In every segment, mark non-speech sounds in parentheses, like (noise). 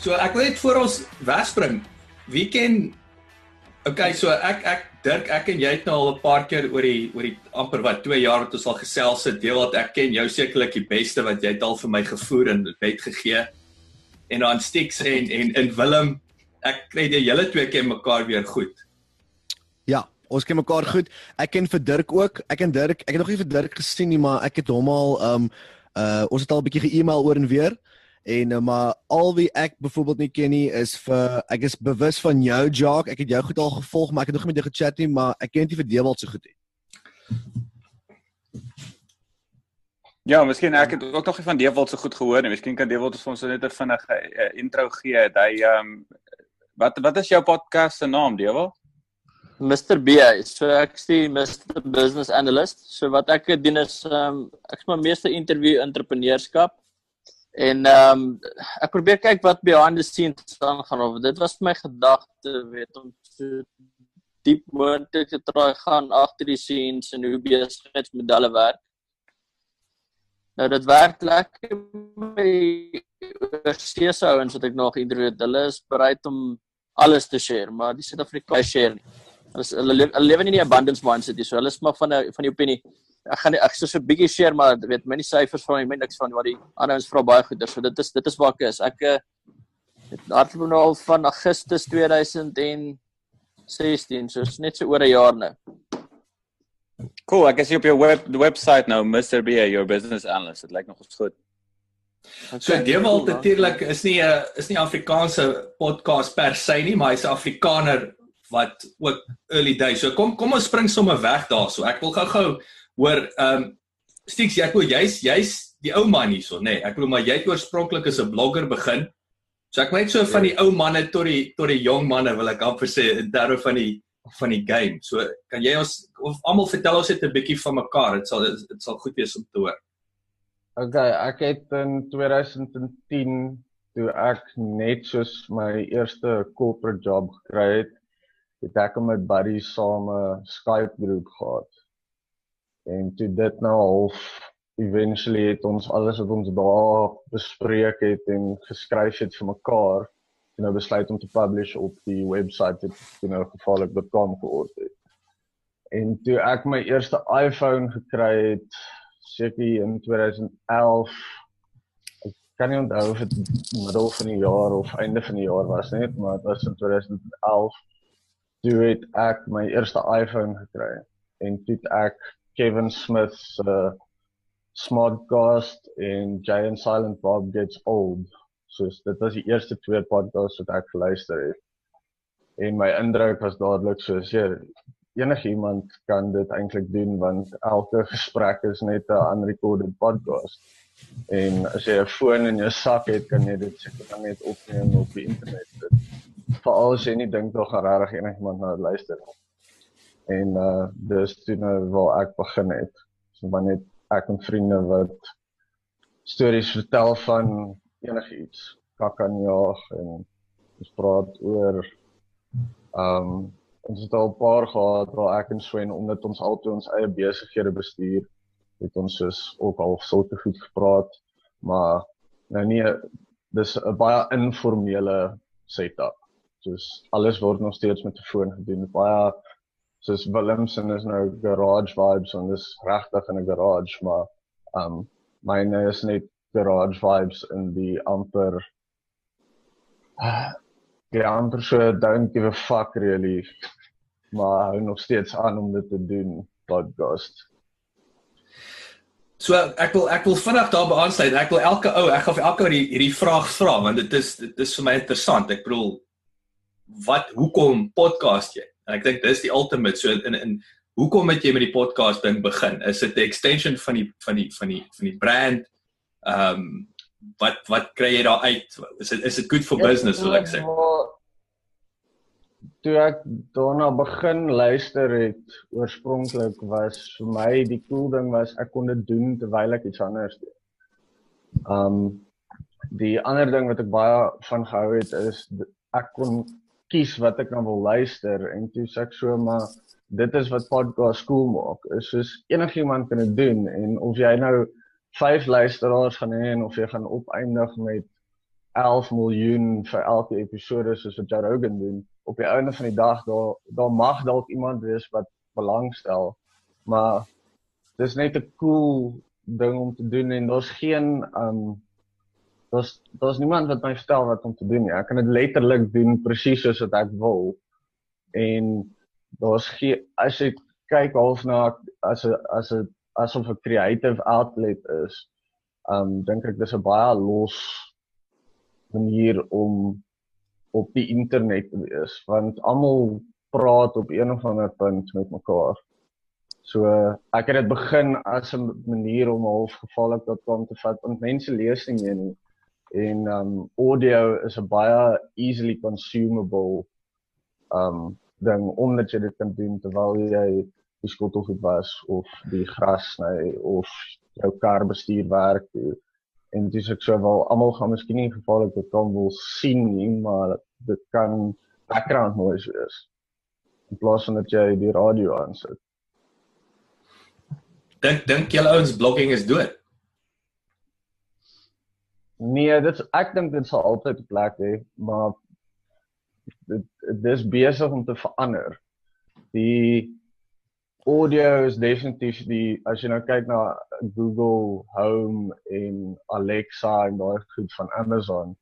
So ek wil net voor ons wegspring. Wie ken Okay, so ek ek Dirk, ek en jy het nou al 'n paar keer oor die oor die amper wat 2 jaar wat ons al gesels het, deel wat ek ken jou sekerlik die beste wat jy al vir my gevoer en bed gegee. En dan Stix en en in Willem, ek kry die julle twee ken mekaar weer goed. Ja, ons ken mekaar goed. Ek ken vir Dirk ook. Ek en Dirk, ek het nog nie vir Dirk gesien nie, maar ek het hom al um uh ons het al 'n bietjie ge-email oor en weer. En uh, maar al wie ek byvoorbeeld nie ken nie is vir ek is bewus van jou Jock. Ek het jou goed al gevolg, maar ek het nog nie met jou gechat nie, maar ek ken nie vir Dewald so goed nie. Ja, miskien ek het ook nog nie van Dewald so goed gehoor nie. Miskien kan Dewald ons ons net 'n vinnige uh, intro gee. Hy ehm um, wat wat is jou podcast se naam, Dewald? Mr B. So ek is die Mr Business Analyst. So wat ek doen is ehm um, ek is maar meeste interview entrepreneurskap En ehm um, ek probeer kyk wat behind the scenes aangaan of dit was my gedagte weet om so diep moontlik te probeer gaan agter die scenes en hoe besigheidsmodelle werk. Nou dit werk lekker by steeds ouens wat ek nog interview het. Hulle is bereid om alles te share, maar die Suid-Afrikaners share nie. Hulle hulle lewe nie in die abundance mindset nie. So hulle is maar van 'n van die opinie ek gaan ek sê so 'n bietjie share maar weet my nie syfers van my niks van wat die ander ons vra baie goeie. So dit is dit is waar ek is. Ek het hardloop nou al van Augustus 2016 so is net so oor 'n jaar nou. Cool ek sien op jou web die website nou Mr B your business analyst. Dit lyk nog goed. So Dewald natuurlik is nie 'n is nie Afrikaanse podcast per se nie maar hy's 'n Afrikaner wat ook early days. So kom kom ons spring sommer weg daarso. Ek wil gou-gou Hoor, ehm um, Stix, jy glo jy's jy's die ou man hierso, nê? Nee, ek glo maar jy het oorspronklik as 'n blogger begin. So ek weet so van die ou manne tot die tot die jong manne wil ek amper sê in terme van die van die game. So kan jy ons of almal vertel ons net 'n bietjie van mekaar. Dit sal dit sal goed wees om te hoor. Okay, ek het in 2010 toe ek net soos my eerste corporate job gekry het, het ek met buddies saam 'n Skype groep gehad en toe dit nou half eventually het ons alles wat ons daar bespreek het en geskryf het vir mekaar en nou besluit om te publish op die webwerf het you know gevaarlik.com geword het. En toe ek my eerste iPhone gekry het seker in 2011 ek kan nie onthou of dit middel van die jaar of einde van die jaar was nie, maar dit was in 2011 toe het ek my eerste iPhone gekry en toe ek Kevin Smith se uh, Smartcast en Jay and Silent Bob Gets Old. So dit was die eerste twee podcasts wat ek geluister het. En my indruk was dadelik so as jy enigiemand kan dit eintlik doen want elke gesprek is net 'n unrecorded podcast. En as jy 'n foon in jou sak het, kan jy dit seker net opneem op die internet. Veral as jy nie dink tog regtig enigiemand na luister nie en uh dis toe nou waar ek begin het. So maar net ek en vriende wat stories vertel van enigiets, kakkanjaag en ons praat oor um ons het al 'n paar gehad waar ek en Swen omdat ons albei ons eie besighede bestuur, het ons soos ook al sulke goed gepraat, maar nou nie dis 'n baie informele setup. Soos alles word nog steeds met 'n foon gedoen. Baie soos Willemsen is nou garage vibes en dis regtig in 'n garage maar um myne is net garage vibes in die amper uh, (sighs) die amper so don't give a fuck really (laughs) maar hou nog steeds aan om dit te doen podcast So ek wil ek wil vinnig daarby aansluit. Ek wil elke ou, ek gaan vir elke ou hierdie hierdie vraag vra want dit is dit is vir my interessant. Ek bedoel wat hoekom podcast jy? En ek dink dis die ultimate so in in hoekom het jy met die podcast ding begin? Is dit 'n extension van die van die van die van die brand? Ehm um, wat wat kry jy daar uit? Is dit is dit good for business wil ek sê? Toe ek daarna begin luister het oorspronklik was vir my die cool ding was ek kon dit doen terwyl ek iets anders doen. Um die ander ding wat ek baie van gehou het is ek kon kies wat ek nou wil luister en toe sê ek so maar dit is wat podcast cool maak. Is soos enigiemand kan dit doen en of jy nou 5 luisteraars gaan hê en of jy gaan opeindig met 11 miljoen vir elke episode soos wat Joe Rogan doen, op die einde van die dag daar daar mag dalk iemand wees wat belangstel. Maar dis net 'n cool ding om te doen en daar's geen um daar's daar's niemand wat my vertel wat om te doen nie. Ek kan dit letterlik doen presies soos wat ek wil. En daar's geen as jy kyk half na as 'n as 'n asof 'n creative outlet is. Um dink ek dis 'n baie los manier om op die internet te wees want almal praat op een of ander punt met mekaar. So ek het dit begin as 'n manier om half gevaarlik.com te vat want mense lees nie meer nie. En um audio is 'n baie easily consumable um ding omdat jy dit kan doen terwyl jy die skottelgoed was of die gras sny of jou kar bestuur werk. En dis ek sou wel almal gaan miskien nie gevaarlik dit kan wil sien nie, maar dit kan background noise wees. In plaas van dat jy die radio aansit. Dink dink julle ouens blogging is dood? Nee, dit ek dink dit sal altyd 'n plek hê, maar dit dis besig om te verander. Die audio is definitief die as jy nou kyk na Google Home en Alexa en daai goed van Amazon.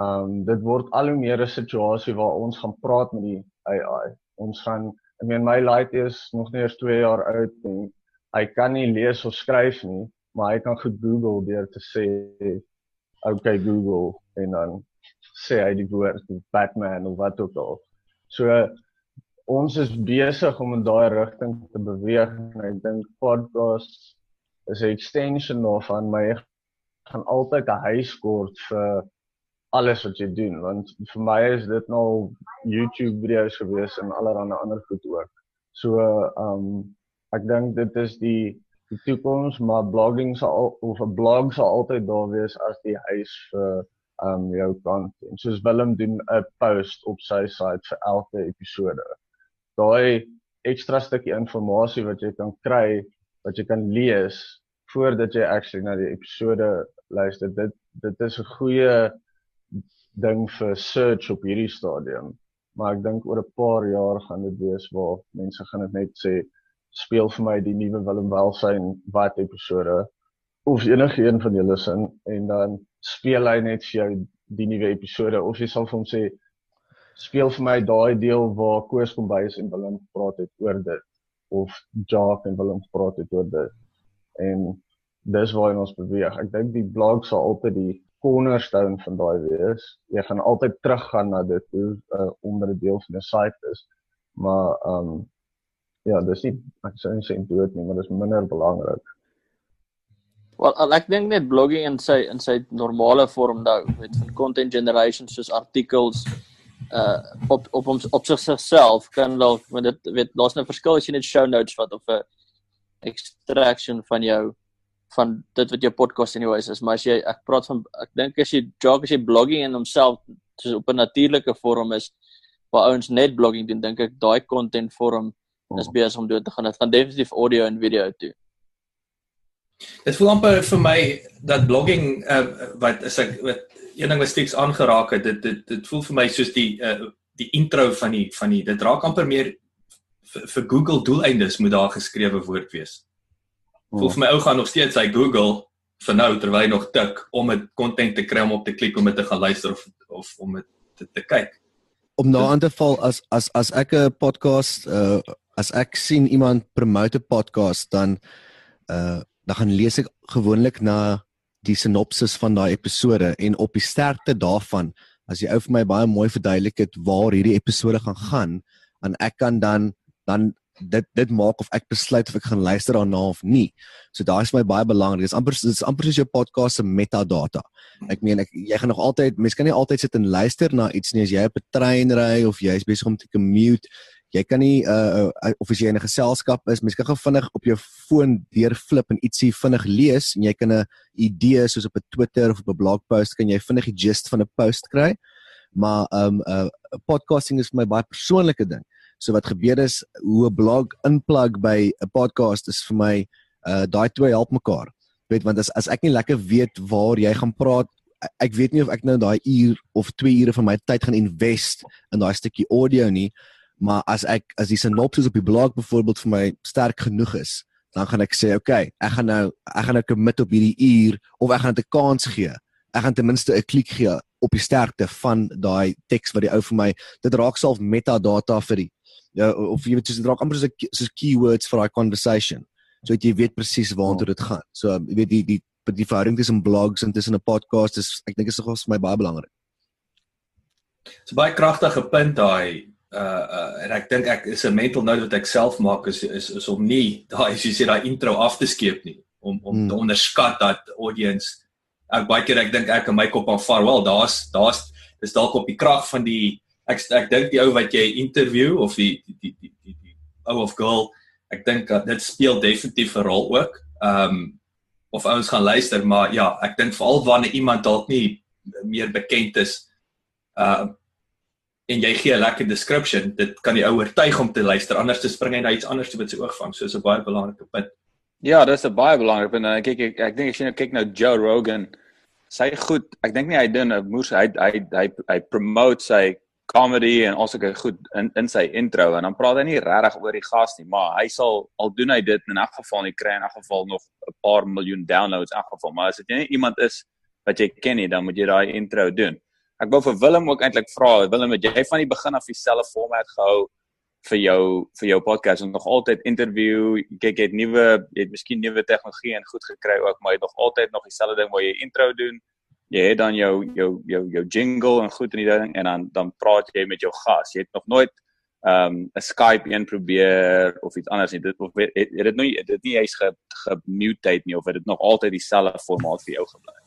Um dit word al hoe meer 'n situasie waar ons gaan praat met die AI. Ons gaan I mean my light is nog nie eens 2 jaar oud nie. Hy kan nie lees of skryf nie, maar hy kan goed Google deur te sê okay Google en dan sê hy die woord Batman of wat ook al. So ons is besig om in daai rigting te beweeg en ek dink podcast is 'n extension daarvan my gaan altyd 'n huis kort vir alles wat jy doen want vir my is dit nou YouTube video's gewees en allerlei ander goed ook. So um ek dink dit is die die toekoms maar blogging sal of 'n blog sal altyd daar wees as die huis vir um jou kant en soos Willem doen 'n post op sy site vir elke episode. Daai ekstra stukkie inligting wat jy kan kry, wat jy kan lees voordat jy actually na die episode luister. Dit dit is 'n goeie ding vir search op hierdie stadium. Maar ek dink oor 'n paar jaar gaan dit wees waar mense gaan dit net sê speel vir my die nuwe Willem Welsyn wat episode. Of enige een van julle sin en dan speel hy net vir jou die nuwe episode. Of jy sal vir hom sê speel vir my daai deel waar Koos kom by is en Willem praat het oor dit. Of Jacques en Willem praat het oor dit. En dis waar ons beweeg. Ek dink die blog sal altyd die cornerstone van daai wees. Jy gaan altyd teruggaan na dit hoe uh, onder 'n deel van 'n site is. Maar um, ja dis nie ek sou nie sê dood nie maar dis minder belangrik. Wel ek dink net blogging in sy in sy normale vorm nou met van content generation soos artikels uh op op op, op sigself kan dalk want dit weet daar's 'n nou verskil as jy net show notes vat of 'n extraction van jou van dit wat jou podcast anyways is maar as jy ek praat van ek dink as jy jog as jy blogging in homself soos op 'n natuurlike vorm is waar ouens net blogging doen dink ek daai content vorm is hmm. besig om dood te gaan dit gaan definitief audio en video toe Dit voel amper vir my dat blogging uh, wat is ek wat een ding wat steeds aangeraak het, dit dit dit voel vir my soos die uh, die intro van die van die dit raak amper meer vir, vir Google doeleindes moet daar geskrewe woord wees. Voel vir my ou gaan nog steeds hy Google vir nou terwyl hy nog tik om 'n content te kry om op te klik om dit te gaan luister of of om dit te, te kyk. Om nou aan te val as as as ek 'n podcast uh as ek sien iemand promote 'n podcast dan uh dan gaan lees ek gewoonlik na die sinopsis van daai episode en op die sterkte daarvan as jy ou vir my baie mooi verduidelik het waar hierdie episode gaan gaan en ek kan dan dan dit dit maak of ek besluit of ek gaan luister daarna of nie. So daai is my baie belangrik. Dit is amper dit is amper soos jou podcast se metadata. Ek meen ek jy gaan nog altyd mense kan nie altyd sit en luister na iets nie as jy op 'n trein ry of jy is besig om te commute. Jy kan nie uh, uh of as jy in 'n geselskap is, mense kan gou vinnig op jou foon deurflip en ietsie vinnig lees en jy kan 'n idee soos op 'n Twitter of op 'n blogpost kan jy vinnig die gist van 'n post kry. Maar um uh podcasting is vir my baie persoonlike ding. So wat gebeur is hoe 'n blog inplug by 'n podcast is vir my uh daai twee help mekaar. Weet want as as ek nie lekker weet waar jy gaan praat ek weet nie of ek nou daai uur of 2 ure van my tyd gaan invest in daai stukkie audio nie maar as ek as die synopsis op die blog byvoorbeeld vir my sterk genoeg is dan gaan ek sê okay ek gaan nou ek gaan nou commit op hierdie uur of ek gaan dit 'n kans gee. Ek gaan ten minste 'n klik gee op die sterkte van daai teks wat die ou vir my dit raak self metadata vir die ja of jy weet dit raak amper soos soos keywords vir daai conversation. So jy weet presies waartoe dit gaan. So jy weet die die die verhouding tussen blogs en tussen 'n podcast is ek dink is nogal vir my baie belangrik. So baie kragtige punt daai uh uh en ek dink ek is 'n mental note wat ek self maak is is is om nie daai as jy sê daai intro af te skeep nie om om hmm. te onderskat dat audience ek baie keer ek dink ek en my kop aan far wel daar's daar's dis dalk op die krag van die ek ek dink die ou wat jy interview of die die die die, die, die ou of girl ek dink dat dit speel definitief 'n rol ook. Ehm um, of ouens gaan luister, maar ja, ek dink veral wanneer iemand dalk nie meer bekend is uh en jy gee 'n lekker description, dit kan die ou oortuig om te luister anders te spring hy na iets anders toe wat sy oog vang. So is 'n baie belangrike punt. Ja, dis 'n baie belangrike punt. Ek kyk ek, ek dink as jy nou kyk nou Joe Rogan, sy goed, ek dink nie hy doen 'n moes hy hy hy hy promote sy comedy en also kyk goed in in sy intro en dan praat hy nie regtig oor die gas nie, maar hy sal al doen hy dit in 'n geval nie kry in 'n geval nog 'n paar miljoen downloads in geval, maar as dit nie iemand is wat jy ken nie, dan moet jy daai intro doen. Ek wou vir Willem ook eintlik vra, Willem, het jy van die begin af dieselfde format gehou vir jou vir jou podcast en nog altyd interview, kyk jy het nuwe, jy het miskien nuwe tegnologie en goed gekry ook, maar jy het nog altyd nog dieselfde ding waar jy intro doen jy het dan jou jou jou jou jingle en goed in die ding en dan dan praat jy met jou gas. Jy het nog nooit ehm um, 'n Skype een probeer of iets anders nie. Dit of het, het dit nou dit nie eens ge gemutate nie of het dit nog altyd dieselfde formaat vir jou gebly?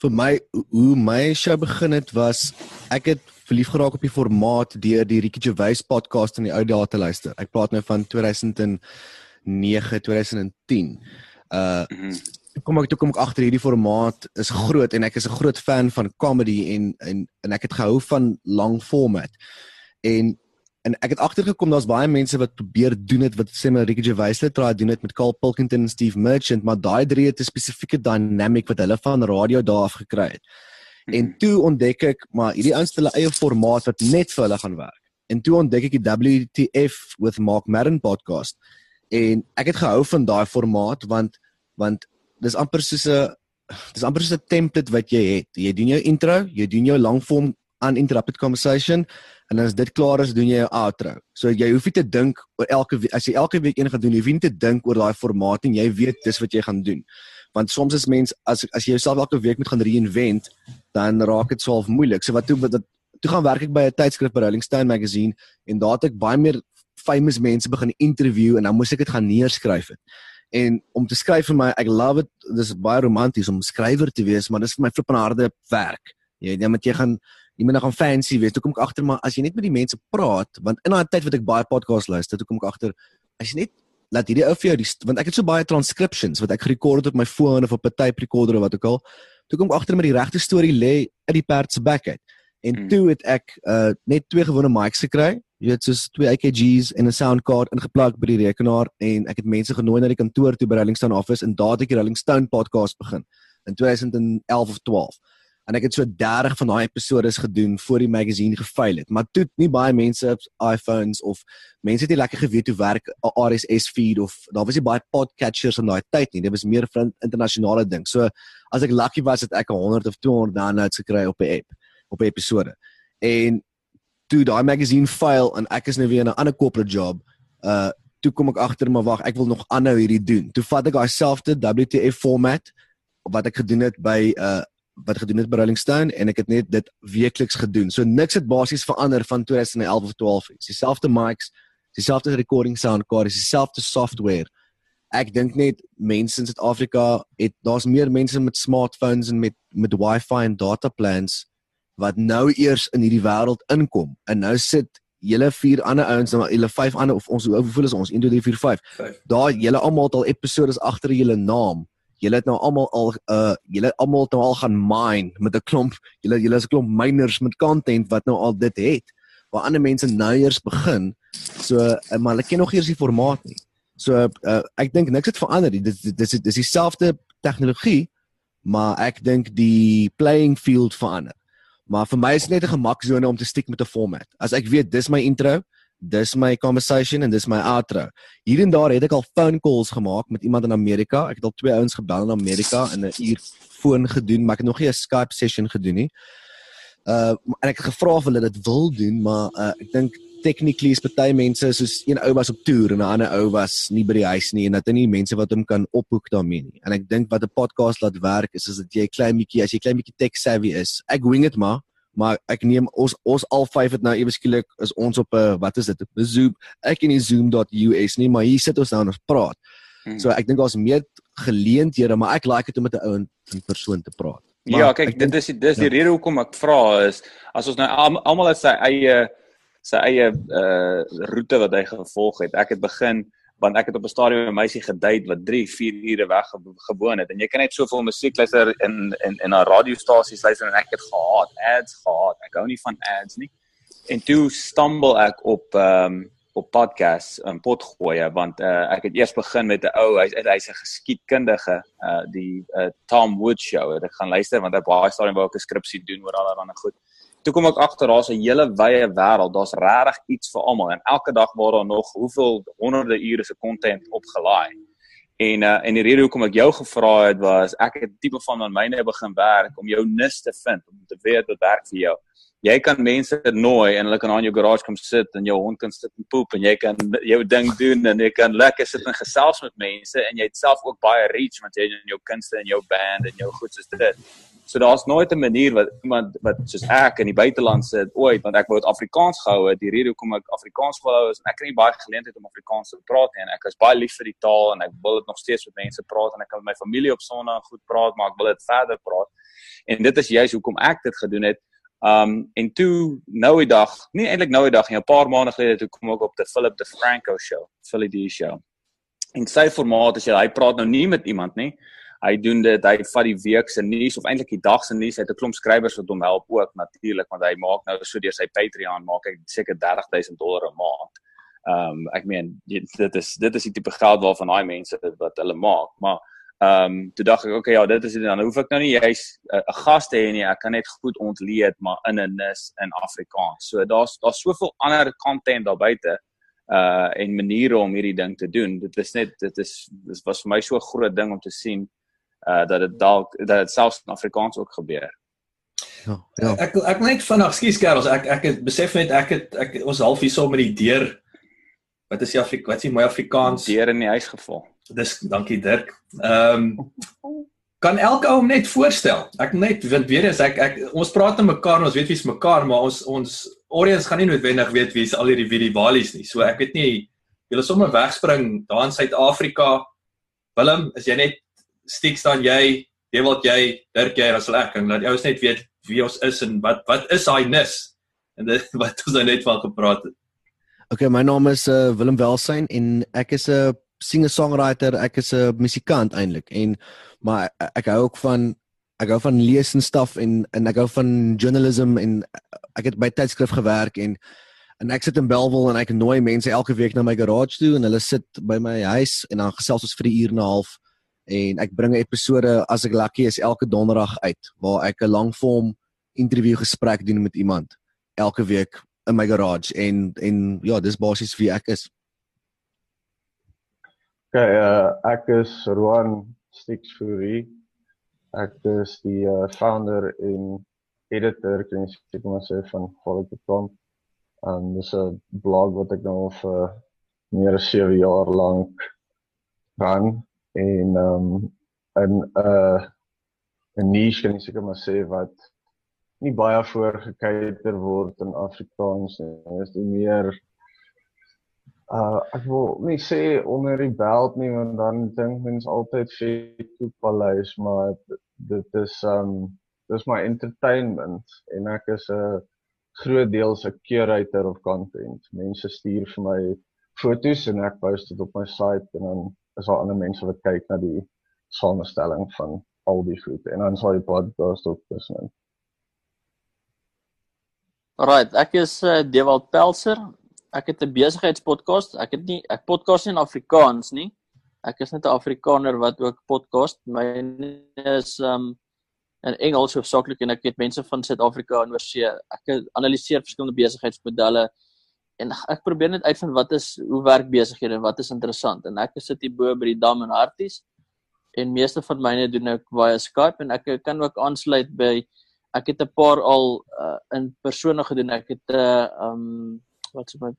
Vir my hoe my show begin het was ek het verlief geraak op die formaat deur die Ricky Gervais podcast in die ou dae te luister. Ek praat nou van 2009 2010. Uh mm -hmm kom ek toe kom ek agter hierdie formaat is groot en ek is 'n groot fan van comedy en en en ek het gehou van lang format. En en ek het agtergekom daar's baie mense wat probeer doen dit wat sê maar Ricky Gervais het try doen dit met Carl Pilkington en Steve Merchant, maar daai drie het 'n spesifieke dynamic wat hulle van radio daar af gekry het. En mhm. toe ontdek ek maar hierdie ouens hulle eie formaat wat net vir hulle gaan werk. En toe ontdek ek die WTF with Mark Maron podcast en ek het gehou van daai formaat want want dis amper soos 'n dis amper soos 'n template wat jy het. Jy doen jou intro, jy doen jou long form uninterrupted conversation en as dit klaar is, doen jy jou outro. So jy hoef nie te dink oor elke as jy elke week een gaan doen, jy hoef nie te dink oor daai formaat en jy weet dis wat jy gaan doen. Want soms is mens as as jy jouself elke week moet gaan reinvent, dan raak dit swaalf moeilik. So wat toe wat toe gaan werk ek by 'n tydskrif by Rolling Stone magazine en daar het ek baie meer famous mense begin interview en dan moes ek dit gaan neerskryf het en om te skryf vir my ek love it dis baie romanties om skrywer te wees maar dis vir my flip en harde werk jy net met jy gaan jy moet nog gaan fancy wees. Toe kom ek agter maar as jy net met die mense praat want in daai tyd wat ek baie podcast luister toe kom ek agter as jy net laat hierdie ou vir jou die want ek het so baie transcriptions wat ek gerekord het op my foon of op 'n tape recorder of wat ook al. Toe kom ek agter met die regte storie lê uit die perd se bek uit. En hmm. toe het ek uh, net twee gewone mics gekry. Jy weet soos twee AKG's en 'n sound card ingeplak by die rekenaar en ek het mense genooi na die kantoor toe by Rolling Stone office en daar het ek die Rolling Stone podcast begin in 2011 of 12 en ek het so 30 van daai episode gedoen voor die magazine gefaal het. Maar toe nie baie mense op iPhones of mense het nie lekker geweet hoe werk 'n RSS feed of daar was nie baie podcatchers in daai tyd nie. Dit was meer vir internasionale ding. So as ek lucky was het ek 100 of 200 downloads gekry op 'n app op 'n episode. En toe daai magazine fail en ek is nou weer in 'n ander corporate job, uh toe kom ek agter maar wag, ek wil nog aanhou hierdie doen. Toe vat ek daai selfde WTF format wat ek gedoen het by uh wat gedoen het by Rolling Stone en ek het net dit weekliks gedoen. So niks het basies verander van 2011 of 12. Dis dieselfde mics, dieselfde recording soundcard, dis dieselfde software. Ek dink net mense in Suid-Afrika het daar's meer mense met smartphones en met met wifi en data plans wat nou eers in hierdie wêreld inkom. En nou sit julle vier ander ouens nou julle vyf ander of ons hoeveel is ons 1 2 3 4 5. Daar julle almal het al episode agter julle naam julle het nou almal al uh julle almal nou al gaan mine met 'n klomp julle julle is 'n klomp miners met content wat nou al dit het waar ander mense nou eers begin. So uh, maar hulle ken nog eers die formaat nie. So uh, ek dink niks het verander dit dis dis dis dieselfde tegnologie maar ek dink die playing field verander. Maar vir my is dit net 'n gemaksone om te stiek met 'n format. As ek weet dis my intro dis my conversation en dis my outro. Hier en daar het ek al phone calls gemaak met iemand in Amerika. Ek het al twee ouens gebel in Amerika en 'n uur foon gedoen, maar ek het nog nie 'n Skype session gedoen nie. Uh en ek het gevra of hulle dit wil doen, maar uh ek dink technically is party mense soos een ou was op toer en 'n ander ou was nie by die huis nie en dat hy nie mense wat hom kan ophoek daarmee nie. En ek dink wat 'n podcast laat werk is as dit jy klein bietjie as jy klein bietjie tech savvy is. Ek wing dit maar maar ek neem ons ons al vyf het nou ewe skielik is ons op 'n wat is dit 'n Zoom ek in die zoom.us nie maar hier sit ons nou en ons praat. Hmm. So ek dink daar's meer geleenthede maar ek like dit om met 'n ou in persoon te praat. Maar ja, kyk dit is dis die ja. rede hoekom ek vra is as ons nou almal het sy eie sy eie uh roete wat hy gevolg het. Ek het begin want ek het op 'n stadium 'n meisie gedate wat 3, 4 ure weg gewoon het en jy kan net soveel musiek luister in in in 'n radiostasies luister en ek het gehaat ads gehad. Ek hou nie van ads nie. En toe stumble ek op ehm um, op podcasts en potgoeie want uh, ek het eers begin met 'n ou hy's hy's 'n geskiedkundige uh die uh, Tom Wood show. Ek gaan luister want hy baie stadium wou ek 'n skripsie doen oor allerlei goed toe kom ek agter daar's 'n hele wye wêreld. Daar's regtig iets vir almal en elke dag word daar nog hoeveel honderde ure se content opgelaai. En uh en die rede hoekom ek jou gevra het was ek het tipe van aan myne begin werk om jou nis te vind om te weet wat werk vir jou. Jy kan mense nooi en hulle kan aan jou garage kom sit en jou hond kan sit en poep en jy kan jou ding doen en jy kan lekker sit en gesels met mense en jy het self ook baie reach want jy het in jou kunste en jou band en jou goed soos dit. So daar's nooit 'n manier wat iemand wat soos ek in die buiteland sit ooit want ek wou dit Afrikaans gehou het. Die rede hoekom ek Afrikaans wil hou is ek kry nie baie geleenthede om Afrikaans te praat nie en ek is baie lief vir die taal en ek wil dit nog steeds met mense praat en ek kan met my familie op Sondag goed praat, maar ek wil dit verder praat. En dit is juist hoekom ek dit gedoen het. Um en toe nou die dag, nie eintlik nou die dag nie, 'n paar maande gelede toe kom ek op die Philip De Franco show, Philly D show. En sy formaat is jy hy praat nou nie met iemand nie hy doen dit hy vat die week se nuus of eintlik die dag se nuus hy het 'n klomp skrywers wat hom help ook natuurlik want hy maak nou so deur sy Patreon maak hy seker 30000 dollar 'n maand. Ehm um, ek meen dit is dit is die tipe geld waarvan daai mense wat hulle maak maar ehm um, toe dink ek okay ja dit is dit dan hoef ek nou nie jy's 'n uh, gas te hê nie ek kan net goed ontleed maar in 'n nis in Afrikaans. So daar's daar's soveel ander content daar buite uh en maniere om hierdie ding te doen. Dit is net dit is dit was vir my so 'n groot ding om te sien uh dat dit dalk dat dit selfs in Afrikaans ook gebeur. Ja, ja. Ek ek net vinnig, skus Karels, ek ek het besef net ek het ek ons half hier so met die deur wat is die Afrik wat is die mooi Afrikaans deur in die huis geval. Dis dankie Dirk. Ehm um, kan elke ou net voorstel. Ek net want weer eens ek ek ons praat met mekaar, ons weet wie's mekaar, maar ons ons audience gaan nie noodwendig weet wie's al hierdie wie die walies nie. So ek weet nie julle sommer wegspring daar in Suid-Afrika. Willem, is jy net stiek staan jy, jy wat jy, Dirk jy, dan sal ek kan laat ouens net weet wie ons is en wat wat is daai nis? En dit (laughs) wat ons nou net van gepraat het. Okay, my naam is uh, Willem Welsyn en ek is 'n singer-songwriter, ek is 'n musikant eintlik en maar ek hou ook van ek hou van lees en stof en en ek hou van journalism en ek het by tydskrif gewerk en en ek sit in Bellville en ek nooi mense elke week na my garage toe en hulle sit by my huis en dan gesels ons vir 'n uur en 'n half en ek bring 'n episode as ek lucky is elke donderdag uit waar ek 'n lang vorm interview gesprek doen met iemand elke week in my garage en en ja dis basies wie ek is. Okay, uh, ek is Roan Stix Fury. Ek is die uh, founder en editor kan ek maar sê van Quality.com. En dis 'n blog wat ek nou vir meer as 7 jaar lank run en ehm um, 'n 'n uh, 'n niche kan ek seker maar sê wat nie baie voor gekyker word in Afrikaans nie. Dit is die meer Uh ek wil nie sê onder die belt nie want dan dink mens altyd Paleis, maar dit is um dis my entertainment en ek is 'n groot deel se curator of content. Mense stuur vir my foto's en ek post dit op my site en dan is daar ander mense wat kyk na die samestelling van al die goed en dan sal die podcast ook tussenin. Alright, ek is uh, Dewald Pelser. Ek het 'n besigheidspodcast. Ek het nie ek podcast nie in Afrikaans nie. Ek is net 'n Afrikaner wat ook podcast. My is um in Engels hoofsaaklik en ek het mense van Suid-Afrika en oorsee. Ek analiseer verskillende besigheidsmodelle en ek probeer net uitvind wat is hoe werk besighede en wat is interessant. En ek sit hier bo by die Dam en Harties en meeste van myne doen ek via Skype en ek kan ook aansluit by ek het 'n paar al uh, in persone gedoen. Ek het 'n uh, um wat so met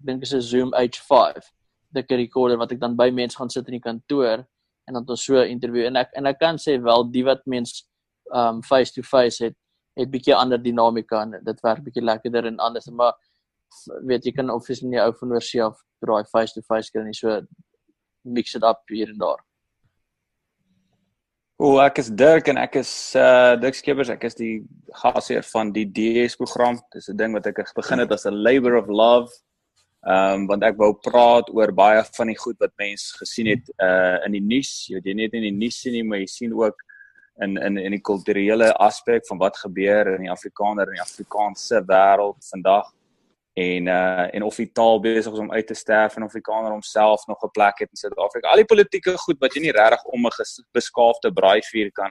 ek dink is 'n Zoom H5 dik recorder wat ek dan by mense gaan sit in die kantoor en dan ons so 'n interview en ek en ek kan sê wel die wat mense um face to face het het bietjie ander dinamika en dit werk bietjie lekkerder en anders maar weet jy kan obviously nie ou van oorsee af draai face to face kry nie so mix it up hier en daar. O, ek is Dirk en ek is uh Dirk Skeepers. Ek is die gasheer van die DS program. Dis 'n ding wat ek begin het as 'n labor of love. Ehm um, want ek wou praat oor baie van die goed wat mense gesien het uh in die nuus. Jy weet jy net in die nuus sien nie, maar jy sien ook in in in die kulturele aspek van wat gebeur in die Afrikaner en die Afrikaanse wêreld vandag en uh en of die taal besig is om uit te sterf en of Afrikaner homself nog 'n plek het in Suid-Afrika. Al die politieke goed wat jy nie regtig om 'n beskaafde braaivuur kan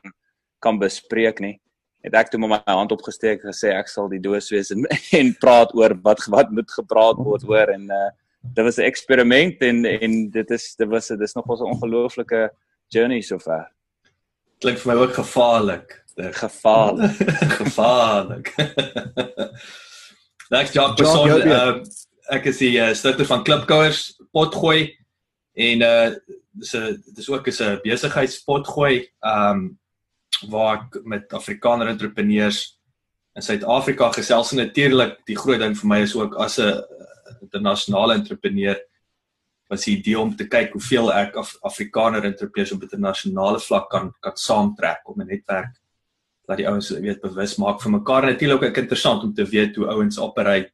kan bespreek nie. Het ek toe met my hand opgesteek gesê ek sal die doos wees en (laughs) en praat oor wat wat moet gepraat word oor en uh dit was 'n eksperiment en en dit is dit was dit is nog 'n ongelooflike journey sover. Klink vir my ook gevaarlik. Gevaarlik. (laughs) gevaarlik. (laughs) Thanks Jock Beson. Uh, ek is die uh, stigter van Klipkouers Potgooi en uh dis 'n dis ook is 'n besigheidspotgooi um waar ek met Afrikaner entrepreneurs in Suid-Afrika gesels en natuurlik die groot ding vir my is ook as 'n internasionale entrepreneur was die idee om te kyk hoeveel ek af, Afrikaner entrepreneurs op internasionale vlak kan kan saamtrek om 'n netwerk dat die ouens weet bewus maak vir mekaar natuurlik ook interessant om te weet hoe ouens operate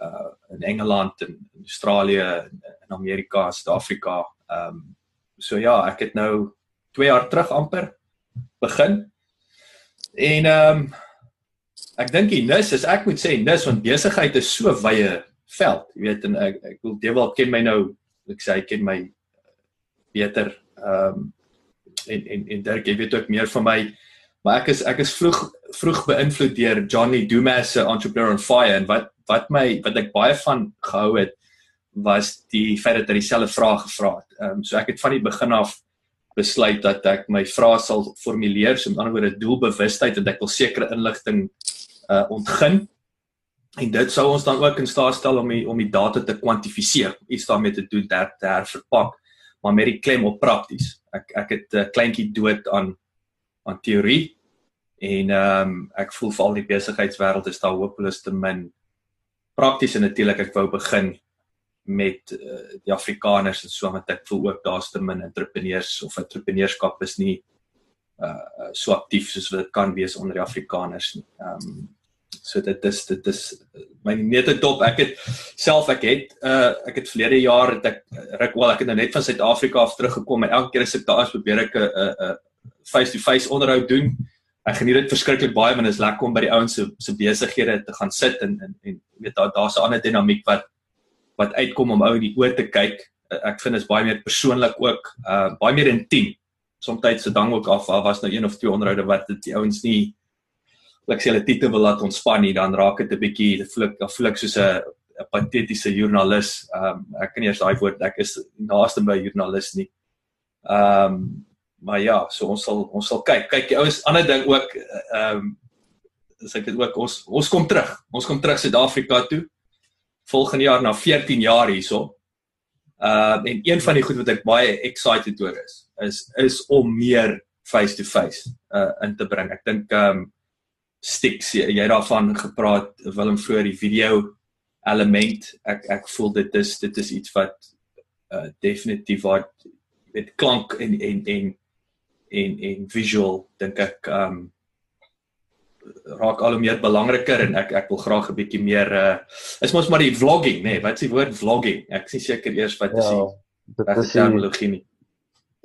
uh in Engeland en in Australië en in Amerika, Suid-Afrika. Ehm um, so ja, ek het nou 2 jaar terug amper begin. En ehm um, ek dink die nis is ek moet sê nis want besigheid is so wye veld, jy weet en ek ek wil Dewald ken my nou, ek sê hy ken my beter ehm um, en en en Dirk, jy weet ook meer van my maar ek is ek is vroeg vroeg beïnvloed deur Johnny Dumas se Entrepreneur on Fire en wat wat my wat ek baie van gehou het was die feit dat hy dieselfde vraag gevra het. Ehm um, so ek het van die begin af besluit dat ek my vrae sal formuleer, so met ander woorde doelbewustheid en ek wil sekere inligting uh ontgin. En dit sou ons dan ook in staat stel om die, om die data te kwantifiseer, iets daarmee te doen, ter, ter verpak, maar met die klem op prakties. Ek ek het 'n uh, kleintjie dood aan aan teorie en ehm um, ek voel vir al die besigheidswêreld is daar hopeloos te min prakties en natuurlik ek wou begin met uh, die Afrikaners en so met ek voel ook daar's te min entrepreneurs of entrepreneurskap is nie uh so aktief soos wat dit kan wees onder die Afrikaners nie. Ehm um, so dit is dit is my nete dop ek het self ek het uh ek het verlede jaar het ek ruk wel ek het nou net van Suid-Afrika af teruggekom en elke keer as ek daar is probeer ek 'n 'n face to face onderhoud doen. Ek geniet dit verskriklik baie want dit is lekker om by die ouens se se besighede te gaan sit en en en weet daar daar's 'n ander dinamiek wat wat uitkom om ou in die oë te kyk. Ek vind dit is baie meer persoonlik ook, uh baie meer intiem. Somstyds se dang ook af al was nou een of twee onderhoude wat dit die ouens nie like sê hulle titel wil laat ontspan nie, dan raak dit 'n bietjie, dit voel ek, voel ek soos 'n 'n patetiese joernalis. Um ek kan nie eers daai woord ek is naaste by joernalis nie. Um maar ja, so ons sal ons sal kyk. Kyk die ouens ander ding ook ehm um, is ek dit ook ons ons kom terug. Ons kom terug Suid-Afrika toe. Volgende jaar na 14 jaar hierso. Ehm uh, en een van die goed wat ek baie excited oor is is is om meer face to face uh in te bring. Ek dink ehm um, Stix jy, jy daarvan gepraat Willem vroeër die video element. Ek ek voel dit is dit is iets wat uh definitief wat met klank en en en en en visual dink ek um raak al hoe meer belangriker en ek ek wil graag 'n bietjie meer uh is mos maar die vlogging nê nee, wat is die woord vlogging ek is nie seker eers wat is Ja, die dit is die, terminologie nie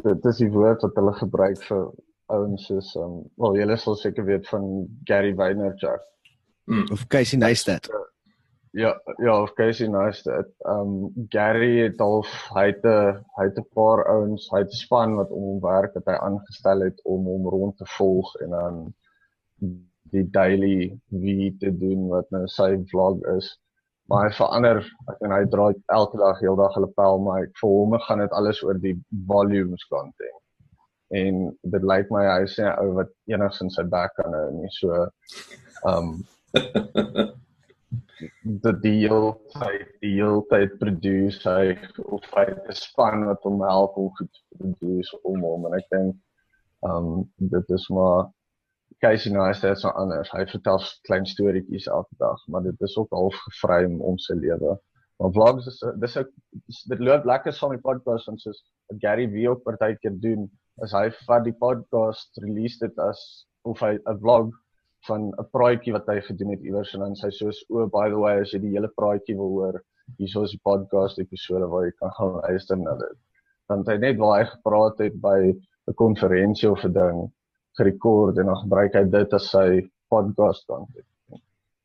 dit is die woord wat hulle gebruik vir ouens soos um wel julle sal seker weet van Gary Vaynerchuk. mm. Of Casey Neistat. Ja, ja, Casey Neistat. Um Gary het al hy het 'n hy het 'n paar ouens, hy het 'n span wat om hom werk wat hy aangestel het om hom rond te volg en dan die daily wie te doen wat nou sy vlog is. Maar hy verander, ek en hy draai elke dag heeldag hulle pel, maar ek vir hom gaan dit alles oor die volumes content. En dit lyk my hy sê ou wat enigsins sy bek kan hou nie so um dat (laughs) hele tyd die hele tyd produce hy of hy span wat hom help om goed te produce om hom en ek dink um dit is maar Casey Neistat is so anders. Hy vertel klein storieetjies elke dag, maar dit is ook half gevreem om sy lewe. Maar vlogs is dis ook dit loop lekker saam met podcast en soos Gary Vee ook partykeer doen, is hy vat die podcast, release dit as of hy 'n vlog van 'n praatjie wat hy gedoen het iewers en dan sy soos o oh, by the way as jy die hele praatjie wil hoor, hierso is die podcast episode waar jy kan gaan luister na dit. Dan het hy net waar hy gepraat het by 'n konferensie of 'n ding gerekord en dan gebruik hy dit as sy podcast content.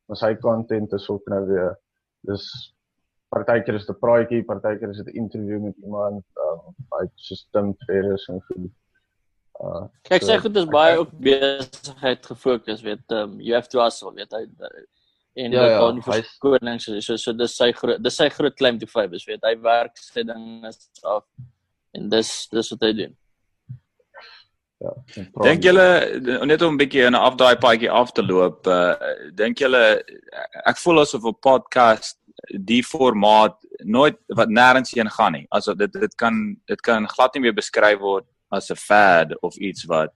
Maar sy content is ook nou weer dis partykeer is dit 'n praatjie, partykeer is dit 'n interview met iemand, um, hy just Tim Ferriss en goed. Uh Kyk, sy so- goed is baie ook besigheid gefokus, weet um you have to hustle, weet hy en Ja, ja, nie hy's- verskoning so so so dis sy groot dis sy groot claim to fame is, weet hy werk sy ding is af en dis dis wat hy doen. ja. Dink julle net om 'n bietjie in 'n afdaai paadjie af te loop, uh dink julle ek voel asof 'n podcast die formaat nooit wat nêrens heen gaan nie. Asof dit dit kan dit kan glad nie meer beskryf word as 'n fad of iets wat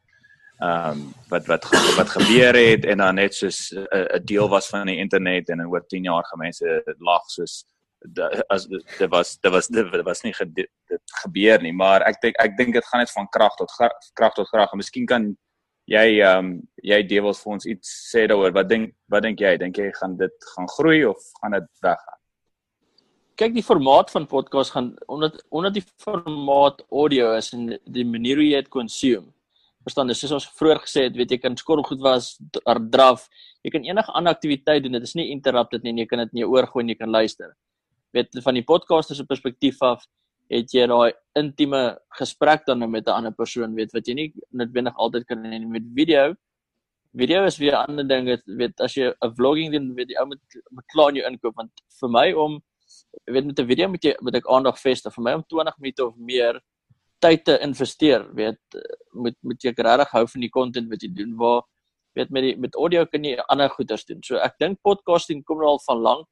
ehm um, wat wat wat gebeur het en dan net soos 'n 'n deel was van die internet en oor 10 jaar gaan mense lag soos da- as dit was dit was dit was nie gede- dit gebeur nie. Maar ek dink ek dink dit gaan net van krag tot krag tot krag. En miskien kan jy ehm um, jy Devils vir ons iets sê daaroor. Wat dink wat dink jy? Dink jy gaan dit gaan groei of gaan dit weggaan Kyk, die formaat van podcast gaan omdat omdat die formaat audio is en die manier hoe jy dit consume. Verstaan, dis soos ons vroeër gesê het, weet jy kan skorrelgoed was, er draf, jy kan enige ander aktiwiteit doen. Dit is nie interrupted nie, en jy kan dit in jou oor gooi en jy kan luister. Weet van die podcaster se perspektief af het jy daai intieme gesprek dan nou met 'n ander persoon, weet wat jy nie noodwendig altyd kan hê met video. Video is weer 'n ander ding, weet, as jy 'n vlogging doen, weet jy ou moet moet klaar jou inkoop want vir my om weet met 'n video moet jy moet ek aandag vestig. Vir my om 20 minute of meer tyd te investeer weet moet moet jy regtig hou van die content wat jy doen waar weet met die met audio kan jy ander goeders doen. So ek dink podcasting kom nou al van lank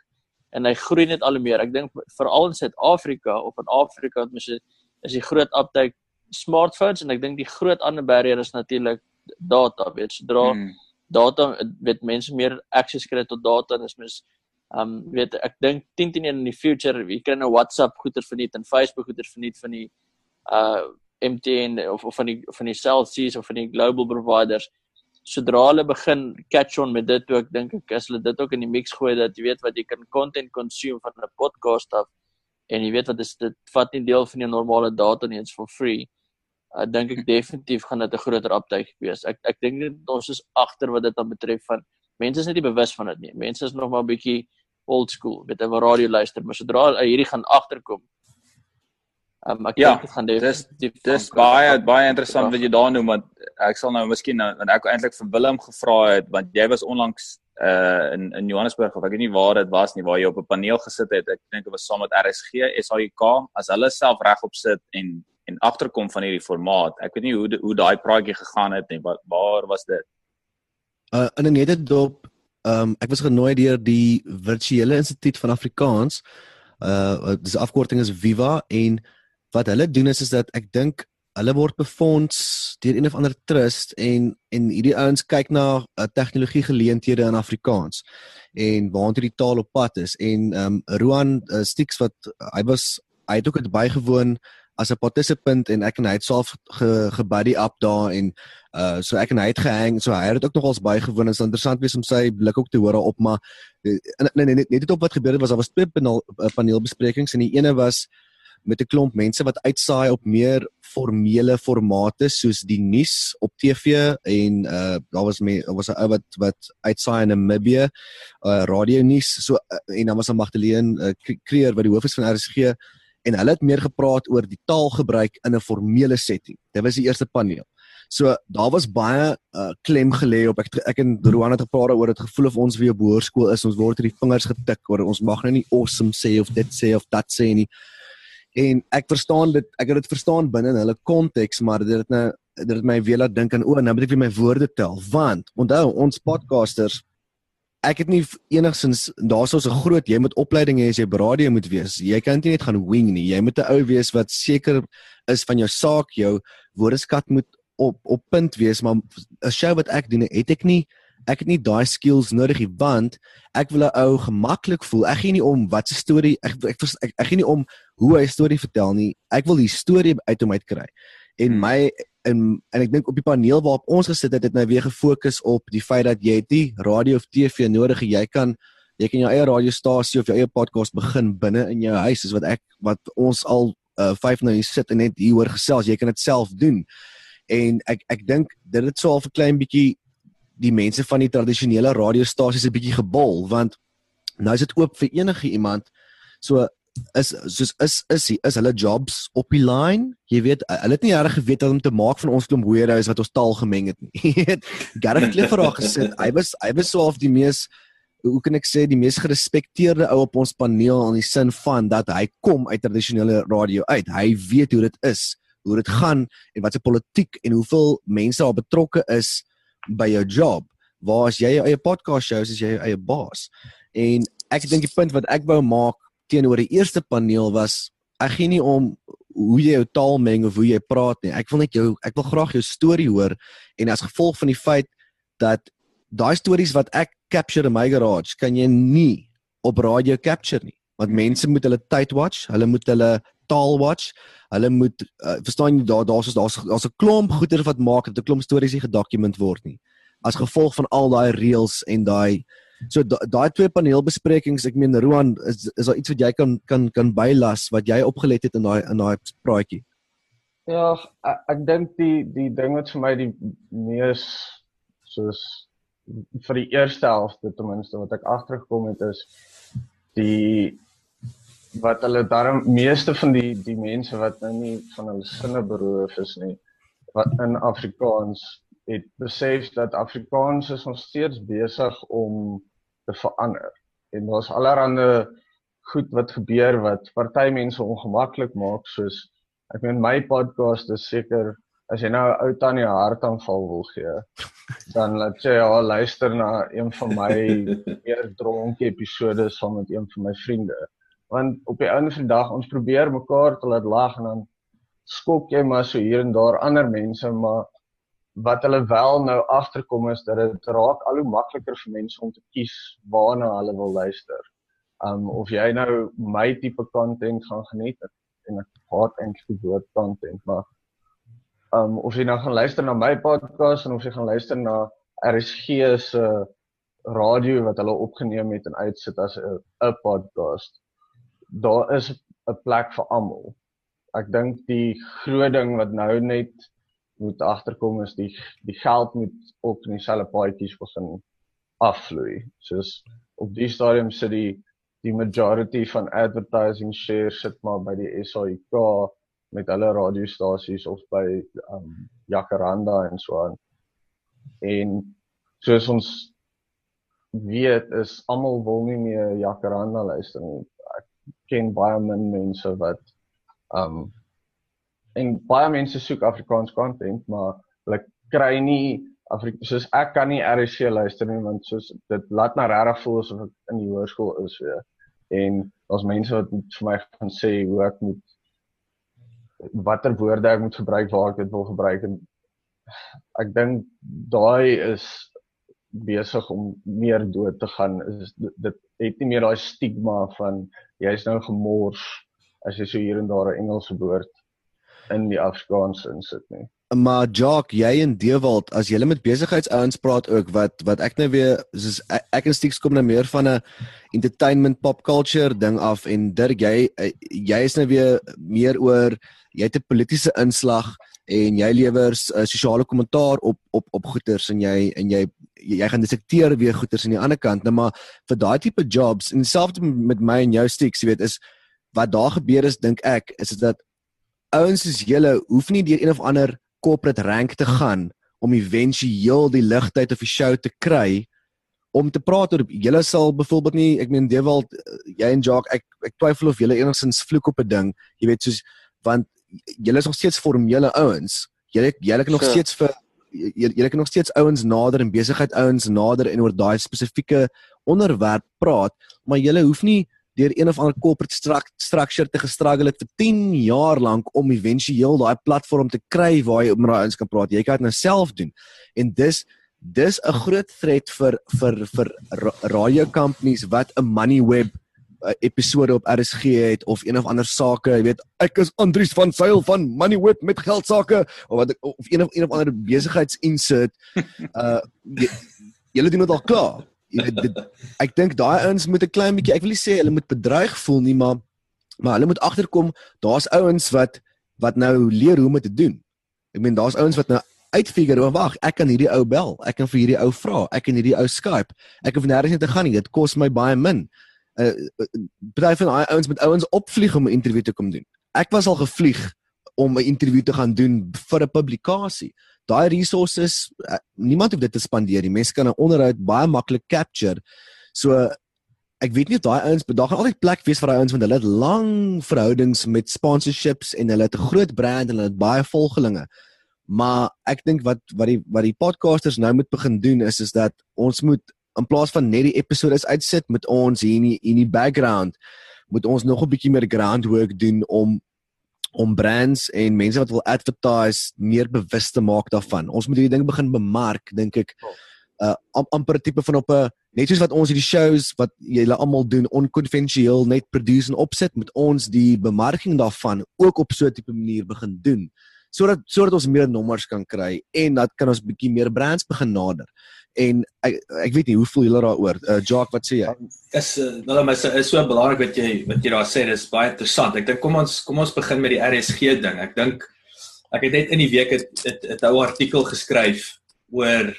en hy groei net al hoe meer. Ek dink veral in Suid-Afrika of in Afrika het mens is die groot uptake smartphones en ek dink die groot ander barrier is natuurlik data weet sodra Hmm. data weet mense meer access kry tot data en is mens um weet ek dink 10 teen 1 in die future jy kan nou WhatsApp goeder verniet en Facebook goeder verniet van die uh MTN of of van die van die Cell C's of van die global providers. Sodra hulle begin catch on met dit ek dink ek as hulle dit ook in die mix gooi dat jy weet wat jy kan content consume van 'n podcast af en jy weet wat is dit vat nie deel van jou normale data nie it's for free uh, dink ek definitief gaan dit 'n groter uptake wees. Ek ek dink net ons is agter wat dit dan betref van mense is net nie bewus van dit nie. Mense is nog maar 'n bietjie old school weet jy waar radio luister maar sodra uh, hierdie gaan agterkom um, ek Ja, dink dit gaan dis dis baie van- baie interessant wat jy daar noem want ek sal nou miskien nou want ek eintlik vir Willem gevra het want jy was onlangs uh in in Johannesburg of ek weet nie waar dit was nie waar jy op 'n paneel gesit het ek dink dit was saam met RSG SAIK as hulle self regop sit en en agterkom van hierdie formaat ek weet nie hoe hoe daai praatjie gegaan het nie wat waar was dit? Uh in 'n nette dop, ehm um, ek was genooi deur die Virtuele Instituut van Afrikaans. Uh dis afkorting is Viva en wat hulle doen is is dat ek dink hulle word befonds deur een of ander trust en en hierdie ouens kyk na uh, tegnologie geleenthede in Afrikaans en waartoe die taal op pad is en ehm um, Roan uh, Stix wat uh, hy was hy het ook het bygewoon as 'n participant en ek en hy het self ge, gebuddy up daar en uh so ek en hy het gehang so hy het ook nogals bygewoon. En is interessant wees om sy blik ook te hoor op maar nee nee net net op wat gebeur het was daar was twee paneel paneelbesprekings en die ene was met 'n klomp mense wat uitsaai op meer formele formate soos die nuus op TV en uh daar was me was 'n ou wat wat uitsaai in Namibië uh radio nuus. So uh, en dan was 'n Magdalene uh, Kreer wat die hoof is van RSG en hulle het meer gepraat oor die taalgebruik in 'n formele setting. Dit was die eerste paneel. So daar was baie uh, klem gelê op ek ek en Roan het gepraat oor dit gevoel of ons weer op hoërskool is ons word hier die vingers getik oor ons mag nou nie awesome sê of dit sê of dat sê nie en ek verstaan dit ek het dit verstaan binne in hulle konteks maar dit het nou dit het my weer laat dink aan o nou moet ek weer my woorde tel want onthou ons podcasters ek het nie enigsins daar's ons 'n groot jy moet opleiding hê as jy radio moet wees jy kan nie net gaan wing nie jy moet 'n ou wees wat seker is van jou saak jou woordeskat moet op op punt wees maar 'n show wat ek doen het ek nie ek het nie daai skills nodig nie want ek wil 'n ou gemaklik voel. Ek gee nie om wat se storie ek ek, ek ek gee nie om hoe hy 'n storie vertel nie. Ek wil die storie uit hom uit kry. En hmm. my en en ek dink op die paneel waarop ons gesit het het nou weer gefokus op die feit dat jy die radio of TV nodig het. Jy kan jy kan jou eie radiostasie of jou eie podcast begin binne in jou huis. Dis wat ek wat ons al 5 uh, nou hier sit en net hier hoor gesels. Jy kan dit self doen. En ek ek dink dit het so al 'n klein bietjie die mense van die tradisionele radiostasies 'n bietjie gebol want nou is dit oop vir enige iemand. So is soos is is is, hulle jobs op die line. Jy weet, hulle het nie reg geweet wat om te maak van ons klomp weirdos wat ons taal gemeng het nie. (laughs) Jy weet, Gareth Cliff het gesê hy was hy was so of die mees hoe kan ek sê die mees gerespekteerde ou op ons paneel in die sin van dat hy kom uit tradisionele radio uit. Hy weet hoe dit is, hoe dit gaan en wat se politiek en hoeveel mense daar betrokke is by jou job waar as jy jou eie podcast shows as jy jou eie baas en ek dink die punt wat ek wou maak teenoor die eerste paneel was ek gee nie om hoe jy jou taal meng of hoe jy praat nie. Ek wil net jou ek wil graag jou storie hoor en as gevolg van die feit dat daai stories wat ek capture in my garage kan jy nie op radio capture nie. Want mense moet hulle tyd watch hulle moet hulle taal watch hulle moet uh, verstaan jy daar daar's daar's daar's 'n klomp goeie wat maak dat 'n klomp stories nie gedokument word nie. As gevolg van al daai reels en daai so daai twee paneelbesprekings ek meen Roan is is daar iets wat jy kan kan kan bylas wat jy opgelet het in daai in daai praatjie? Ja ek, ek dink die die ding wat vir my die mees soos vir die eerste helfte ten minste wat ek agtergekom het is die wat hulle daarom meeste van die die mense wat nou nie van hulle sinne beroof is nie wat in Afrikaans het besef dat Afrikaans is nog steeds besig om te verander. En daar's allerlei goed wat gebeur wat party mense ongemaklik maak soos ek meen my podcast is seker as jy nou 'n ou tannie hartaanval wil gee dan laat jy al luister na een van my (laughs) meer dronke episode saam met een van my vriende. Want op die einde van die dag ons probeer mekaar te laat lag en dan skok jy maar so hier en daar ander mense maar wat hulle wel nou agterkom is dat dit raak al hoe makliker vir mense om te kies waarna hulle wil luister. Um of jy nou my tipe content gaan geniet en ek haat eintlik die woord content maar um of jy nou gaan luister na my podcast en of jy gaan luister na RSG se radio wat hulle opgeneem het en uitsit as 'n podcast daar is 'n plek vir almal. Ek dink die groot ding wat nou net moet agterkom is die die geld moet ook in dieselfde paadjies begin afvloei. Soos op die stadium sit die die majority van advertising shares sit maar by die SAIK met hulle radiostasies of by um Jacaranda en so aan. En soos ons weet is almal wil nie meer Jacaranda luister nie ken baie min mense wat um en baie mense soek Afrikaans content, maar hulle kry nie Afrika soos ek kan nie RC luister nie want soos dit laat my regtig voel asof ek in die hoërskool is weer. En daar's mense wat vir my gaan sê hoe ek moet watter woorde ek moet gebruik waar ek dit wil gebruik en ek dink daai is besig om meer dood te gaan is dit het nie meer daai stigma van jy's nou gemors as jy so hier en daar 'n Engelse woord in die Afrikaans insit nie. Maar Jock, jy en Dewald, as jy met besigheidsouens praat ook wat wat ek nou weer soos ek, ek en Stix kom nou meer van 'n entertainment pop culture ding af en Dirk jy eh, jy is nou weer meer oor jy het 'n politieke inslag en jy lewer uh, sosiale kommentaar op op op goeters en jy en jy jy gaan detekteer weer goeters aan die ander kant nou maar vir daai tipe jobs en dieselfde met my en jou Stix jy weet is wat daar gebeur is dink ek is dit dat ouens soos julle hoef nie deur een of ander corporate rank te gaan om éventueel die ligtyd of die show te kry om te praat oor julle sal byvoorbeeld nie ek meen Dewald jy en Jacques ek ek twyfel of julle enigstens vloek op 'n ding jy weet soos want julle is nog steeds formele ouens julle julle kan nog sure. steeds vir julle kan nog steeds ouens nader en besigheid ouens nader en oor daai spesifieke onderwerp praat maar julle hoef nie deur een of ander corporate structure te gestruggle het vir 10 jaar lank om éventueel daai platform te kry waar jy met daai ouens kan praat. Jy kan dit nou self doen. En dis dis 'n groot threat vir vir vir radio companies wat 'n money web uh, episode op RSG het of een of ander sake, jy weet, ek is Andries van Sail van Money Web met geld sake of wat of een of een of ander besigheidsinsert. (laughs) Uh julle doen dit al klaar weet dit ek dink daai ouens moet 'n klein bietjie ek wil nie sê hulle moet bedreig voel nie maar maar hulle moet agterkom daar's ouens wat wat nou leer hoe om dit te doen. Ek meen daar's ouens wat nou uitfigure maar wag ek kan hierdie ou bel. Ek kan vir hierdie ou vra. Ek kan hierdie ou Skype. Ek hoef nêrens te gaan nie. Dit kos my baie min. Uh baie van daai ouens met ouens opvlieg om 'n onderhoud te kom doen. Ek was al gevlieg om 'n onderhoud te gaan doen vir 'n publikasie. Daai resources uh, niemand hoef dit te spandeer die mense kan 'n onderhoud baie maklik capture. So ek weet nie of daai ouens daar gaan altyd plek wees vir daai ouens want hulle het lang verhoudings met sponsorships en hulle het 'n groot brand en hulle het baie volgelinge. Maar ek dink wat wat die wat die podcasters nou moet begin doen is is dat ons moet in plaas van net die episode uitsit met ons hier in die, in die background moet ons nog 'n bietjie meer groundwork doen om om brands en mense wat wil advertise meer bewus te maak daarvan. Ons moet hierdie ding begin bemark, dink ek. Uh amper 'n tipe van op 'n net soos wat ons hierdie shows wat julle almal doen onkonvensioneel net produce en opset met ons die bemarking daarvan ook op so 'n tipe manier begin doen sodat sodat ons meer nommers kan kry en dat kan ons bietjie meer brands begin nader en ek ek weet nie hoe voel julle daaroor. Uh Jock, wat sê jy? Is wel uh, is, is so belangrik wat jy wat jy daar sê, dis baie interessant. Ek dink kom ons kom ons begin met die RSG ding. Ek dink ek het net in die week het 'n ou artikel geskryf oor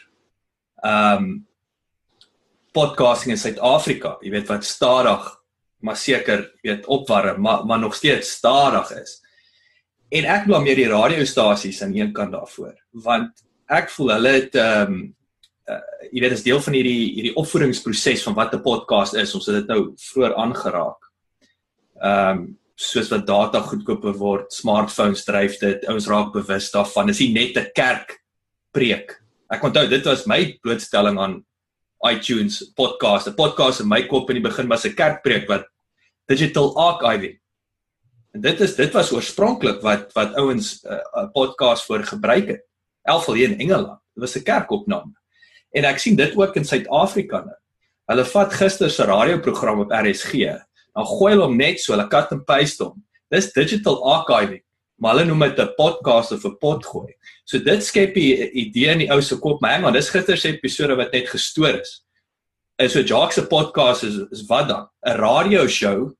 um, podcasting in Suid-Afrika. Jy weet wat stadig maar seker weet opwarm, maar maar nog steeds stadig is. En ek blameer die radiostasies aan een kant daarvoor, want ek voel hulle het ehm um, uh, jy weet is deel van hierdie hierdie opvoedingsproses van wat 'n podcast is. Ons het dit nou vroeër aangeraak. Ehm um, soos wat data goedkoper word, smartphones dryf dit, ouens raak bewus daarvan. Dis nie net 'n kerk preek. Ek onthou dit was my blootstelling aan iTunes podcast. 'n Podcast in my kop in die begin was 'n kerkpreek wat digital archiving. En dit is dit was oorspronklik wat wat ouens 'n uh, podcast vir gebruik het. Elfel hier in Engeland. Dit was 'n kerkopname. En ek sien dit ook in Suid-Afrika nou. Hulle vat gister se radioprogram op RSG. Dan gooi hulle hom net so, hulle cut and paste hom. Dis digital archiving. Maar hulle noem dit 'n podcast of 'n pot gooi. So dit skep 'n idee in die ou se kop, maar hang on, dis gister se episode wat net gestoor is. En so Jacques se podcast is is wat dan? 'n Radio show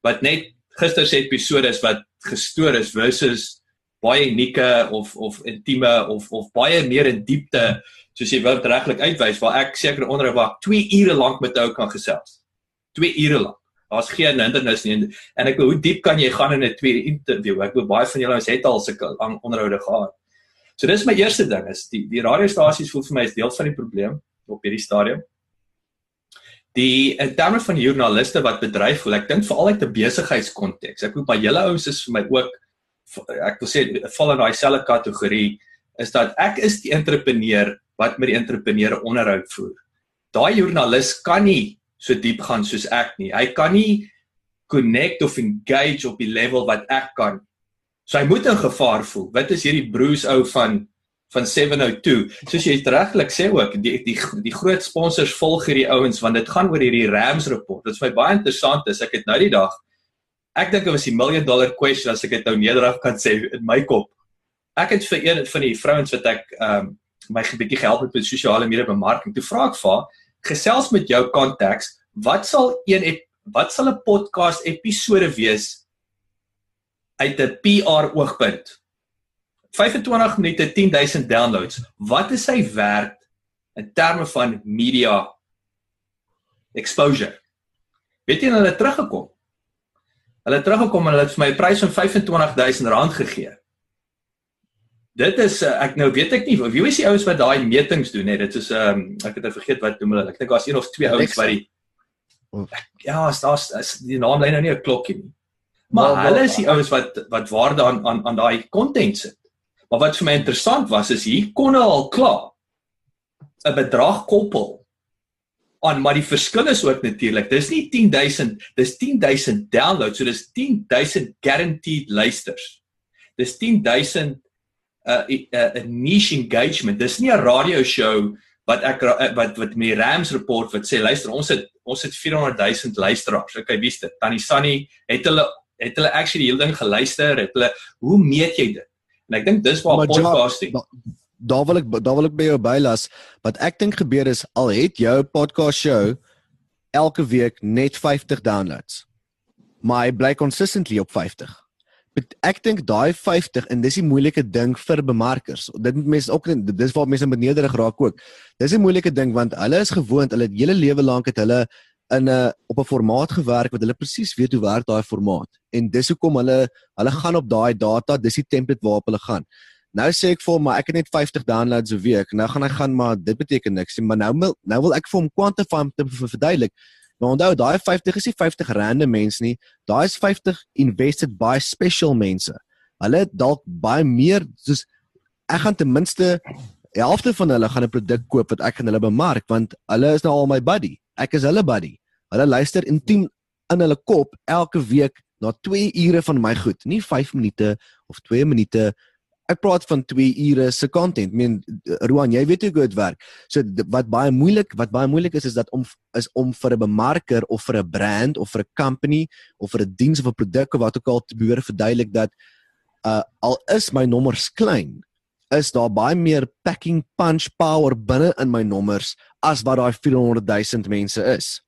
wat net gister se episode is wat gestoor is versus baie unieke of of intieme of of baie meer in diepte soos jy wou regtig uitwys waar ek seker onderhou waar 2 ure lank met jou kan gesels. 2 ure lank. Daar's geen hindernis nie en ek hoe diep kan jy gaan in 'n 2 ure interview? Ek wil baie van julle het al sulke lang onderhoude gehad. So dis my eerste ding is die die radiostasies voel vir my is deel van die probleem op hierdie stadium. Die in terme van die joernaliste wat bedryf voel, ek dink veral uit 'n besigheidskonteks. Ek hoop baie julle ouens is vir my ook ek wil sê val in daai selfde kategorie is dat ek is die entrepreneur wat met die entrepreneur onderhoud voer. Daai joernalis kan nie so diep gaan soos ek nie. Hy kan nie connect of engage op die level wat ek kan. So hy moet in gevaar voel. Wat is hierdie Bruce ou van van 702? Soos jy regtig sê ook, die die die groot sponsors volg hierdie ouens want dit gaan oor hierdie Rams report. Dit is vir my baie interessant is ek het nou die dag ek dink dit was die million dollar question as ek dit nou nederig kan sê in my kop. Ek het vir een van die vrouens wat ek ehm um, my bietjie gehelp het met sosiale media bemarking. Toe vra ek vir gesels met jou kontaks, wat sal een wat sal 'n podcast episode wees uit 'n PR oogpunt? 25 minute 10000 downloads. Wat is sy werd in terme van media exposure? Weet jy hulle het teruggekom? Hulle het teruggekom en hulle het vir my 'n prys van 25000 rand gegee. Dit is uh, ek nou weet ek nie wie is die ouens wat daai metings doen net dit is um, ek het nou vergeet wat noem hulle ek dink daar's een of twee ouens wat die ja daar's is die naam lê nou nie 'n klokkie nie maar hulle is die ouens wat wat waarde aan aan aan daai content sit maar wat vir my interessant was is hier kon hulle al klaar 'n bedrag koppel aan maar die verskil is ook natuurlik dis nie 10000 dis 10000 downloads so dis 10000 guaranteed luisters dis 10000 'n uh, 'n niche engagement. Dis nie 'n radio show wat ek uh, wat wat met die Rams report wat sê luister ons het ons het 400 000 luisteraars. Okay, wie's dit? Tannie Sunny het hulle het hulle actually die hele ding geluister. Het hulle hoe meet jy dit? En ek dink dis waar podcasting ja, daar wil ek daar wil ek by jou bylas wat ek dink gebeur is al het jou podcast show elke week net 50 downloads maar hy bly consistently op 50 ek dink daai 50 en dis die moeilike ding vir bemarkers. Dit moet mense ook dis waar mense benederig raak ook. Dis 'n moeilike ding want hulle is gewoond, hulle het hele lewe lank het hulle in 'n op 'n formaat gewerk wat hulle presies weet hoe werk daai formaat. En dis hoekom hulle hulle gaan op daai data, dis die template waarop hulle gaan. Nou sê ek vir hom, maar ek het net 50 downloads 'n week. Nou gaan hy gaan maar dit beteken niks nie, maar nou nou wil ek vir hom quantify om te verduidelik. Maar onthou, daai 50 is nie 50 rande mense nie. Daai is 50 invested by special mense. Hulle het dalk baie meer soos ek gaan ten minste helfte van hulle gaan 'n produk koop wat ek aan hulle bemark want hulle is nou al my buddy. Ek is hulle buddy. Hulle luister intiem in hulle kop elke week na 2 ure van my goed, nie 5 minute of 2 minute ek praat van 2 ure se content. Ek meen Roan, jy weet hoe dit werk. So wat baie moeilik, wat baie moeilik is is dat om is om vir 'n bemarker of vir 'n brand of vir 'n company of vir 'n diens of 'n produk of wat ook al te behoor verduidelik dat uh al is my nommers klein, is daar baie meer packing punch power binne in my nommers as wat daai 400 000 mense is.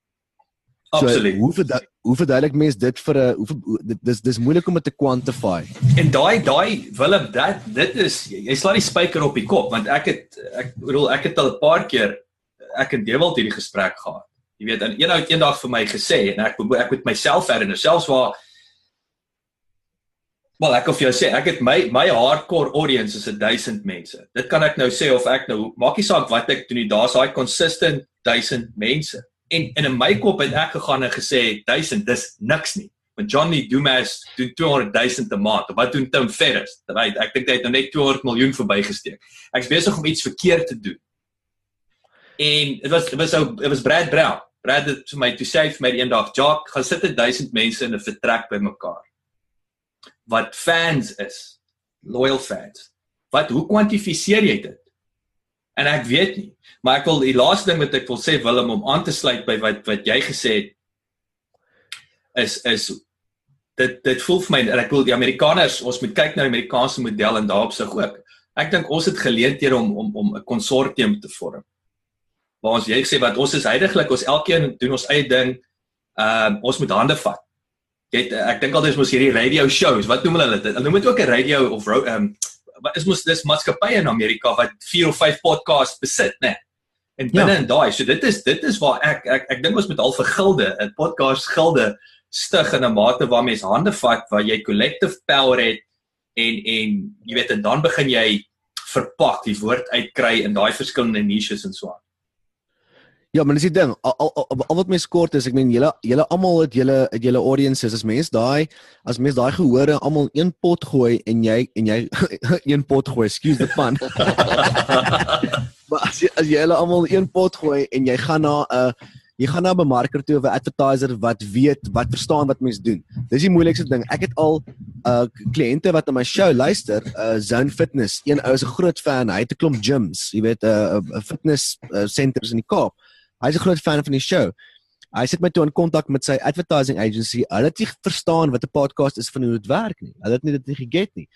Absoluut. So, hoe vir hoe verduidelik mens dit vir 'n hoe dis dis moeilik om dit te quantify. En daai daai Willem dat dit is jy slaan die spyker op die kop want ek het ek bedoel ek het al 'n paar keer ek en Dewald hierdie gesprek gehad. Jy weet, en een ou het eendag vir my gesê en ek ek met myself herinner selfs waar Wel ek of jy sê ek het my my hardcore audience is 1000 mense. Dit kan ek nou sê of ek nou maak nie saak wat ek doen nie, daar's daai consistent 1000 mense en en in my kop het ek gegaan en gesê 1000 dis niks nie. Want Johnny Dumas doen 200 000 'n maand wat doen Tim Ferriss? Right ek dink hy het nou net 200 miljoen verbygesteek. Ek's besig om iets verkeerd te doen. En dit was dit was ou dit was Brad Brown. Brad het vir my toe sê vir my eendag Jock gaan sit 1000 mense in 'n vertrek by mekaar wat fans is loyal fans. Wat hoe kwantifiseer jy dit En ek weet nie, maar ek wil die laaste ding wat ek wil sê Willem om aan te sluit by wat wat jy gesê het is is dit dit voel vir my en ek wil die Amerikaners ons moet kyk na die Amerikaanse model en daarop sig ook. Ek dink ons het geleenthede om om om 'n konsortium te vorm. Waar ons jy sê wat ons is heidaglik ons elkeen doen ons eie ding. Ehm uh, ons moet hande vat. Jy het, ek dink altyd ons hierdie radio shows, wat noem hulle dit? Hulle noem dit ook 'n radio of ehm um, wat is mos dis maatskappye in Amerika wat 4 of 5 podcasts besit, né? Nee. En binne ja. in daai, so dit is dit is waar ek ek ek dink ons met al vir gilde, 'n podcast gilde stig in 'n mate waar mense hande vat waar jy collective power het en en jy weet en dan begin jy verpak die woord uitkry in daai verskillende niches en so aan. Ja, maar dis die ding. Al, al, al, al wat mens kort is, ek meen julle julle almal het julle het julle audiences as mens daai as mens daai gehore almal een pot gooi en jy en jy (laughs) een pot gooi, excuse the pun. (laughs) maar as jy as jy hulle almal een pot gooi en jy gaan na 'n uh, Jy gaan na 'n bemarker toe of 'n advertiser wat weet, wat verstaan wat mens doen. Dis die moeilikste ding. Ek het al uh kliënte wat na my show luister, uh Zone Fitness. Een ou is 'n groot fan. Hy het 'n klomp gyms, jy weet, 'n uh, 'n uh, fitness uh, centers in die Kaap. Hy's 'n groot fan van die show. Hy sit my toe in kontak met sy advertising agency. Hulle het nie verstaan wat 'n podcast is van hoe dit werk nie. Hulle het nie dit nie geget nie.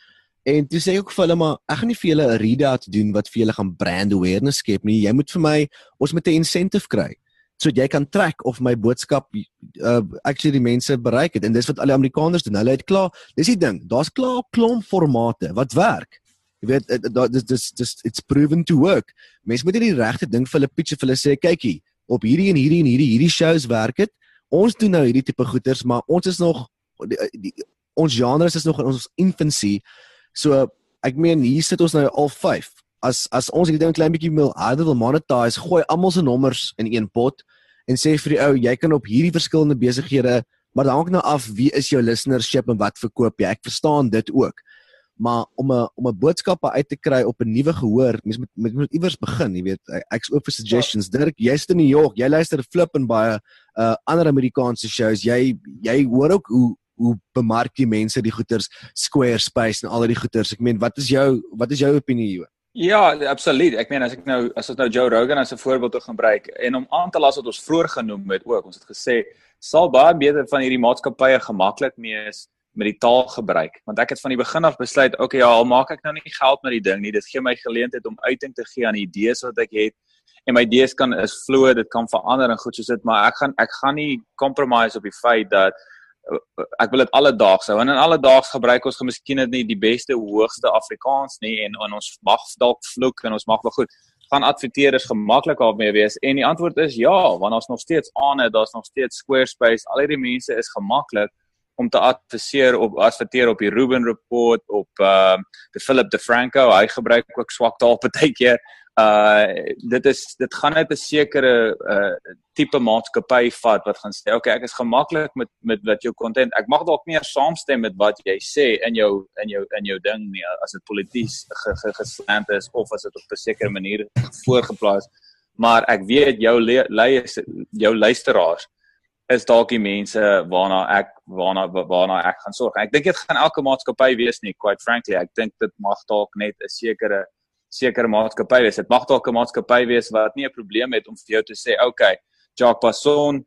En toe sê ek ook vir hulle maar ek gaan nie vir julle 'n readout doen wat vir julle gaan brand awareness skep nie. Jy moet vir my ons moet 'n incentive kry sodat jy kan track of my boodskap uh actually die mense bereik het. En dis wat al die Amerikaners doen. Hulle het klaar, dis die ding. Daar's klaar klomp formate wat werk. Jy weet dis dis dis it's proven to work. Mense moet nie die regte ding vir hulle pitch of hulle sê kykie, op hierdie en hierdie en hierdie hierdie shows werk dit. Ons doen nou hierdie tipe goeders, maar ons is nog die, die, ons genres is nog in ons infancy. So ek meen hier sit ons nou al 5. As as ons hierdie ding klein bietjie wil harder wil monetize, gooi almal se nommers in een pot en sê vir die ou, jy kan op hierdie verskillende besighede, maar dan hang nou af wie is jou listenership en wat verkoop jy. Ek verstaan dit ook. Maar om 'n om 'n boodskap uit te kry op 'n nuwe gehoor, mens moet met moet iewers begin, jy weet. Ek's oop vir suggestions. Ja. Dirk, jy's in New York. Jy luister flip en baie uh ander Amerikaanse shows. Jy jy hoor ook hoe hoe bemark die mense die goeders Squarespace en al die goeders. Ek meen, wat is jou wat is jou opinie hier? Ja, absoluut. Ek meen as ek nou as ons nou Joe Rogan as 'n voorbeeld te gebruik en om aan te las wat ons vroeër genoem het ook, ons het gesê sal baie beter van hierdie maatskappye gemaklik mees met die taal gebruik. Want ek het van die begin af besluit okay ja al maak ek nou nie geld met die ding nie. Dit gee my geleentheid om uiting te gee aan idees wat ek het. En my idees kan is vloei dit kan verander en goed soos dit maar ek gaan ek gaan nie compromise op die feit dat ek wil dit alledaags hou. En in alledaags gebruik ons miskien net nie die beste hoogste Afrikaans nie en, en ons mag dalk vloek en ons mag wel goed. Gaan adverteerders gemaklik daarmee wees? En die antwoord is ja want ons nog steeds aan het daar's nog steeds Squarespace. Al hierdie mense is gemaklik om te adverteer op adverteer op die Ruben report op uh die Philip DeFranco hy gebruik ook swak taal (laughs) partykeer uh dit is dit gaan net 'n sekere uh tipe maatskappy vat wat gaan sê okay ek is gemaklik met met wat jou content ek mag dalk meer saamstem met wat jy sê in jou in jou in jou ding nie as dit polities ge, ge, geslant is of as dit op 'n sekere manier voorgeplaas maar ek weet jou lei jou luisteraars is dalk die mense waarna ek waarna waarna ek gaan sorg. Ek dink dit gaan elke maatskappy wees nie quite frankly. Ek dink dit mag dalk net 'n sekere sekere maatskappy wees. Dit mag dalk 'n maatskappy wees wat nie 'n probleem het om vir jou te sê, "Oké, okay, Jacques Passon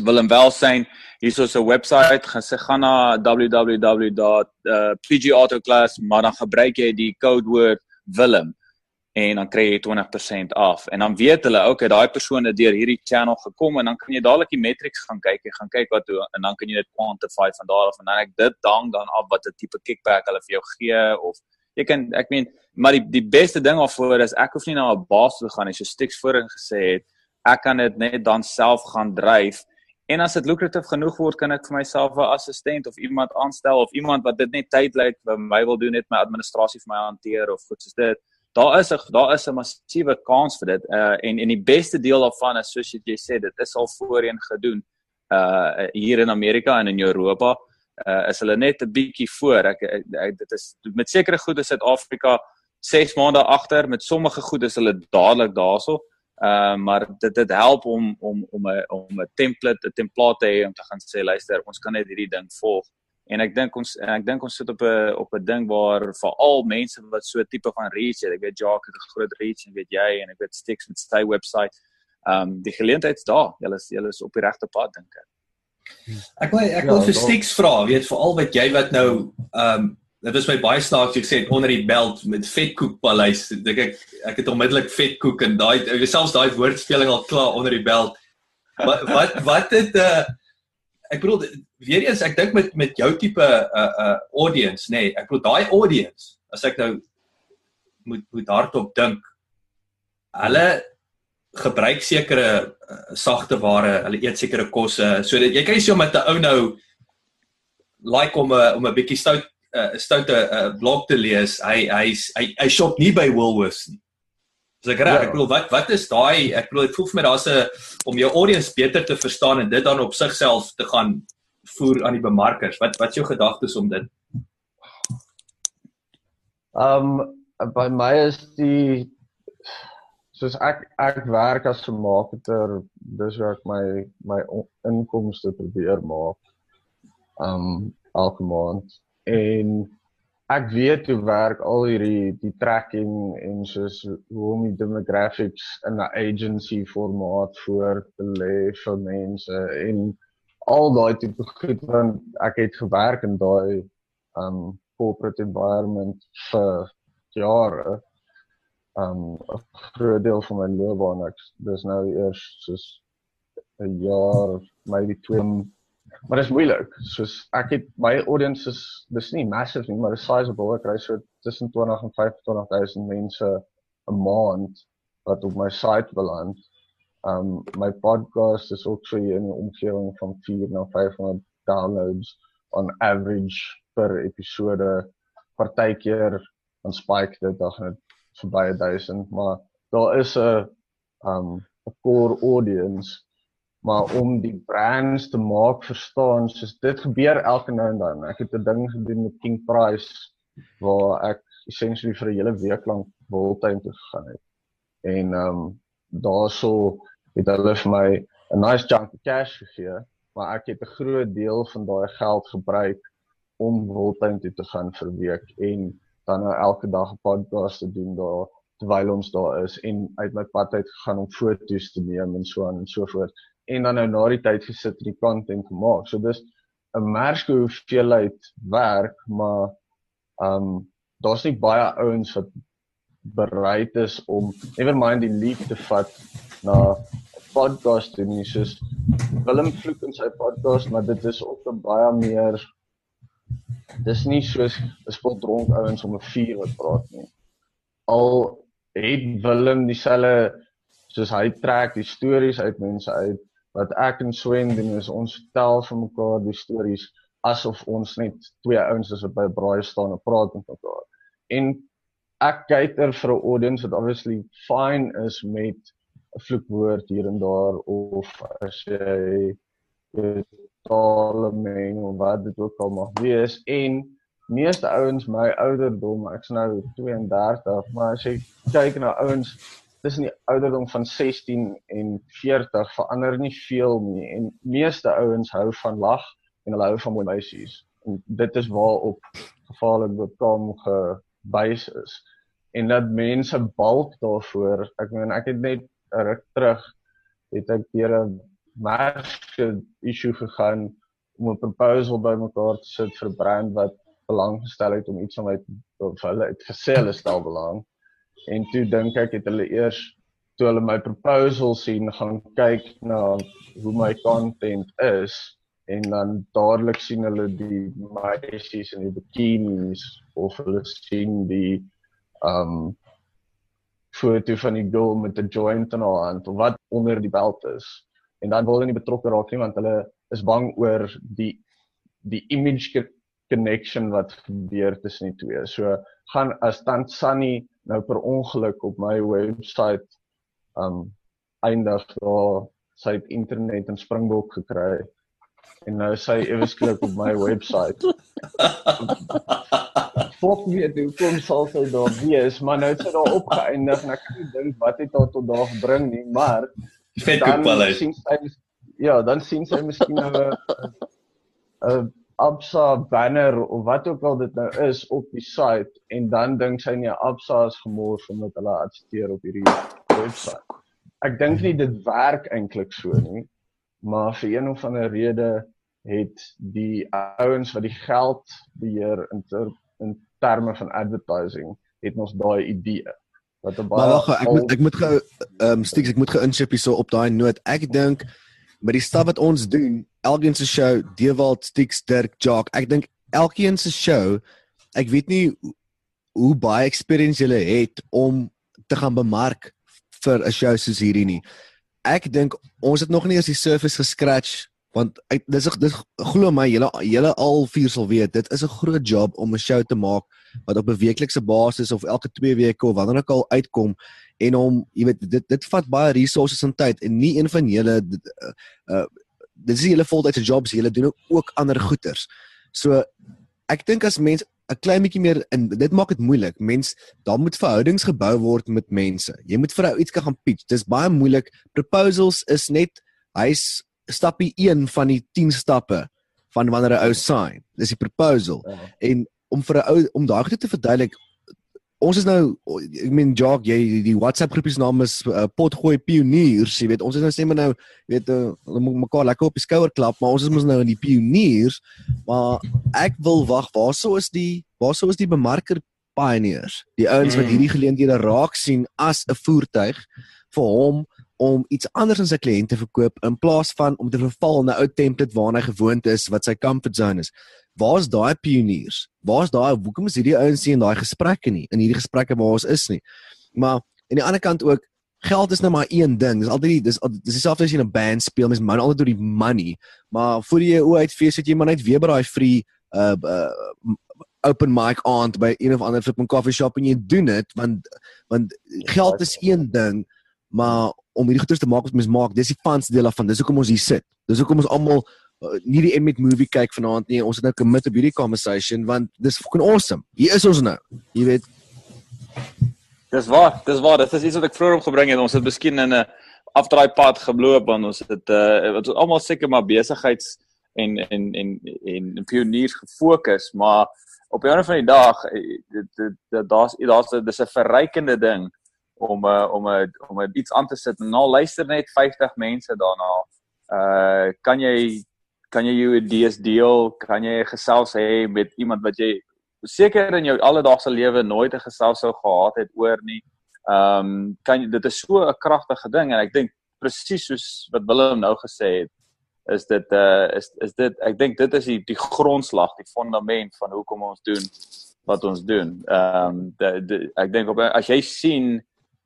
wil en welsyn, hier is 'n webwerf, gaan se gaan na www.pgautoclass, uh, maar dan gebruik jy die kodewoord Willem en dan kry jy 20% af. En dan weet hulle, okay, daai persoon het deur hierdie channel gekom en dan kan jy dadelik die metrics gaan kyk. Jy gaan kyk wat hoe en dan kan jy dit quantify van daar af en dan ek dit dan dan af wat 'n tipe kickback hulle vir jou gee of jy kan ek meen maar die die beste ding daarvoor is ek hoef nie na 'n baas te gaan nie so Stix voorheen gesê het ek kan dit net dan self gaan dryf en as dit lukratief genoeg word kan ek vir myself 'n assistent of iemand aanstel of iemand wat dit net tydelik vir my wil doen net my administrasie vir my hanteer of goed soos dit daar is 'n daar is 'n massiewe kans vir dit uh en en die beste deel daarvan is soos jy sê dit is al voorheen gedoen uh hier in Amerika en in Europa uh, is hulle net 'n bietjie voor. Ek, ek, ek dit is met sekere goed is Suid-Afrika 6 maande agter, met sommige goed is hulle dadelik daarso. Ehm uh, maar dit dit help om om om 'n om 'n template, 'n template te hê om te gaan sê luister, ons kan net hierdie ding volg. En ek dink ons ek dink ons sit op 'n op 'n ding waar vir al mense wat so 'n tipe van reach het, ek weet Jacques het 'n groot reach en weet jy en ek weet Stix met sy webwerf. Ehm um, die geleentheid's daar. Julle is julle is op die regte pad dink ek. Ek wil ek wil ja, vir Stix vra, weet veral wat jy wat nou ehm um, dit was my baie snaaks jy gesê onder die belt met vetkoek paleis. Dink ek ek het onmiddellik vetkoek en daai selfs daai woordspeling al klaar onder die belt. Wat wat wat het uh ek bedoel weer eens ek dink met met jou tipe uh, uh audience nê. Nee, ek bedoel daai audience as ek nou moet moet hardop dink. Hulle gebruik sekere uh, sagte ware, hulle eet sekere kosse sodat jy kan nie so met 'n ou nou like om 'n om 'n bietjie stout 'n uh, stoute uh, blog te lees. Hy hy hy, hy shop nie by Woolworths nie. So ek reg, ja. ek bedoel wat wat is daai ek bedoel dit voel vir my daar's 'n om jou audience beter te verstaan en dit dan op sigself te gaan voer aan die bemarkers. Wat wat is jou gedagtes om dit? Ehm um, by my is die soos ek ek werk as 'n marketer dis waar ek my my inkomste probeer maak. Um elke maand en ek weet hoe werk al hierdie die tracking en soos hoe om die demographics in 'n agency formaat voor te lê vir mense en al daai tipe goed want ek het gewerk in daai um corporate environment vir jare. Um 'n groot deel van my loopbaan ek dis nou eers soos 'n jaar maybe 2 Maar dit is moeilik. Soos ek het my audience is dis nie massive nie, maar is sizable. Ek kry so tussen 20 en 25000 mense 'n maand wat op my site beland. Um my podcast is ook so in 'n omgewing van 4 na 500 downloads on average per episode. Partykeer dan spike dit dan net verby 1000, maar daar is 'n um 'n core audience maar om die brands te maak verstaan soos dit gebeur elke nou en dan. Ek het 'n ding gedoen met King Price waar ek essentially vir 'n hele week lank voltyd toe gegaan het. En ehm um, daaroor het hulle vir my 'n nice chunk of cash gegee, maar ek het 'n groot deel van daai geld gebruik om voltyd te gaan vir 'n week en dan nou elke dag 'n podcast te doen daar terwyl ons daar is en uit my pad uit gegaan om foto's te neem en so aan en so voort en dan nou na die tyd gesit en die content gemaak. So dis 'n merke hoeveelheid werk, maar ehm um, daar's nie baie ouens wat bereid is om never mind die leap te vat na podcast en nie soos Willem vloek in sy podcast, maar dit is ook 'n baie meer dis nie soos 'n spot dronk ouens om 'n vuur wat praat nie. Al het Willem dieselfde soos hy trek die stories uit mense uit wat ek en Swen doen is ons vertel vir mekaar die stories asof ons net twee ouens is wat by 'n braai staan en praat met mekaar. En ek kyker vir 'n audience wat obviously fine is met 'n vloekwoord hier en daar of as jy totale meng of wat dit ook al mag wees en meeste ouens my ouderdom ek's nou 32 maar as jy kyk na ouens tussen die ouderdom van 16 en 40 verander nie veel nie en meeste ouens hou van lag en hulle hou van mooi meisies en dit is waarop gevaarlik bekom gebys is. En dat mense balk daarvoor ek meen ek het net ruk terug het ek deur 'n marke issue gegaan om 'n proposal bymekaar te sit vir 'n brand wat belang gestel het om iets van my of hulle het gesê hulle stel belang En toe dink ek het hulle eers toe hulle my proposal sien gaan kyk na hoe my content is en dan dadelik sien hulle die meisies in die bikinis of hulle sien die um foto van die girl met 'n joint in haar hand of wat onder die belt is. En dan wil hulle nie betrokke raak nie want hulle is bang oor die die image connection wat gebeur tussen die twee. So gaan as tant Sunny nou per ongeluk op my webwerf um eindig daar sy het internet en Springbok gekry en nou sy ewesklik op my webwerf. (laughs) Fok weet hoe kom sal sy daar wees, maar nou het sy daar opgeëindig en ek kan nie dink wat het haar tot daar gebring nie, maar vet koppel is. Ja, dan sien sy miskien nou 'n Absa banner of wat ook al dit nou is op die site en dan dink sy nie Absa is gemors omdat hulle adverteer op hierdie webwerf. Ek dink nie dit werk eintlik so nie, maar vir een of ander rede het die ouens wat die geld beheer in ter, in terme van advertising het ons daai idee wat baie Maar wag, ek moet ek moet gou ehm um, stiek ek moet geinship hier so op daai noot. Ek dink met die stap wat ons doen elkeen se show, Dewald, Stix, Dirk, Jock. Ek dink elkeen se show, ek weet nie hoe baie experience julle het om te gaan bemark vir 'n show soos hierdie nie. Ek dink ons het nog nie eens die surface gescratch want ek dis dis glo my julle julle al vier sal weet dit is 'n groot job om 'n show te maak wat op 'n weeklikse basis of elke 2 weke of wanneer ook al uitkom en om jy weet dit dit vat baie resources en tyd en nie een van julle uh, dit is julle voltydse jobs, julle doen ook ander goeders. So ek dink as mens 'n klein bietjie meer in dit maak dit moeilik. Mens daar moet verhoudings gebou word met mense. Jy moet vir ou iets kan gaan pitch. Dis baie moeilik. Proposals is net Hy's stappie 1 van die 10 stappe van wanneer 'n ou sign. Dis die proposal. Ja. En om vir 'n ou om daai goed te verduidelik ons is nou ek meen Jock jy die WhatsApp groepie se naam is uh, Potgooi Pioniers jy weet ons is nou sê maar nou weet uh, hulle moet mekaar lekker op die skouer klap maar ons is mos nou in die pioniers maar ek wil wag waarso is die waarso is die bemarker pioneers die ouens wat Mm. hierdie geleenthede raak sien as 'n voertuig vir hom om iets anders aan sy kliënte verkoop in plaas van om te verval in 'n ou template waarna hy gewoond is wat sy comfort zone is. Waar's daai pioniers? Waar's daai hoekom is hierdie ouens nie in daai gesprekke nie, in hierdie gesprekke waar ons is nie. Maar aan die ander kant ook geld is nou maar een ding. Dis altyd dis dis dieselfde as jy in 'n band speel, mens moet altyd oor die money. Maar voor jy o uitfees het jy maar net weer by daai free uh, uh open mic aand by een of ander flipping coffee shop en jy doen dit want want geld is een ding maar om hierdie goeders te maak wat mens maak dis die fun deel daarvan dis hoekom ons hier sit dis hoekom ons almal nie die Emmet movie kyk vanaand nie ons het nou commit op hierdie conversation want dis fucking awesome hier is ons nou jy weet Dis waar, dis waar. Dit is iets wat ek vroeër opgebring het. Ons het miskien in 'n afdraai pad gebloop want ons het uh ons almal seker maar besigheids en en en en pioniers gefokus, maar op 'n einde van die dag eh, dit dit daar's daar's dis 'n verrykende ding om uh, om 'n om iets aan te sit en nou luister net 50 mense daarna. Uh kan jy kan jy jou idees deel? Kan jy gesels hê met iemand wat jy seker in jou alledaagse lewe nooit 'n gesels sou gehad het oor nie. Ehm um, kan jy dit is so 'n kragtige ding en ek dink presies soos wat Willem nou gesê het is dit uh is is dit ek dink dit is die die grondslag, die fondament van hoekom ons doen wat ons doen. Ehm um, ek dink op as jy sien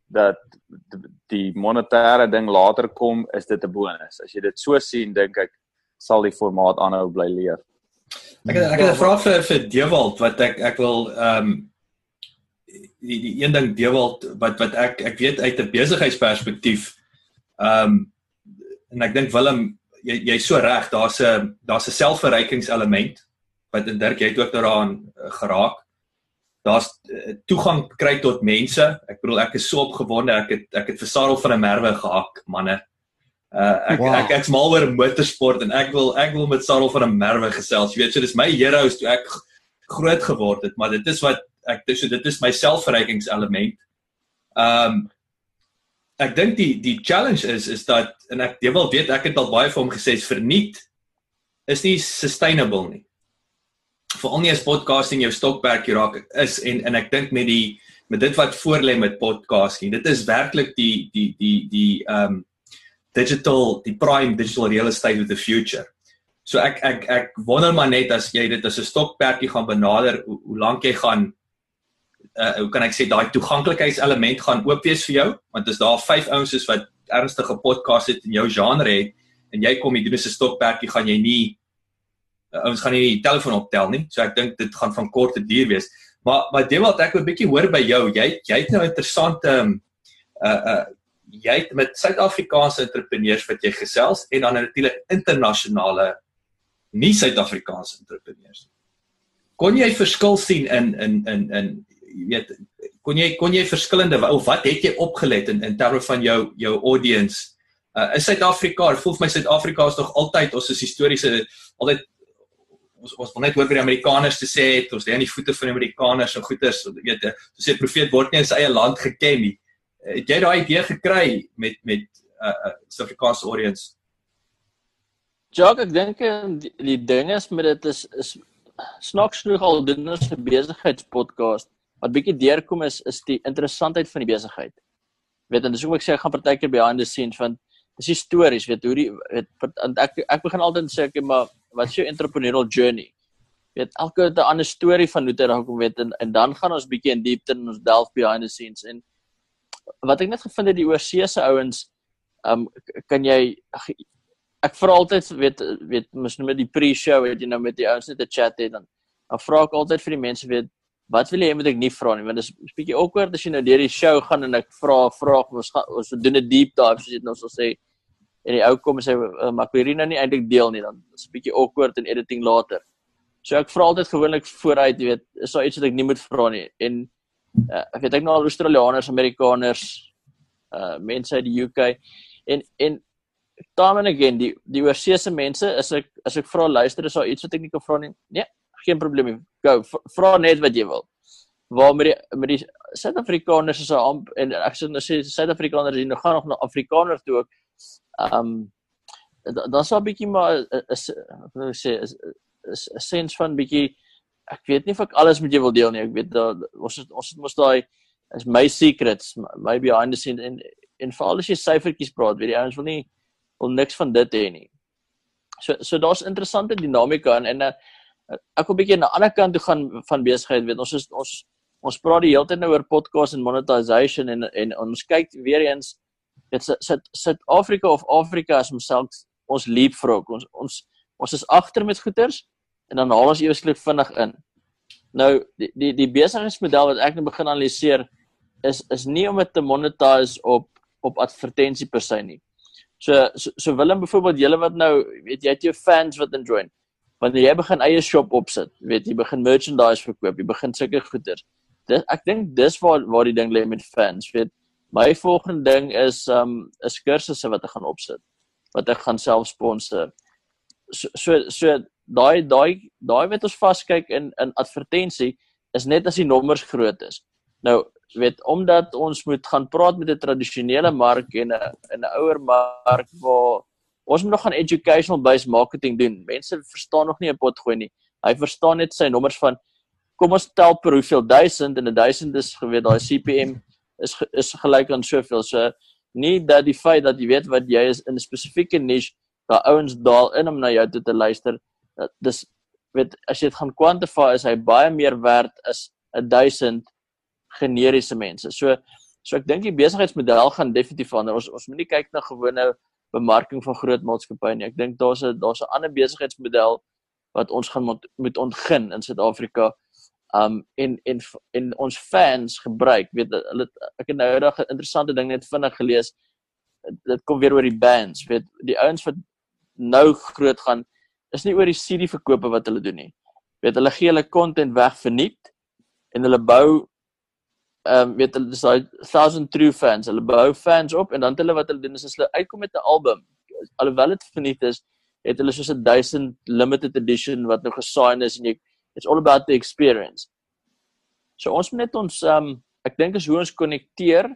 dat die monetêre ding later kom, is dit 'n bonus. As jy dit so sien, dink ek sal die formaat aanhou bly leef. Ek het, ek het 'n vraag vir vir Dewald wat ek ek wil ehm um, die die een ding Dewald wat wat ek ek weet uit 'n besigheidsperspektief ehm um, en ek dink Willem jy jy's so reg daar's 'n daar's 'n selfverrykingselement wat en Dirk jy het ook daaraan uh, geraak. Daar's uh, toegang kry tot mense. Ek bedoel ek is so opgewonde ek het ek het vir Sarel van der Merwe gehak manne. Uh ek Wow. wow. ek ek's mal oor motorsport en ek wil ek wil met Sarel van der Merwe gesels. Jy weet, so dis my heroes toe ek groot geword het, maar dit is wat ek dis so dit is my selfverrykingselement. Um ek dink die die challenge is is dat en ek jy wil weet ek het al baie vir hom gesê is verniet is nie sustainable nie. Veral nie as podcasting jou stokperdjie raak is en en ek dink met die met dit wat voorlê met podcasting. Dit is werklik die die die die um digital die prime digital real estate of the future. So ek ek ek wonder maar net as jy dit as 'n stokperdjie gaan benader hoe, hoe lank jy gaan uh, hoe kan ek sê daai toeganklikheidselement gaan oop wees vir jou want as daar vyf ouens wat ernstige podcast het in jou genre het en jy kom hier doen 'n stokperdjie gaan jy nie uh, ouens gaan nie die telefoon optel nie. So ek dink dit gaan van korte duur wees. Maar maar dit wat ek 'n bietjie hoor by jou, jy jy het nou interessante um, uh uh jy het met Suid-Afrikaanse entrepreneurs wat jy gesels en dan natuurlik internasionale nie Suid-Afrikaanse entrepreneurs. Kon jy verskil sien in in in in jy weet kon jy kon jy verskillende of wat het jy opgelet in in terme van jou jou audience? Uh in Suid-Afrika, voel vir my Suid-Afrika is nog altyd ons is historiese altyd ons ons wil net hoor by die Amerikaners te sê het ons lê aan die voete van die Amerikaners en goeters jy weet so sê profeet word nie in sy eie land geken nie. Het jy daai idee gekry met met uh, Suid-Afrikaanse audience? Jacques, ek dink eh, die, die ding is met dit is is snaaks genoeg al doen ons 'n besigheidspodcast. Wat bietjie deurkom is is die interessantheid van die besigheid. Weet en dis hoekom ek sê ek gaan partykeer behind the scenes van dis die stories, weet hoe die weet want ek ek begin altyd sê ek maar wat is jou entrepreneurial journey? Weet elke het 'n ander storie van hoe dit daar kom weet en en dan gaan ons bietjie in diepte en ons delf behind the scenes en wat ek net gevind het die oorsee se ouens um kan jy ag, ek vra altyd weet weet mos nou met die pre-show het jy nou met die ouens net 'n chat het dan dan vra ek altyd vir die mense weet wat wil jy hê moet ek nie vra nie want dit is 'n bietjie awkward as jy nou deur die show gaan en ek vra vra ons gaan ons doen 'n deep dive soos jy nou sal sê en die ou kom en sê "Uh, maar ek wil hierdie nou nie eintlik deel nie dan is 'n bietjie awkward in editing later. So ek vra altyd gewoonlik vooruit, jy weet, is daar iets wat ek nie moet vra nie en uh, ek weet ek nou al Australiërs, Amerikaners, uh mense uit die UK en en time and again die die oorseese mense as ek as ek vra luister is daar iets wat ek nie kan vra nie. Nee, geen probleem nie. Go, vra net wat jy wil. Waar met die met die Suid-Afrikaners is amp en ek sê nou sê Suid-Afrikaners hier nou gaan nog na Afrikaners toe ook. Um dan sou 'n bietjie maar is ek sê is 'n sens van bietjie ek weet nie of ek alles met jou wil deel nie. Ek weet daar ons het, ons het mos daai is my secrets, my behind the scenes en en veral as jy syfertjies praat, weet die ouens wil nie wil niks van dit hê nie. So so daar's interessante dinamika en en uh, ek wil bietjie na ander kant toe gaan van besigheid, weet ons is ons ons praat die hele tyd nou oor podcast en monetization en en ons kyk weer eens dit sit sit Afrika of Afrika as homself ons leapfrog ons ons ons is agter met goeders en dan haal ons eweslik vinnig in. Nou die die die besigheidsmodel wat ek nou begin analiseer is is nie om dit te monetize op op advertensie per se nie. So so, so Willem byvoorbeeld julle wat nou weet jy het jou fans wat enjoy. Wanneer jy begin eie shop opsit, weet jy begin merchandise verkoop, jy begin sulke goeder. Dit ek dink dis waar waar die ding lê met fans, weet. My volgende ding is um is kursusse wat ek gaan opsit wat ek gaan self sponsor. So so, so daai daai daai wat ons vaskyk in in advertensie is net as die nommers groot is. Nou weet omdat ons moet gaan praat met 'n tradisionele mark en 'n 'n ouer mark waar ons moet nog gaan educational based marketing doen. Mense verstaan nog nie 'n pot gooi nie. Hy verstaan net sy nommers van kom ons tel per hoeveel duisend en 'n duisend is geweet daai CPM is is gelyk aan soveel. So nie dat die feit dat jy weet wat jy is in 'n spesifieke niche, daai ouens daal in om na jou toe te luister. Dis weet as jy dit gaan kwantifieer is hy baie meer werd as 'n duisend generiese mense. So so ek dink die besigheidsmodel gaan definitief verander. Ons ons moenie kyk na gewone bemarking van groot maatskappye nie. Ek dink daar's 'n daar's 'n ander besigheidsmodel wat ons gaan moet, moet ontgin in Suid-Afrika. Um en en en ons fans gebruik, weet hulle ek het nou eendag 'n interessante ding net vinnig gelees. Dit kom weer oor die bands, weet die ouens wat nou groot gaan is nie oor die CD verkope wat hulle doen nie. Weet hulle gee hulle content weg verniet en hulle bou ehm um, weet hulle dis daai thousand true fans. Hulle bou fans op en dan hulle wat hulle doen is as hulle uitkom met 'n album, alhoewel dit verniet is, het hulle soos 'n 1000 limited edition wat nou gesign is en jy it's all about the experience. So ons moet net ons ehm um, ek dink is hoe ons konnekteer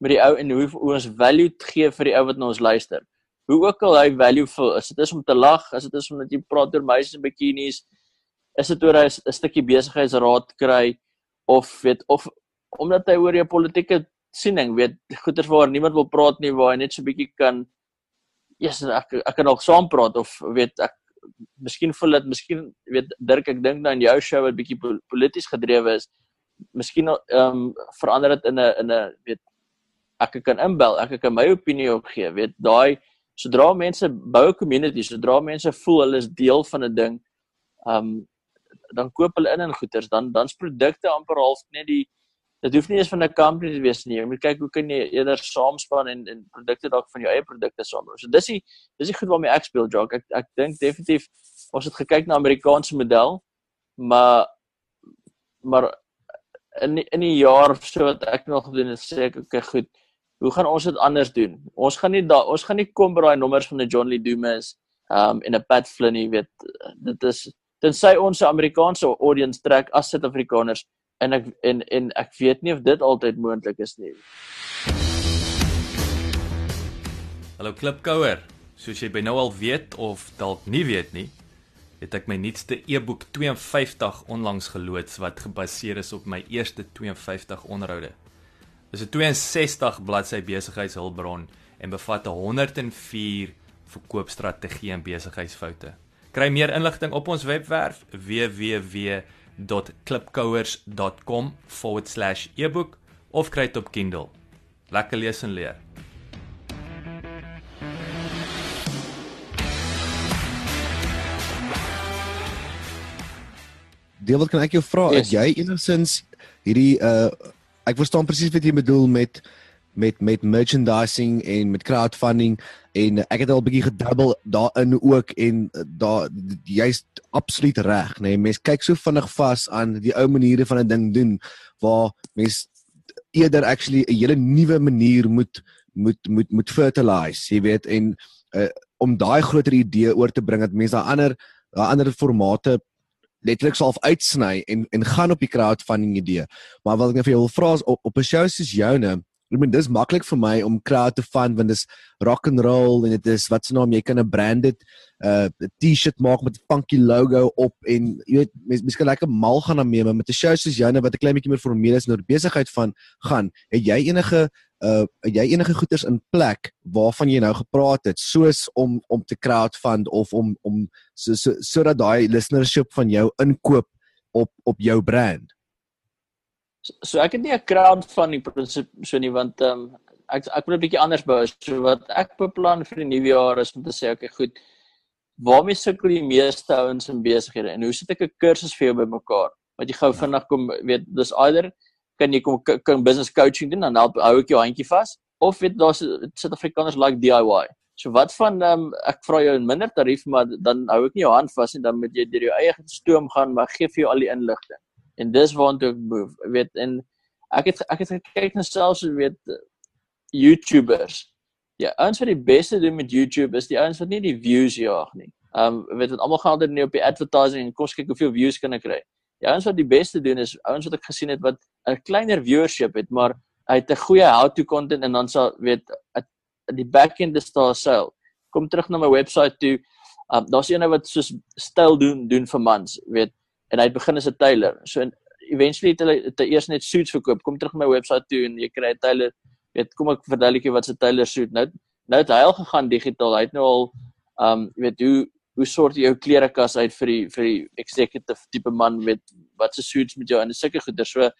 met die ou en hoe, hoe ons value gee vir die ou wat na ons luister. Hoe ook al hy value vir is dit is om te lag, is dit is omdat jy praat oor meisies en bikinis, is dit oor 'n stukkie besigheidsraad kry of weet of omdat hy oor jou politieke siening weet goeters waar niemand wil praat nie waar hy net so bietjie kan yes ek ek kan ook saam praat of weet ek miskien voel dit miskien weet Dirk ek dink nou in jou show wat bietjie polities gedrewe is miskien ehm um, verander dit in 'n in 'n weet ek kan inbel ek kan my opinie ook gee weet daai sodra mense bou 'n community sodra mense voel hulle is deel van 'n ding um, dan koop hulle in in goeders dan dan's produkte amper half net die dit hoef nie eens van 'n company te wees nie. Jy moet kyk hoe kan jy eerder saamspan en en produkte dalk van jou eie produkte saambou. So dis die dis die goed waarmee ek speel, Jock. Ek ek dink definitief ons het gekyk na Amerikaanse model, maar maar in in 'n jaar so wat ek nog gedoen het, sê ek okay, goed. Hoe gaan ons dit anders doen? Ons gaan nie da, ons gaan nie kom by daai nommers van 'n John Lee Dumas um en 'n Pat Flynn, jy weet, dit is tensy ons 'n Amerikaanse audience trek as Suid-Afrikaners en ek en en ek weet nie of dit altyd moontlik is nie. Hallo Klipkouer. Soos jy by nou al weet of dalk nie weet nie, het ek my nuutste e-boek 52 onlangs geloods wat gebaseer is op my eerste 52 onderhoude. Dis 'n 62 bladsy besigheidshulpbron en bevat 104 verkoopstrategieë en besigheidsfoute. Kry meer inligting op ons webwerf www www.klipkouers.com/ebook of kry dit op Kindle. Lekker lees en leer. Deel wat kan ek jou vra? Yes. Het jy enigsins hierdie uh ek verstaan presies wat jy bedoel met met met merchandising en met crowdfunding en ek het al 'n bietjie gedubbel daarin ook en daar jy's absoluut reg nê. Nee, mense kyk so vinnig vas aan die ou maniere van 'n ding doen waar mense eerder actually 'n hele nuwe manier moet moet moet moet fertilize jy weet en uh, om daai groter idee oor te bring dat mense daai ander daai ander formate letterlik sal uitsny en en gaan op die crowdfunding idee. Maar wat ek nou vir jou wil vra is op 'n show soos joune Ek bedoel dis maklik vir my om crowd te fund want dis rock and roll en dit is wat se naam jy kan 'n branded uh T-shirt maak met 'n funky logo op en jy weet mens mens kan lekker mal gaan daarmee met 'n show soos joune wat 'n klein bietjie meer formeel is oor besigheid van gaan het jy enige uh jy enige goeders in plek waarvan jy nou gepraat het soos om om te crowdfund of om om so so sodat daai listenership van jou inkoop op op jou brand So, ek het nie 'n crowdfunding prinsip so nie want ehm um, ek ek wil 'n bietjie anders bou. So wat ek beplan vir die nuwe jaar is om te sê okay, goed. Waarmee sukkel die meeste ouens in besighede en hoe sit ek 'n kursus vir jou bymekaar? Wat jy gou ja. vinnig kom weet, dis either kan jy kom kan business coaching doen dan help hou ek jou handjie vas of weet daar's Suid-Afrikaners like DIY. So wat van um, ek vra jou 'n minder tarief maar dan hou ek nie jou hand vas nie dan moet jy deur jou eie stoom gaan maar gee vir jou al die inligting en dis waantoe ek move weet en ek het ek het gekyk na selfs weet YouTubers. Ja ouens wat die beste doen met YouTube is die ouens wat nie die views jaag nie. Um weet dit almal gaan altyd net op die advertising en kos kyk hoeveel views kan ek kry. Die ouens wat die beste doen is ouens wat ek gesien het wat 'n kleiner viewership het maar hy het 'n goeie how to content en dan sal weet die back end is daar sel kom terug na my webwerf toe. Um daar's een wat soos styl doen doen vir mans weet en hy het begin as 'n tailor. So en eventually het hulle te eers net suits verkoop. Kom terug na my webwerf toe en jy kry 'n tailor. Weet, kom ek verduidelik wat 'n tailor suit. Nou nou het hy al gegaan digitaal. Hy het nou al um jy weet hoe hoe sort jy jou klerekas uit vir die vir die executive tipe man weet wat se suits met jou en sulke goeder. So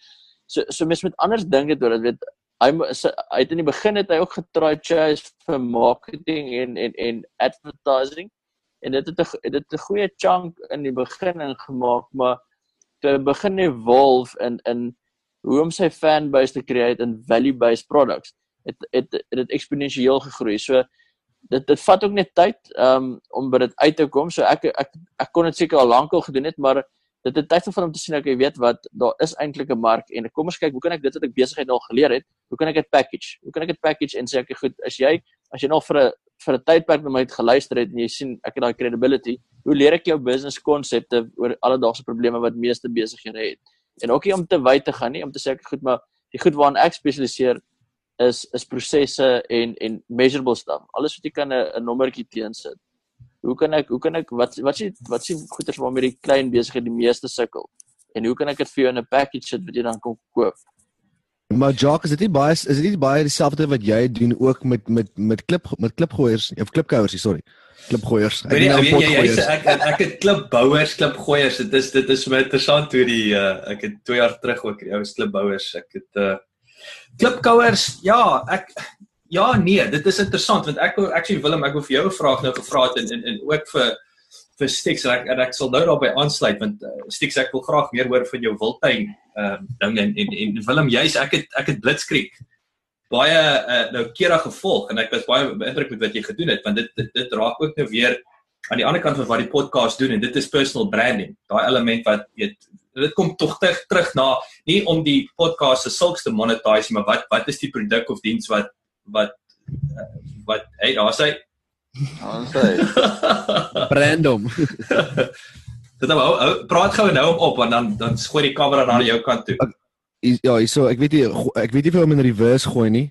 so so mens met anders doen. Dit weet hy hy het in die begin het hy ook getry chase vir marketing en en en advertising en dit het 'n dit 'n goeie chunk in die begin ingemaak maar toe begin evolve in in hoe om sy fanbase te create in value based products het het dit het eksponensieel gegroei. So dit dit vat ook net tyd um, om by dit uit te kom. So ek ek ek kon dit seker al lank al gedoen het maar dit het tyd vir hom te sien ek weet wat daar is eintlik 'n mark en kom ons kyk hoe kan ek dit wat ek besigheid al geleer het hoe kan ek dit package? Hoe kan ek dit package en sê ek goed as jy as jy nog vir 'n vir 'n tydperk na my het geluister het en jy sien ek het daai credibility, hoe leer ek jou business konsepte oor alledaagse probleme wat meeste besighede het? En ook nie om te wyd te gaan nie, om te sê ek goed, maar die goed waaraan ek spesialiseer is is prosesse en en measurable stuff. Alles wat jy kan 'n nommertjie teensit. Hoe kan ek hoe kan ek wat wat sê wat sê goeders waarmee die klein besigheid die meeste sukkel? En hoe kan ek dit vir jou in 'n package sit wat jy dan kan koop? Maar Jacques, is dit nie baie is dit nie baie dieselfde wat jy doen ook met met met klip met klipgooiers of klipkouers, sorry. Klipgooiers. Ek weet jy weet jy, jy ek ek, ek het klipbouers, klipgooiers. Dit is dit is my interessant hoe die uh, ek het 2 jaar terug ook die ou klipbouers. Ek het uh klipkouers. Ja, ek ja nee, dit is interessant want ek actually Willem ek wil vir jou 'n vraag nou gevra het en en en ook vir vir Stix. Ek en ek sal nou daarby aansluit want uh, Stix ek wil graag meer hoor van jou wildtuin ehm uh, ding en en, en Willem juis ek het ek het Blitzkrieg baie uh, nou kere gevolg en ek was baie beïndruk met wat jy gedoen het want dit dit, dit raak ook nou weer aan die ander kant van wat die podcast doen en dit is personal branding. Daai element wat weet dit kom tog terug terug na nie om die podcast se sulks te monetize maar wat wat is die produk of diens wat wat uh, wat hey daar sê Ons sê (laughs) Brandom. Dit nou praat gou nou op want dan dan gooi die kamera na jou kant toe. Ja, so ek weet nie ek weet nie of hom in reverse gooi nie,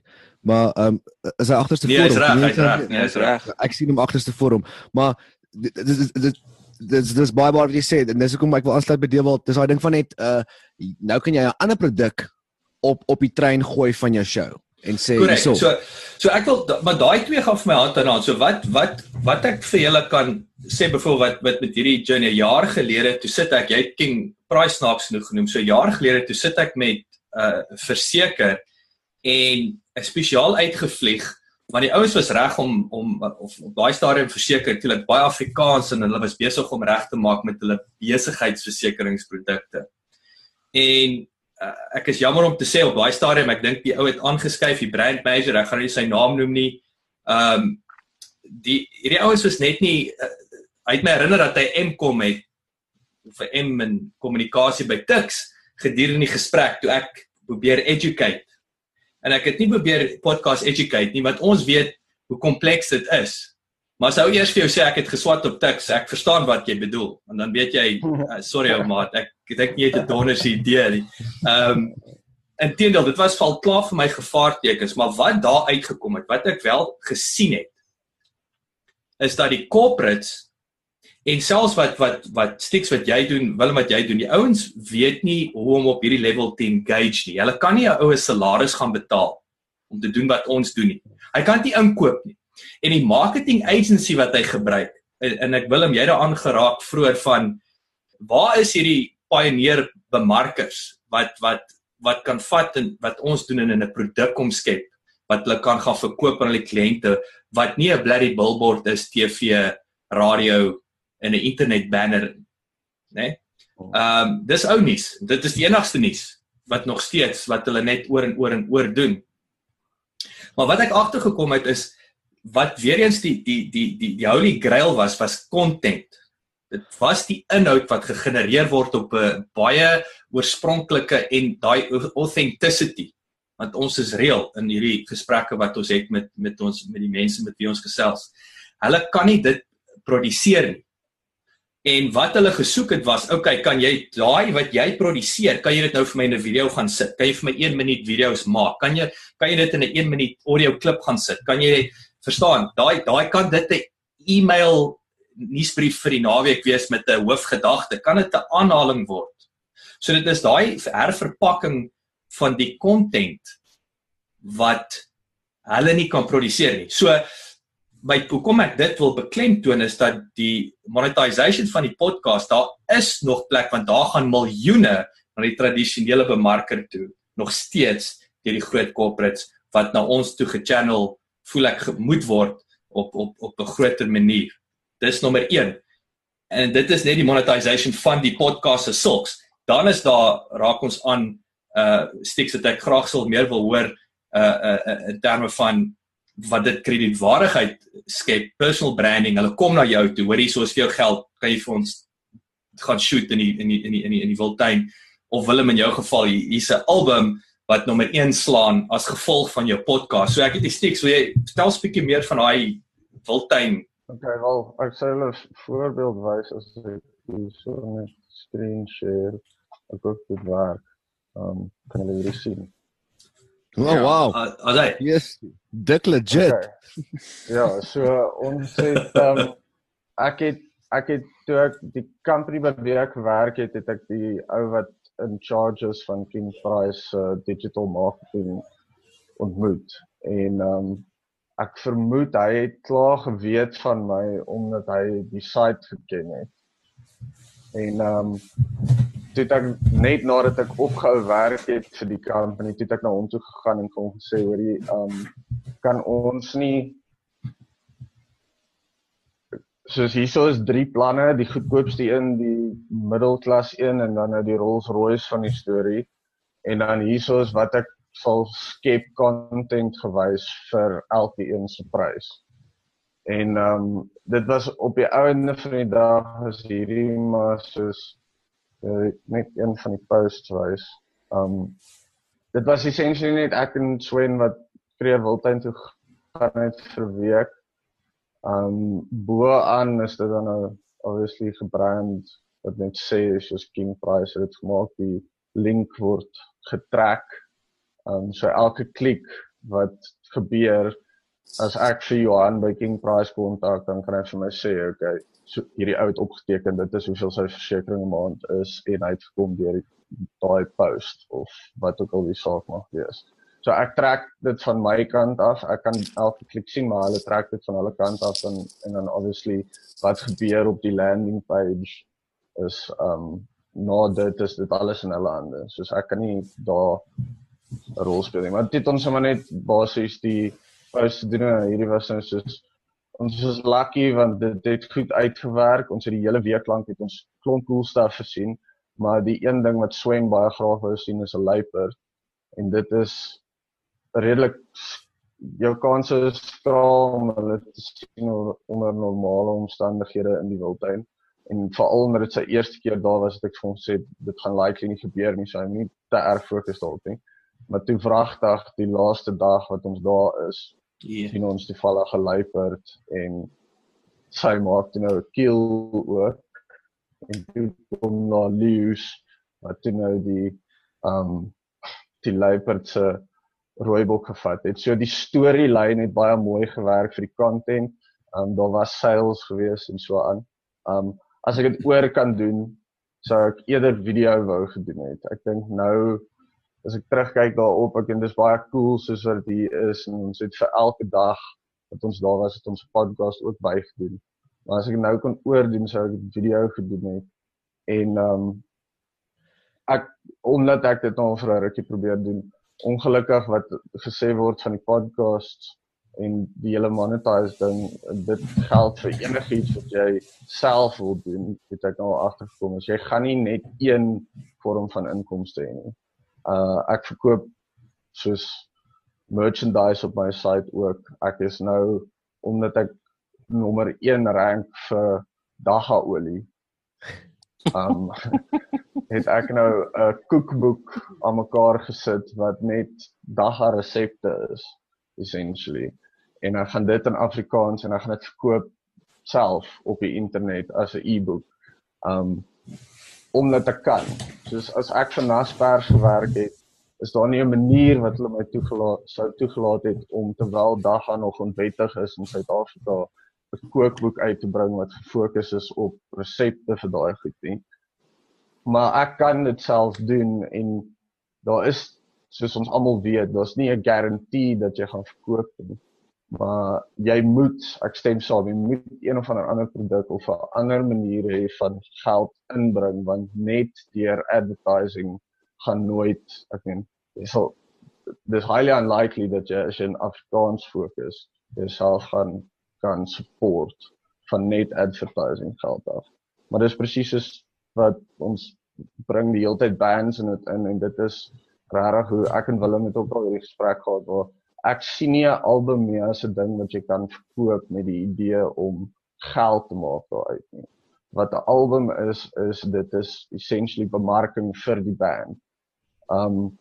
maar ehm um, is hy agterste voor hom? Nee, is reg, hy's reg. Nee, is reg. Ek sien hom agterste voor hom, maar dit dit dit dis dis baie baie wat jy sê en dis hoekom ek wil aansluit by Dewald. Dis daai ding van net uh nou kan jy 'n ander produk op op die trein gooi van jou show en sê Correct. so. So so ek wil maar daai twee gaan vir my hand aan hand. So wat wat wat ek vir julle kan sê byvoorbeeld wat wat met hierdie journey jaar gelede toe sit ek jy King Price Snacks genoeg genoem. So jaar gelede toe sit ek met 'n uh, verseker en 'n spesiaal uitgevlieg want die ouens was reg om om of op daai stadium verseker toe dat baie Afrikaans en hulle was besig om reg te maak met hulle besigheidsversekeringsprodukte. En uh, ek is jammer om te sê op daai stadium ek dink die ou het aangeskuif die brand manager ek gaan nie sy naam noem nie. Ehm um, die hierdie ouens was net nie uh, hy het my herinner dat hy M kom het vir M in kommunikasie by Tix gedurende die gesprek toe ek probeer educate. En ek het nie probeer podcast educate nie want ons weet hoe kompleks dit is. Maar sou eers vir jou sê ek het geswat op Tix. Ek verstaan wat jy bedoel. En dan weet jy, uh, (laughs) sorry ou maat, ek dink nie jy het 'n donderse idee nie. Ehm um, inteendeel, dit was val klaar vir my gevaartekens, maar wat daar uitgekom het, wat ek wel gesien het, is dat die corporates en selfs wat wat wat stiks wat jy doen, wil wat jy doen, die ouens weet nie hoe om op hierdie level te engage nie. Hulle kan nie 'n oue salaris gaan betaal om te doen wat ons doen nie. Hy kan dit inkoop nie en die marketing agency wat hy gebruik en, en ek wil hom jy daaraan geraak vroeër van waar is hierdie pioneer bemarkers wat wat wat kan vat en wat ons doen in 'n produk omskep wat hulle kan gaan verkoop aan hulle kliënte wat nie 'n bloody billboard is TV radio en 'n internet banner nê nee? Ehm um, dis ou nuus dit is die enigste nuus wat nog steeds wat hulle net oor en oor en oor doen maar wat ek agtergekom het is wat weer eens die die die die die holy grail was was content. Dit was die inhoud wat gegenereer word op 'n baie oorspronklike en daai authenticity want ons is reël in hierdie gesprekke wat ons het met met ons met die mense met wie ons gesels. Hulle kan nie dit produseer nie. En wat hulle gesoek het was, okay, kan jy daai wat jy produseer, kan jy dit nou vir my in 'n video gaan sit? Kan jy vir my 1 minuut video's maak? Kan jy kan jy dit in 'n 1 minuut audio klip gaan sit? Kan jy verstaan, daai daai kan dit 'n e-mail nuusbrief vir die naweek wees met 'n hoofgedagte, kan dit 'n aanhaling word. So dit is daai herverpakking van die content wat hulle nie kan produseer nie. So my hoekom ek dit wil beklemtoon is dat die monetization van die podcast daar is nog plek want daar gaan miljoene na die tradisionele bemarker toe nog steeds deur die groot corporates wat na ons toe gechannel voel ek gemoed word op op op 'n groter manier. Dis nommer 1. En dit is net die monetization van die podcast se sulks. Dan is daar raak ons aan uh stiks wat ek graag sal meer wil hoor uh uh, uh in terme van wat dit kredietwaardigheid skep, personal branding. Hulle kom na jou toe, hoor hier so is vir jou geld, kan jy vir ons gaan shoot in die in die in die in die, die Wildtuin of Willem in jou geval hier's 'n album wat nommer 1 slaan as gevolg van jou podcast. So ek het die stiks, wil jy vertel 'n bietjie meer van daai Wildtuin? Okay, wel, ek sê hulle voorbeeld wys as ek so 'n screen share ek ook dit werk. Um kan hulle dit sien? Oh, ja, wow. As hy Yes. Dit legit. Okay. Ja, so ons het um ek het ek het toe ek die company wat werk werk het, het ek die ou wat in charges van King Price uh, digital marketing ontmoet en um ek vermoed hy het klaar geweet van my omdat hy die site geken het. En um toe ek net nadat ek opgehou werk het vir die company, toe ek na hom toe gegaan en hom gesê hoor jy um kan ons nie soos hierso is drie planne, die goedkoopste een, die middelklas een en dan nou die Rolls-Royce van die storie. En dan hierso is wat ek sal skep content gewys vir elke een se prys. En ehm um, dit was op die ouende van die dag is hierdie maar soos uh, net een van die posts wys. Ehm um, dit was essentially net ek en Swen wat kreer Wildtuin toe gaan net vir week Um bo aan is dit dan nou obviously gebrand wat net sê is soos King Price het gemaak die link word getrek. Um so elke klik wat gebeur as ek vir Johan by King Price kontak dan kan hy vir my sê okay so hierdie ou het opgeteken dit is hoeveel sy versekerings 'n maand is en hy het gekom deur daai post of wat ook al die saak mag wees. So ek trek dit van my kant af. Ek kan elke klik sien maar hulle trek dit van hulle kant af en en dan obviously wat gebeur op die landing page is um nou dit is dit alles in hulle hande. Soos ek kan nie daar 'n rol speel nie. Maar dit ons sommer net basies die post doen hierdie was nou soos ons is lucky want dit het goed uitgewerk. Ons het die hele week lank het ons klomp cool stuff gesien, maar die een ding wat swem baie graag wou sien is 'n luiper en dit is redelik jou kanse is skraal om hulle te sien onder normale omstandighede in die wildtuin en veral omdat dit sy eerste keer daar was het ek vir hom sê dit gaan likely nie gebeur nie so hy nie te erg fokus daarop nie maar toe vragtig die laaste dag wat ons daar is yeah. sien ons die valle geluiperd en sy maak toe nou 'n keel ook en toe kom na Lewis wat toe nou die um die Leopard se rooibok gevat het. So die storielyn het baie mooi gewerk vir die content. Um daar was sales gewees en so aan. Um as ek dit oor kan doen, sou ek eerder video wou gedoen het. Ek dink nou as ek terugkyk daarop, ek en dis baie cool soos wat dit is en ons het vir elke dag wat ons daar was, het ons podcast ook bygedoen. Maar as ek nou kon oordoen, sou ek video gedoen het. En um ek omdat ek dit al vir 'n rukkie probeer doen, ongelukkig wat gesê word van die podcast en die hele monetize ding, dit geld vir enigiets wat jy self wil doen, het ek nou agtergekom. As jy gaan nie net een vorm van inkomste hê nie. Uh ek verkoop soos merchandise op my site ook. Ek is nou omdat ek nommer 1 rank vir dagga olie. Um (laughs) het ek nou 'n kookboek aan mekaar gesit wat net dagga resepte is essentially. En ek gaan dit in Afrikaans en ek gaan dit verkoop self op die internet as 'n e-boek. Um omdat ek kan. Soos as ek vir Naspers gewerk het, is daar nie 'n manier wat hulle my toegelaat sou toegelaat het om terwyl dagga nog onwettig is in Suid-Afrika 'n kookboek uit te bring wat gefokus is op resepte vir daai goed nie maar ek kan dit self doen en daar is soos ons almal weet, daar's nie 'n garantie dat jy gaan verkoop nie. Maar jy moet, ek stem saam, jy moet een of ander ander produk of 'n ander manier hê van geld inbring want net deur advertising gaan nooit, ek meen, dis al dis highly unlikely dat jy as jy in Afrikaans fokus, jouself gaan kan support van net advertising geld af. Maar dis presies soos wat ons bring die hele tyd bands in dit in en dit is regtig hoe ek en Willem het ook al hierdie gesprek gehad waar ek sien nie 'n album meer as 'n ding wat jy kan verkoop met die idee om geld te maak daaruit nie. Wat 'n album is is dit is essentially bemarking vir die band. Um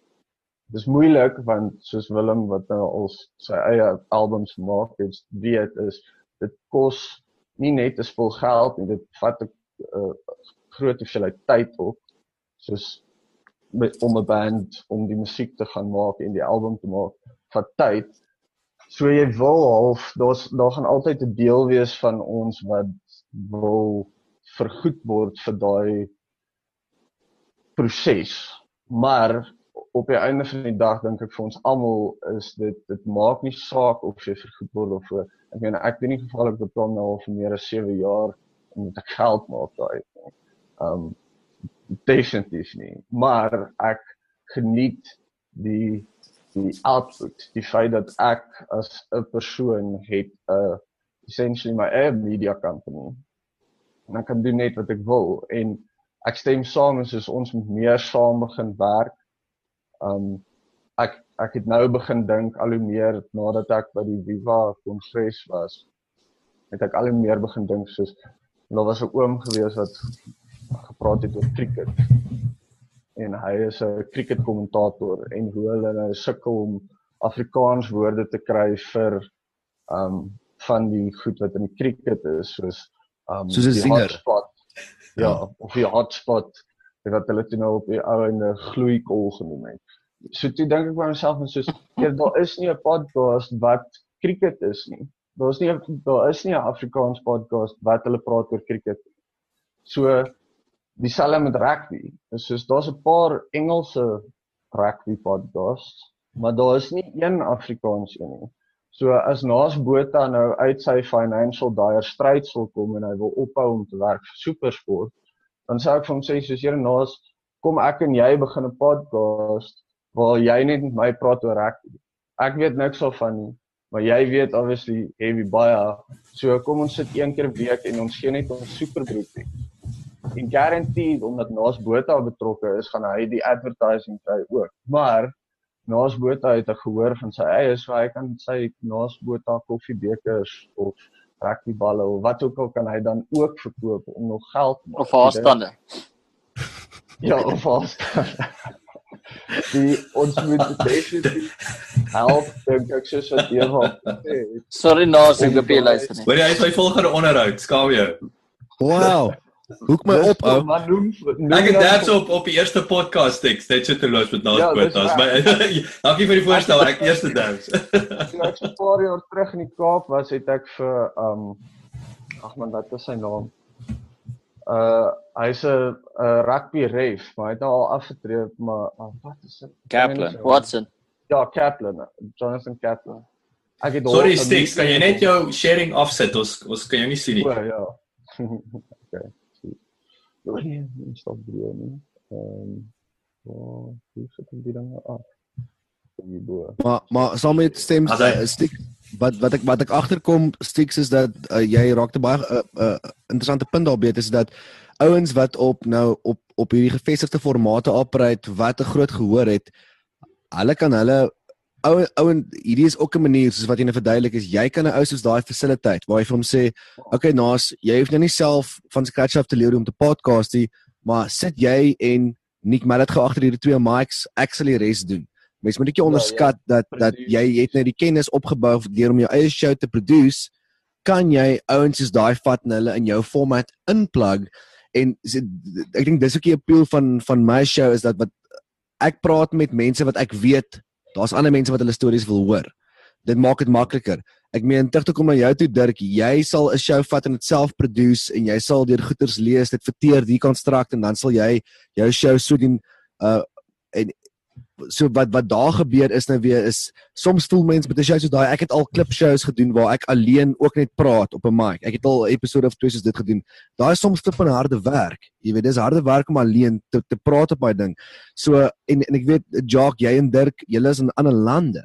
dis moeilik want soos Willem wat nou al sy eie albums maak, dit weet is dit kos nie net 'n spul geld nie, dit vat 'n uh, groot hoeveelheid tyd op soos met om 'n band om die musiek te gaan maak en die album te maak vir tyd. So jy wil half daar's daar gaan altyd 'n deel wees van ons wat wil vergoed word vir daai proses. Maar op die einde van die dag dink ek vir ons almal is dit dit maak nie saak of jy vergoed word of voor. ek meen ek doen nie gevallik beplan nou al vir meer as 7 jaar om met geld maak daai. Um definitief nie, maar ek geniet die die output, die feit dat ek as 'n persoon het 'n uh, essentially my own media company. En ek kan doen net wat ek wil en ek stem saam soos ons moet meer saam begin werk. Um ek ek het nou begin dink al hoe meer nadat ek by die Viva kongres was, het ek al hoe meer begin dink soos daar was 'n oom gewees wat gepraat het oor cricket. En hy is 'n cricket kommentator en hoe hulle nou sukkel om Afrikaans woorde te kry vir um van die goed wat in die cricket is soos um soos 'n singer. Hotspot, ja, of die hotspot wat hulle toe nou op die ou en 'n gloeikol genoem het. So toe dink ek vir myself en soos ja, daar is nie 'n podcast wat cricket is nie. Daar's nie daar is nie 'n Afrikaans podcast wat hulle praat oor cricket. So dieselfde met rugby. Dis soos daar's 'n paar Engelse rugby podcasts, maar daar is nie een Afrikaans een nie. So as Naas Botha nou uit sy financial dire straits wil kom en hy wil ophou om te werk vir SuperSport, dan sou ek vir hom sê soos jy Naas, kom ek en jy begin 'n podcast waar jy net met my praat oor rugby. Ek weet niks van nie, maar jy weet obviously heavy baie. So kom ons sit een keer 'n week en ons gee net ons superbroek en guaranteed omdat Naas Botha betrokke is, gaan hy die advertising kry ook. Maar Naas Botha het 'n gehoor van sy eie, so hy kan sy Naas Botha koffiebekers of rugbyballe of wat ook al kan hy dan ook verkoop om nog geld te maak. Of haarstande. (laughs) Ja, of haarstande. (laughs) die ons moet definitief help dink ek soos wat Eva sê. Sorry Nas, ek hoop jy luister nie. Hoor jy, hy is my volgende onderhoud. Skaam jou. Wow. Hoek my op ou. Maar noem, Ek het dabs op op die eerste podcast teks. Dit sit te los met Nas dis Quotas. My (laughs) Dankie vir die voorstel. Ek (laughs) eerste dabs. Toe ek so 'n paar jaar terug in die Kaap was, het ek vir um ag man, wat is sy naam? Uh hy's 'n uh, rugby ref, maar hy het nou al afgetree, maar uh, wat is dit? Kaplan. Watson. Ja, Kaplan, Jonathan Kaplan. Ek het Sorry Stix, kan jy net jou sharing afsit? Ons ons kan jou nie sien nie. O, ja. (laughs) okay. Stop doen nie? Ehm ja, hoe sit die dinge af? Die bo. Maar maar saam met stem uh, stiek wat wat ek wat ek agterkom Stix is dat uh, jy raakte baie 'n uh, uh, interessante punt daar beet is dat ouens wat op nou op op hierdie gevestigde formate operate wat 'n groot gehoor het hulle kan hulle ou ouen hierdie is ook 'n manier soos wat jy nou verduidelik is jy kan 'n ou soos daai facilitate waar jy vir hom sê okay Nas jy hoef nou nie self van scratch af te leer om te podcast nie maar sit jy en Nick Mallet gou agter hierdie twee mics die res doen Mens moet net nie onderskat dat dat Precies. jy het nou die kennis opgebou deur om jou eie show te produce, kan jy ouens soos daai vat en hulle in jou format inplug en ek dink dis ook die appeal van van my show is dat wat ek praat met mense wat ek weet, daar's ander mense wat hulle stories wil hoor. Dit maak dit makliker. Ek meen terug te kom na jou toe Dirk, jy sal 'n show vat en dit self produce en jy sal deur goeters lees, dit verteer, deconstruct en dan sal jy jou show so doen uh en so wat wat daar gebeur is nou weer is soms voel mense met 'n show so daai ek het al klip shows gedoen waar ek alleen ook net praat op 'n mic. Ek het al 'n episode of twee soos dit gedoen. Daai is soms flip en harde werk. Jy weet dis harde werk om alleen te te praat op daai ding. So en en ek weet Jock, jy en Dirk, julle is in ander lande.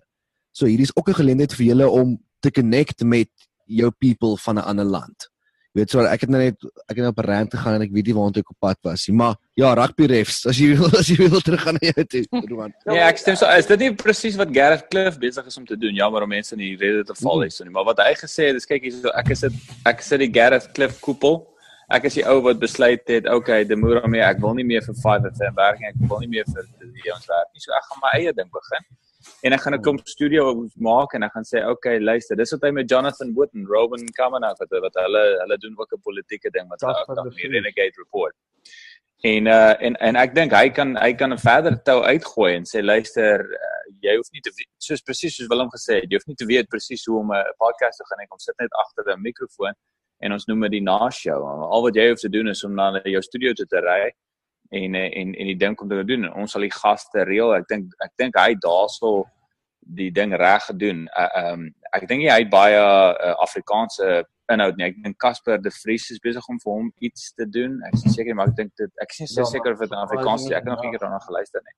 So hierdie is ook 'n geleentheid vir julle om te connect met jou people van 'n ander land. Weet so ek het nou net ek het nou op 'n rant gegaan en ek weet nie waartoe ek op pad was nie, maar ja, rugby refs, as jy wil as jy wil teruggaan na jou toe, Roman. (laughs) Ja, ek stem so. Is dit nie presies wat Gareth Cliff besig is om te doen? Jammer om mense in die rede te val hierso nie, maar wat hy gesê het, is kyk hierso, ek is dit ek sit die Gareth Cliff koepel. Ek is die ou wat besluit het, okay, die moer mee, ek wil nie meer vir 5FM werk nie, ek wil nie meer vir die ons werk nie. So ek gaan my eie ding begin. En ek gaan 'n klomp studio maak en ek gaan sê, okay, luister, dis wat hy met Jonathan Wood en Robin Kavanagh wat wat hulle hulle doen ook 'n politieke ding wat hulle ook dan die Vries. Renegade Report. En uh en en ek dink hy kan hy kan 'n verder tou uitgooi en sê luister uh, jy hoef nie te weet- soos presies soos Willem gesê het jy hoef nie te weet presies hoe om 'n podcast te gaan ek kom sit net agter 'n mikrofoon en ons noem dit die na show al wat jy hoef te doen is om na jou studio toe te ry en en en die ding kom te doen en ons sal die gaste reël. Ek dink ek dink hy daarsal die ding reg gedoen. Uh, um ek dink hy het baie uh, Afrikaanse inhoud nie. Ek dink Casper de Vries is besig om vir hom iets te doen. Ek is seker maar ek dink dit ek is nie so Ja, seker of dit in Afrikaans is ek het nog ja. nie daarna geluister nie.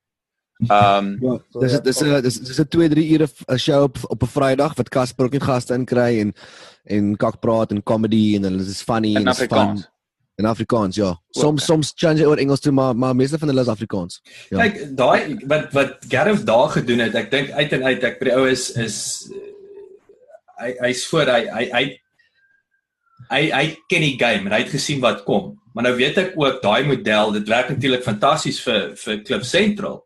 Um Ja, dis dis is dis dis 'n 2 3 ure show op op 'n Vrydag wat Casper ook net gaste inkry en en kak praat en comedy en hulle is funny in en is fun. Afrikaans in Afrikaans ja. Soms Okay. soms change oor Engels toe maar maar meeste van hulle is Afrikaans. Ja. Kyk, daai wat wat Gareth daar gedoen het, ek dink uit en uit ek by die ou is is hy hy's voor hy hy hy hy hy ken die game en hy het gesien wat kom. Maar nou weet ek ook daai model, dit werk natuurlik fantasties vir vir Cliff Central.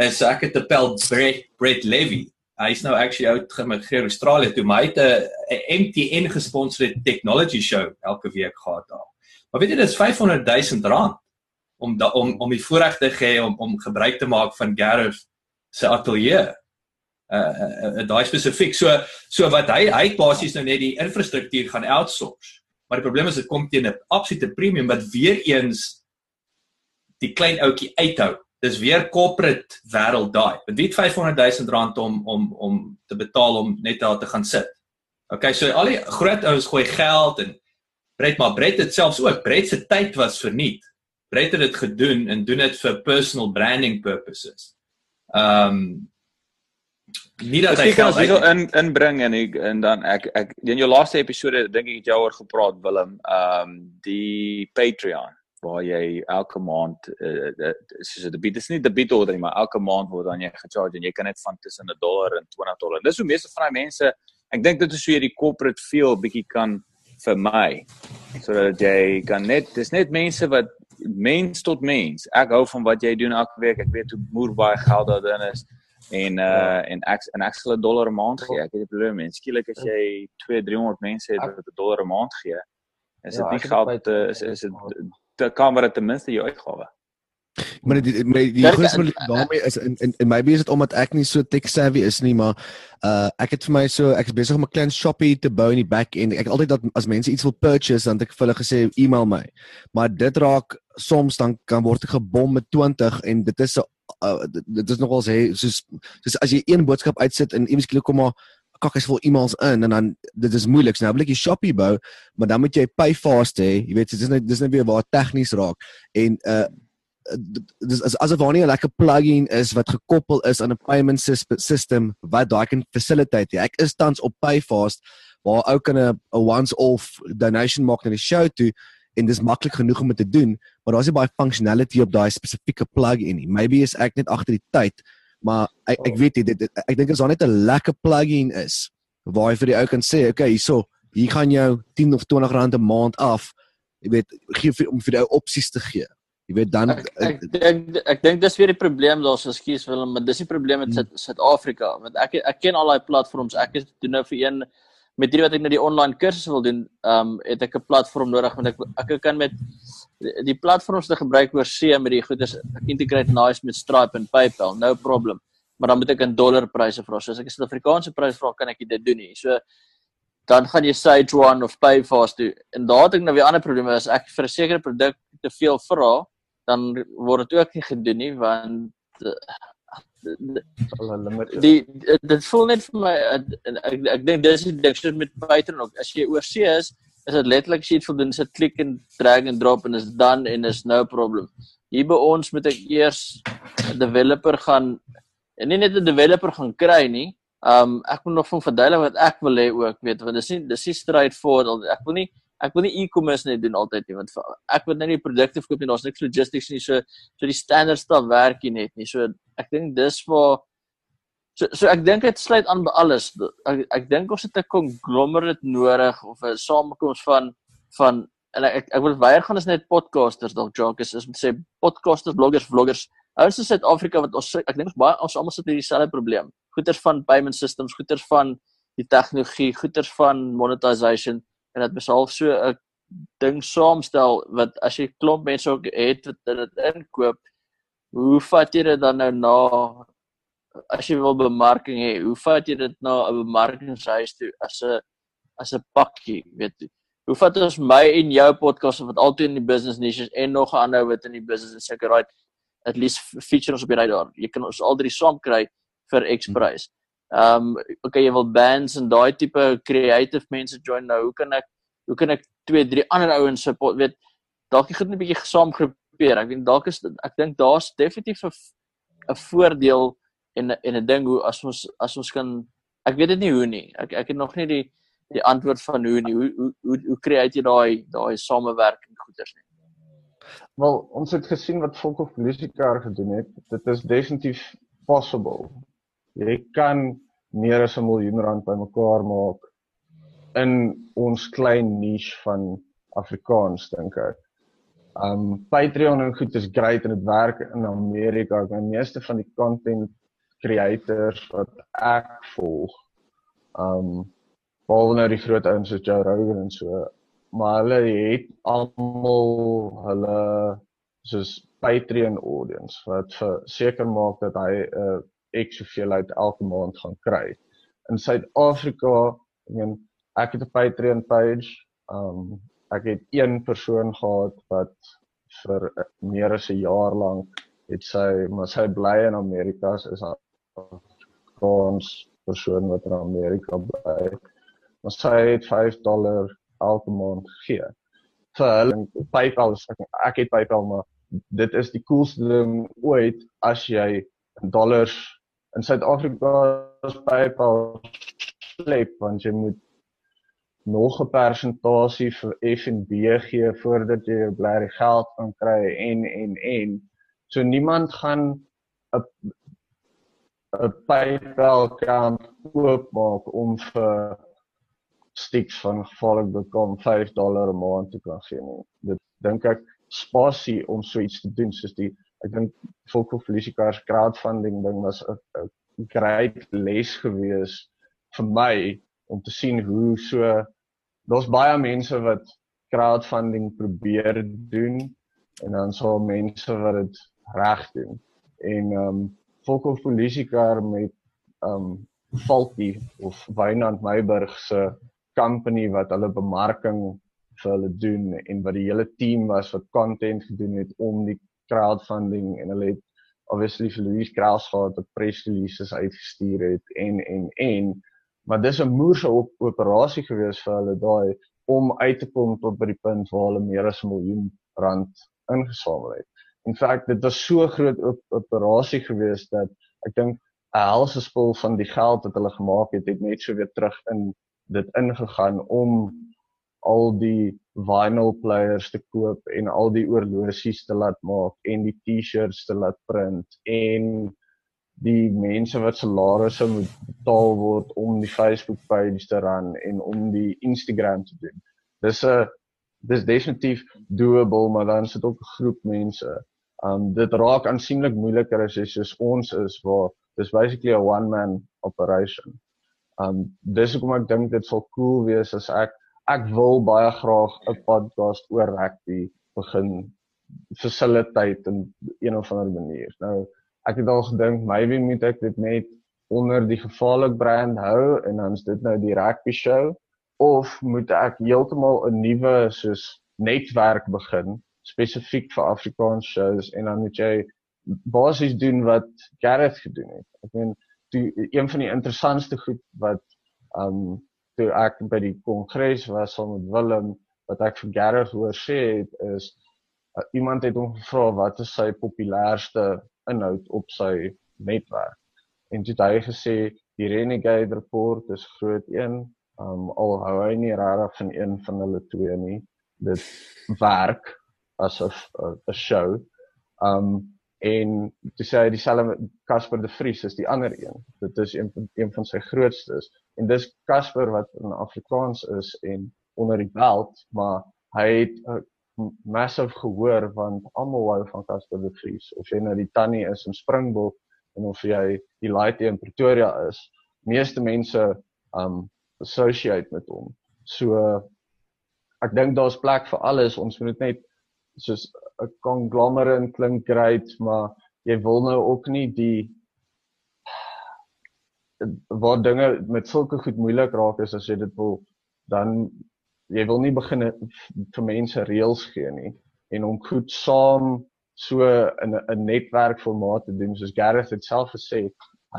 Is ek het 'n pel Brett Brett Levy. Hy's nou actually uit gemigreer Australië toe, maar hy het 'n MTN gesponsorde technology show elke week gehad daar. Maar weet jy dis 500 000 rand om da, om om die voorreg te gee om om gebruik te maak van Gareth se ateljee. Uh, uh, uh daai spesifiek. So so wat hy hy basies nou net die infrastruktuur gaan outsource. Maar die probleem is dit kom teen 'n absolute premium wat weer eens die klein ouetjie uithou. Dis weer corporate wêreld daai. Want wie het 500 000 rand om om om te betaal om net daar te gaan sit. Okay, so al die groot ouens gooi geld en Brett maar Brett het selfs ook Brett se tyd was verniet. Brett het dit gedoen en doen dit vir personal branding purposes. Ehm um, nie dat hy geld uit- in inbring en ek en dan ek ek in jou laaste episode dink ek het jou oor gepraat Willem, ehm um, die Patreon waar jy elke maand uh, soos 'n debiet is nie debiet order nie, maar elke maand word dan jy gecharge en jy kan net van tussen 'n dollar en 20 dollar. Dis hoe meeste van daai mense, ek dink dit is hoe jy die corporate feel bietjie kan vermy. Sodat jy kan net dis net mense wat mens tot mens. Ek hou van wat jy doen elke week. Ek weet hoe moer baie geld daarin is. en uh en ek en ek sal 'n dollar 'n maand gee. Ek het 'n probleem mens. Skielik as jy 2 300 mense het wat 'n dollar 'n maand gee, is dit ja, nie geld is is dit te kan maar ten minste jou uitgawe. Maar die my die grootste daarmee is in in en maybe is dit omdat ek nie so tech savvy is nie, maar uh ek het vir my so ek is besig om 'n klein shoppie te bou in die back end. Ek altyd dat as mense iets wil purchase, dan het ek vir hulle gesê e-mail my. Maar dit raak soms dan kan word ek gebom met 20 en dit is 'n uh, dit is nogal sê soos soos as jy een boodskap uitsit en iewers klik kom maar kak is vol e-mails in en dan dit is moeilik. Nou wil ek 'n shoppie bou, maar dan moet jy pay fast hê. Jy weet dit is net dis net weer waar tegnies raak en uh dis as asof daar nie 'n lekker plugin is wat gekoppel is aan 'n payment system wat daai kan facilitate. Ek is tans op Payfast waar ou kan 'n once off donation maak na die show toe en dis maklik genoeg om dit te doen, maar daar's nie baie functionality op daai spesifieke plugin nie. Maybe is ek net agter die tyd, maar ek ek weet dit ek dink as daar net 'n lekker plugin is waar jy vir die ou kan sê, okay, hierso, hier gaan jou 10 of 20 rand 'n maand af. Jy weet, gee vir om vir die ou opsies te gee. Jy weet dan ek ek dink ek dink dis weer die probleem daar's ekskuus Willem, maar dis die probleem met hmm. Suid-Afrika want ek ek ken al daai platforms. Ek is doen nou vir een met hierdie wat ek nou die online kursusse wil doen, ehm um, het ek 'n platform nodig want ek ek kan met die platforms te gebruik oor see met die goeders integrate nice met Stripe en PayPal, no problem. Maar dan moet ek in dollar pryse vra. So as ek 'n Suid-Afrikaanse prys vra, kan ek dit doen nie. So dan gaan jy Sage One of Payfast doen. En daar het ek nou weer ander probleme as ek vir 'n sekere produk te veel vra, dan word dit ook nie gedoen nie want die dit voel net vir my ek ek, ek dink dis die ding soos met Python ook. As jy oor see is is dit letterlik as jy dit voldoen sit klik en drag en drop en is dan en is no problem. Hier by ons moet ek eers 'n developer gaan en nie net 'n developer gaan kry nie um ek moet nog van verduidelik wat ek wil hê ook weet want dis nie dis nie straightforward ek wil nie ek wil nie e-commerce net doen altyd nie want ek wil net nie produkte verkoop nie daar's niks logistics nie so so die standaard staf werk nie net nie. So ek dink dis waar so so ek dink dit sluit aan by alles. Ek ek dink ons het 'n conglomerate nodig of 'n samekoms van van en ek ek wil weier gaan is net podcasters dalk jokes is met sê podcasters bloggers vloggers. Ouens in Suid-Afrika wat ons ek dink ons baie ons almal sit met dieselfde probleem. Goeters van payment systems goeters van die tegnologie goeters van monetization en dit besalf so 'n ding saamstel wat as jy klomp mense ook het wat dit inkoop hoe vat jy dit dan nou na as jy wil bemarking hê hoe vat jy dit na 'n bemarkingshuis toe as 'n as 'n pakkie weet jy hoe vat ons my en jou podcast wat altyd in die business niches en nog 'n ander wat in die business en seker right at least feature ons op die radar jy kan ons al drie saam kry vir X prys hmm. Ehm um, okay, jy wil bands en daai tipe creative mense join nou. Hoe kan ek hoe kan ek twee drie ander ouens support? Weet dalk jy gaan 'n bietjie gesaam groepeer. Ek dink dalk is ek dink daar's definitief 'n 'n voordeel en en 'n ding hoe as ons as ons kan ek weet dit nie hoe nie. Ek ek het nog nie die die antwoord van hoe nie. Hoe hoe hoe, hoe create jy daai daai samewerking goeders nie? Wel, ons het gesien wat Volk of Musica gedoen het. Dit is definitief possible. Jy kan meer as 'n miljoen rand bymekaar maak in ons klein niche van Afrikaans dink ek. Um Patreon en goed is great en dit werk in Amerika. Die meeste van die content creators wat ek volg, um behalwe nou die groot ouens soos Joe Rogan en so, maar hulle het almal hulle soos Patreon audience wat seker maak dat hy 'n uh, ek soveel uit elke maand gaan kry. In Suid-Afrika, ek meen ek het 'n Patreon page. Um ek het een persoon gehad wat vir meer as 'n jaar lank het sy maar sy bly in Amerika is 'n Afrikaans persoon wat in Amerika bly. Maar sy het 5 dollar elke maand gegee. Vir hulle PayPal ek, het PayPal maar dit is die coolste ding ooit as jy dollars in Suid-Afrika is PayPal slep want jy moet nog 'n persentasie vir F&B gee voordat jy jou blerrie geld kan kry en en en so niemand gaan 'n 'n PayPal kan oopmaak om vir stiks van gevaarlik bekom 5 dollar 'n maand te kan gee nie. Dit dink ek spasie om so iets te doen soos die ek dink volk of Felicita's crowdfunding ding was 'n great les gewees vir my om te sien hoe so daar's baie mense wat crowdfunding probeer doen en dan so mense wat dit reg doen. En ehm um, Volko Polisieker met ehm um, Falkie of Wynand Meyburg se company wat hulle bemarking vir hulle doen en wat die hele team was wat content gedoen het om die crowdfunding en hulle het obviously vir Louise Kraus gehad wat press releases uitgestuur het en en en maar dis 'n moerse op operasie gewees vir hulle daai om uit te kom tot by die punt waar hulle meer as 'n miljoen rand ingesamel het. In feite dit was so groot op operasie gewees dat ek dink 'n helse spul van die geld wat hulle gemaak het, het net so weer terug in dit ingegaan om al die vinyl players te koop en al die oorlosies te laat maak en die T-shirts te laat print en die mense wat salarisse moet betaal word om die Facebook page te ran en om die Instagram te doen. Dis 'n dis definitief doable, maar dan sit ook 'n groep mense. Um dit raak aansienlik moeiliker as jy soos ons is waar dis basically a one man operation. Um dis hoekom ek dink dit sal cool wees as ek ek wil baie graag 'n podcast oor rugby begin facilitate in een of ander manier. Nou ek het al gedink maybe moet ek dit net onder die gevaarlik brand hou en dan is dit nou die rugby show of moet ek heeltemal 'n nuwe soos netwerk begin spesifiek vir Afrikaans shows en dan moet jy basies doen wat Gareth gedoen het. Ek meen toe een van die interessantste goed wat um toe ek by die kongres was saam met Willem wat ek vir Gareth hoor sê het is uh, iemand het hom gevra wat is sy populairste inhoud op sy netwerk? En het hy gesê die Renegade report is groot een um al hou hy nie regtig van een van hulle twee nie. Dit werk as 'n 'n show. Um en toe sê hy dieselfde Casper de Vries is die ander een. Dit is een van een van sy grootstes en dis Casper wat in Afrikaans is en onder die belt, maar hy het uh, massive gehoor want almal hou van Casper de Vries of jy nou die tannie is in Springbok en of jy die laity in Pretoria is. Meeste mense um associate met hom. So ek dink daar's plek vir alles. Ons moet net soos 'n conglomerate klink great, maar jy wil nou ook nie die waar dinge met sulke goed moeilik raak is as jy dit wil dan jy wil nie begin vir mense reëls gee nie. En om goed saam so in 'n netwerk formaat te doen soos Gareth het self gesê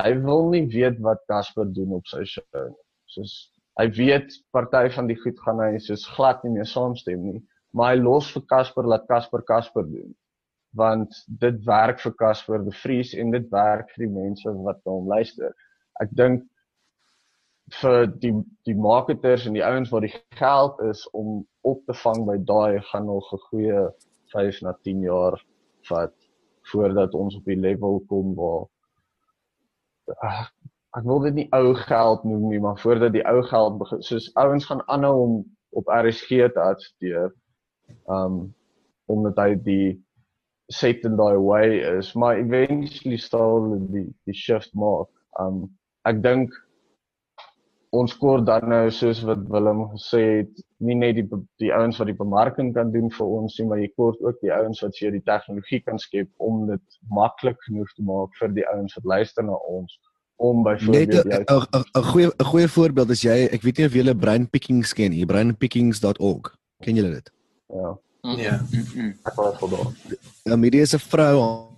hy wil nie weet wat Casper doen op sy show nie. Soos hy weet party van die goed gaan hy soos glad nie meer saamstem nie maar hy los vir Casper laat Casper Casper doen. Want dit werk vir Casper de Vries en dit werk vir die mense wat na hom luister. Ek dink vir die die marketers en die ouens wat die geld is om op te vang by daai gaan nog 'n goeie 5 na 10 jaar vat voordat ons op die level kom waar ach, ek wil dit nie ou geld noem nie, maar voordat die ou geld begin soos ouens gaan aanhou om op RSG te adverteer um omdat hy die set in daai way is maar eventually sal die die shift maak um ek dink ons kort dan nou soos wat Willem gesê het nie net die die ouens wat die bemarking kan doen vir ons nie maar jy kort ook die ouens wat vir die tegnologie kan skep om dit maklik genoeg te maak vir die ouens wat luister na ons om byvoorbeeld 'n goeie 'n goeie voorbeeld is jy ek weet nie of jy hulle brain pickings ken nie brainpickings.org ken julle dit Ja. Ja. Ek was vir daai. Ja, Midi is 'n vrou.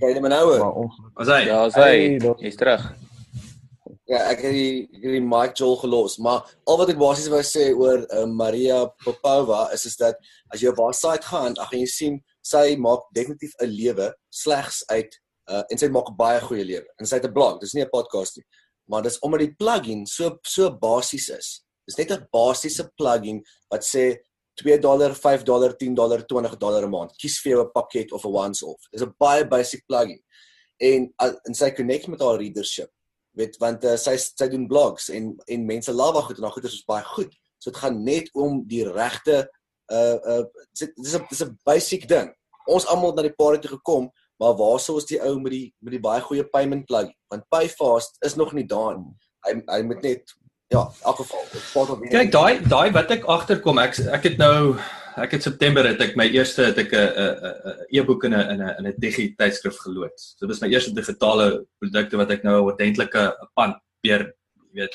Kyk net nou. Maar ons Was hy? Ja, sy Hey, dat- is terug. Ja, ek het die ek het die Mike Joel gelos, maar al wat ek basies wou sê oor uh, Maria Popova is is dat as jy op haar site gaan, dan gaan jy sien sy maak definitief 'n lewe slegs uit uh, en sy maak 'n baie goeie lewe. En sy het 'n blog, dis nie 'n podcast nie, maar dis omdat die plugin so so basies is. Dis net 'n basiese plugin wat sê 2 dollar, 5 dollar, 10 dollar, 20 dollar 'n maand. Kies vir jou 'n pakket of 'n once off. Dis 'n baie basic plugin. En uh, en sy connect met haar readership. Weet want uh, sy sy doen blogs en en mense lava goed en haar goeie is baie goed. So dit gaan net om die regte uh uh dis 'n dis 'n basic ding. Ons almal na die party toe gekom maar waarso is die ou met die met die baie goeie payment plug? Want Payfast is nog nie daar nie. Hy hy moet net ja, in elk geval part of Kyk, daai daai wat ek agterkom, ek ek het nou ek het September het ek my eerste het ek 'n 'n e-boek in 'n in 'n in 'n digitydskrif geloods. So dit was my eerste digitale produkte wat ek nou 'n ordentlike pan weer weet.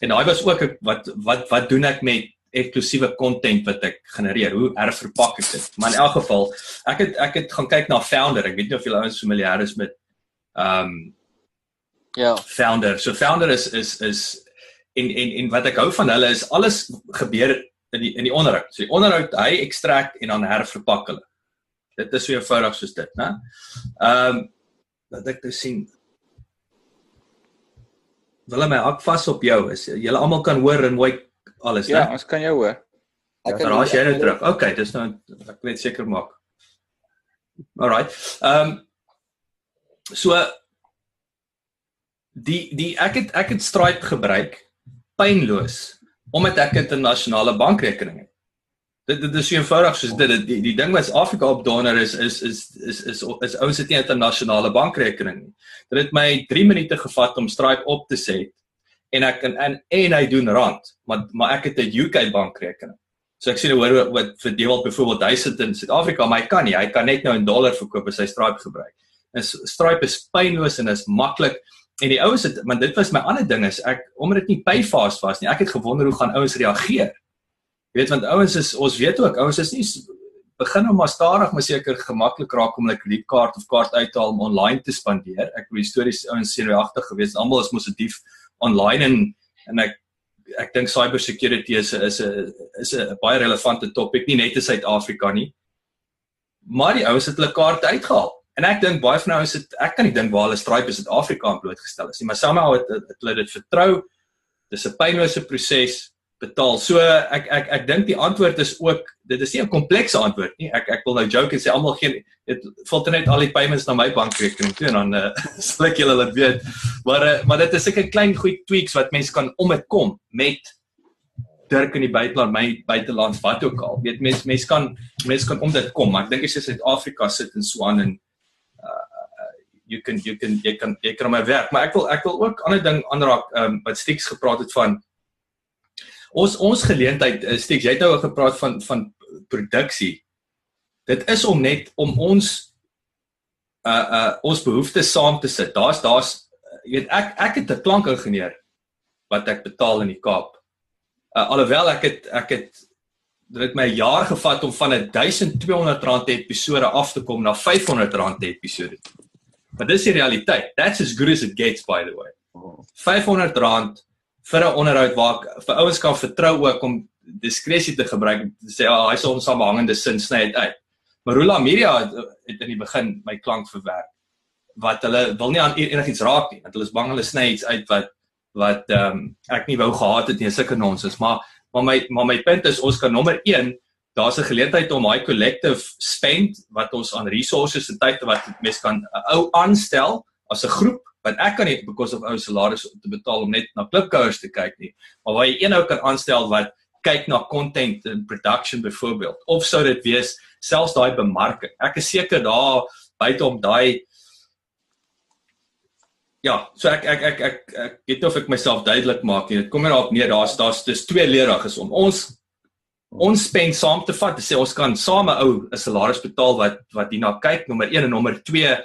En daai was ook wat wat wat doen ek met eksklusiewe content wat ek genereer? Hoe herverpak ek dit? Maar in elk geval, ek het ek het gaan kyk na Founder. Ek weet nie of julle ouens familier is met ehm um, Ja. Founder. So Founder is is is en en en wat ek hou van hulle is alles gebeur in die in die onderhoud. So die onderhoud hy ekstrakt en dan herverpak hulle. Dit is so eenvoudig soos dit, né? Ehm um, wat ek nou sien. Willem, my hak vas op jou. Is julle almal kan hoor en mooi alles, Ja, né? ons kan jou hoor. Ek Dan raas jy nou terug. Okay, dis nou ek weet seker maak. Alright. Ehm um, so die die ek het ek het Stripe gebruik pynloos omdat ek 'n internasionale bankrekening het. Dit dit is eenvoudig soos dit die die, die ding wat Afrika op donor is is is is is is ouens het nie 'n internasionale bankrekening nie. Dit het my 3 minute gevat om Stripe op te set en ek en en, en hy doen rand, maar maar ek het 'n UK bankrekening. So ek sien hoor wat, wat vir Dewald byvoorbeeld hy sit in Suid-Afrika, maar hy kan nie, hy kan net nou in dollar verkoop as hy Stripe gebruik. En Stripe is pynloos en is maklik en die ouens het want dit was my ander ding is ek omdat dit nie payfast was nie, ek het gewonder hoe gaan ouens reageer. Jy weet want ouens is ons weet ook ouens is nie begin nou maar stadig maar seker gemaklik raak om 'n kredietkaart of kaart uit te haal om online te spandeer. Ek bedoel stories ouens senuagtig geweest. Almal is mos 'n dief online en en ek ek dink cyber security is 'n is 'n 'n baie relevante topik nie net in Suid-Afrika nie. Maar die ouens het hulle kaarte uitgehaal. En ek dink baie van ouens het ek kan nie dink waar hulle Stripe in Suid-Afrika blootgestel is nie, maar somehow het, het, het hulle dit vertrou. Dis 'n pynlose proses betaal. So ek ek ek dink die antwoord is ook dit is nie 'n komplekse antwoord nie. Ek ek wil nou joke en sê almal geen dit filter net al die payments na my bankrekening toe en dan uh, (laughs) sal ek julle laat weet. Maar uh, maar dit is seker klein goeie tweaks wat mense kan om dit kom met Dirk in die buiteland, my buiteland wat ook al. Weet mense mense kan mense kan om dit kom, maar ek dink as jy Suid-Afrika sit in Swan en uh, you can you can jy kan jy kan my werk, maar ek wil ek wil ook ander ding aanraak um, wat Stix gepraat het van ons ons geleentheid uh, Stix, jy het nou gepraat van van produksie. Dit is om net om ons uh uh ons behoeftes saam te sit. Daar's daar's jy weet ek ek het 'n klankingenieur wat ek betaal in die Kaap. Uh, alhoewel ek het ek het dit het my jaar gevat om van 'n 1200 rand episode af te kom na 500 rand episode. Maar dis die realiteit. That's as good as it gets by the way. 500 rand vir 'n onderhoud waar ek vir ouens kan vertrou ook om diskresie te gebruik om te sê ja, oh, hy sal ons samehangende sin sny dit uit. Marula Media het, het in die begin my klank verwerk wat hulle wil nie aan e- enigiets raak nie want hulle is bang hulle sny iets uit wat wat ehm um, ek nie wou gehad het nie sulke nonsens maar maar my maar my punt is ons kan nommer 1 daar's 'n geleentheid om daai collective spend wat ons aan resources en tyd wat mense kan 'n ou aanstel as 'n groep want ek kan nie because of ou salarisse te betaal om net na klipkouers te kyk nie maar waar jy een ou kan aanstel wat kyk na content en production byvoorbeeld of sou dit wees selfs daai bemarking ek is seker daar buite om daai Ja, so ek ek ek ek ek weet nie of ek myself duidelik maak nie. Dit kom net daarop neer daar's daar's dis twee leerig is om ons ons spend saam te vat. Te sê ons kan same ou 'n salaris betaal wat wat hierna kyk nommer 1 en nommer 2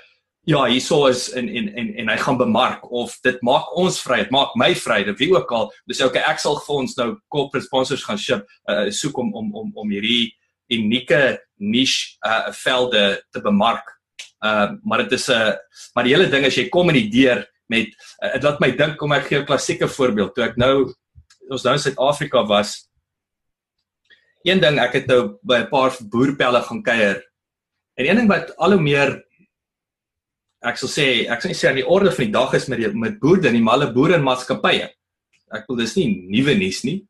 ja, hierso is en en en en hy gaan bemark of dit maak ons vry, dit maak my vry, dit wie ook al. Dis okay, ek sal vir ons nou corporate sponsors gaan ship uh, soek om om om om hierdie unieke niche uh velde te bemark. Uh maar dit is 'n uh, maar die hele ding is jy kom in die deur met uh, dit laat my dink kom ek gee 'n klassieke voorbeeld. Toe ek nou ons nou in Suid-Afrika was. Een ding ek het nou by 'n paar boerpelle gaan kuier. En een ding wat al hoe meer ek sal sê, ek sal nie sê aan die orde van die dag is met die, met boerde en die malle boere en maatskappye. Ek wil dis nie nuwe nuus nie.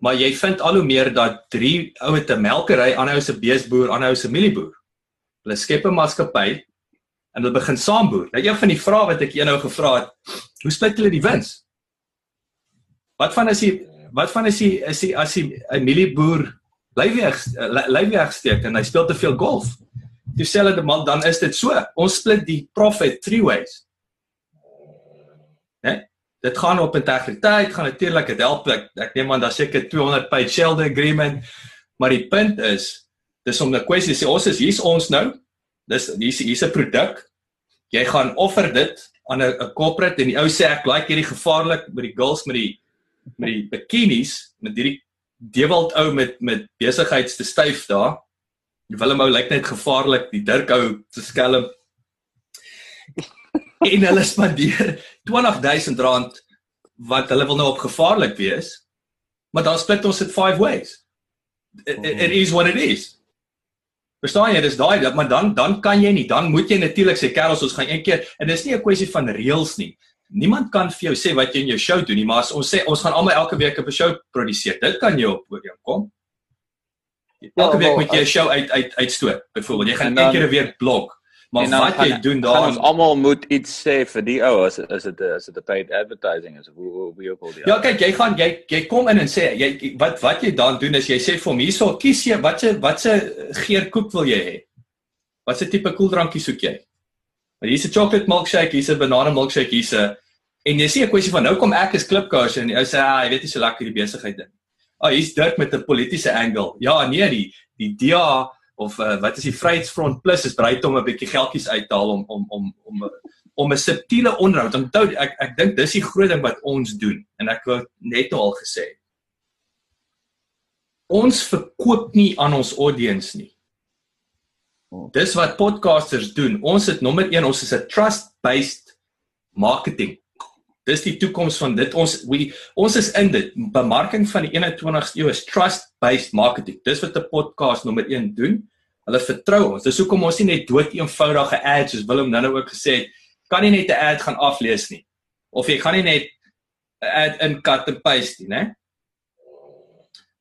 Maar jy vind al hoe meer dat drie oue te melkery, aanhou se beesboer, aanhou se mielieboer. Hulle skep 'n maatskappy en hulle begin saamboer. Nou een van die vrae wat ek eenou gevra het, hoe split hulle die wins? Wat van as jy wat van as jy is jy as jy 'n mielieboer lyfweg lyfweg steek en hy speel te veel golf? toe sê hulle dan is dit so. Ons split die profit three ways. Né? Dit gaan op integriteit, gaan natuurlik dit help ek, ek neem aan daar seker 200 page shareholder agreement, maar die punt is dis om 'n kwessie sê ons is hier's ons nou. Dis hier's hier's 'n produk. Jy gaan offer dit aan 'n corporate en die ou sê ek like hierdie gevaarlik met die girls met die met die bikinis met hierdie Dewald ou met met besigheids te styf daar. Willem ou lyk net gevaarlik, die Dirk ou se skelm. (laughs) en hulle spandeer R20000 wat hulle wil nou op gevaarlik wees. Maar dan split ons dit 5 ways. It, it is what it is. Verstaan jy, dis daai dat maar dan dan kan jy nie, dan moet jy natuurlik sê kerels ons gaan een keer en dis nie 'n kwessie van reëls nie. Niemand kan vir jou sê wat jy in jou show doen nie, maar as ons sê ons gaan almal elke week 'n show produseer, dit kan jy op podium kom. Elke week moet jy 'n show uit uit uitstoot. Byvoorbeeld, jy gaan een keer 'n week blog. Maar wat jy gaan, doen daar ons almal moet iets sê vir die ou as is dit is dit 'n paid advertising is hoe hoe wie ook al die Ja, kyk, jy gaan jy jy kom in en sê jy wat wat jy dan doen is jy sê vir hom hierso kies jy watse watse geurkoek wil jy hê? Watse tipe koeldrankie soek jy? Hier's 'n chocolate milkshake, hier's 'n banana milkshake, hier's 'n en jy sê 'n kwessie van nou kom ek as klipkaars en jy sê ah, jy weet nie so lekker die besigheid ding. Ah, oh, hier's Dirk met 'n politieke angle. Ja, nee, die die DA of uh, wat is die Vryheidsfront Plus is bereid om 'n bietjie geldjies uit te haal om om om om om 'n subtiele onderhoud. Onthou ek ek dink dis die groot ding wat ons doen en ek wou net nou al gesê. Ons verkoop nie aan ons audience nie. Dis wat podcasters doen. Ons het nommer 1, ons is 'n trust-based marketing Dis die toekoms van dit. Ons we, ons is in dit. Bemarking van die 21ste eeu is trust-based marketing. Dis wat 'n podcast nommer 1 doen. Hulle vertrou ons. Dis hoekom ons nie net dood eenvoudige ads soos Willem nou ook gesê het, kan nie net 'n ad gaan aflees nie. Of jy gaan nie net 'n ad in cut and paste nie, né?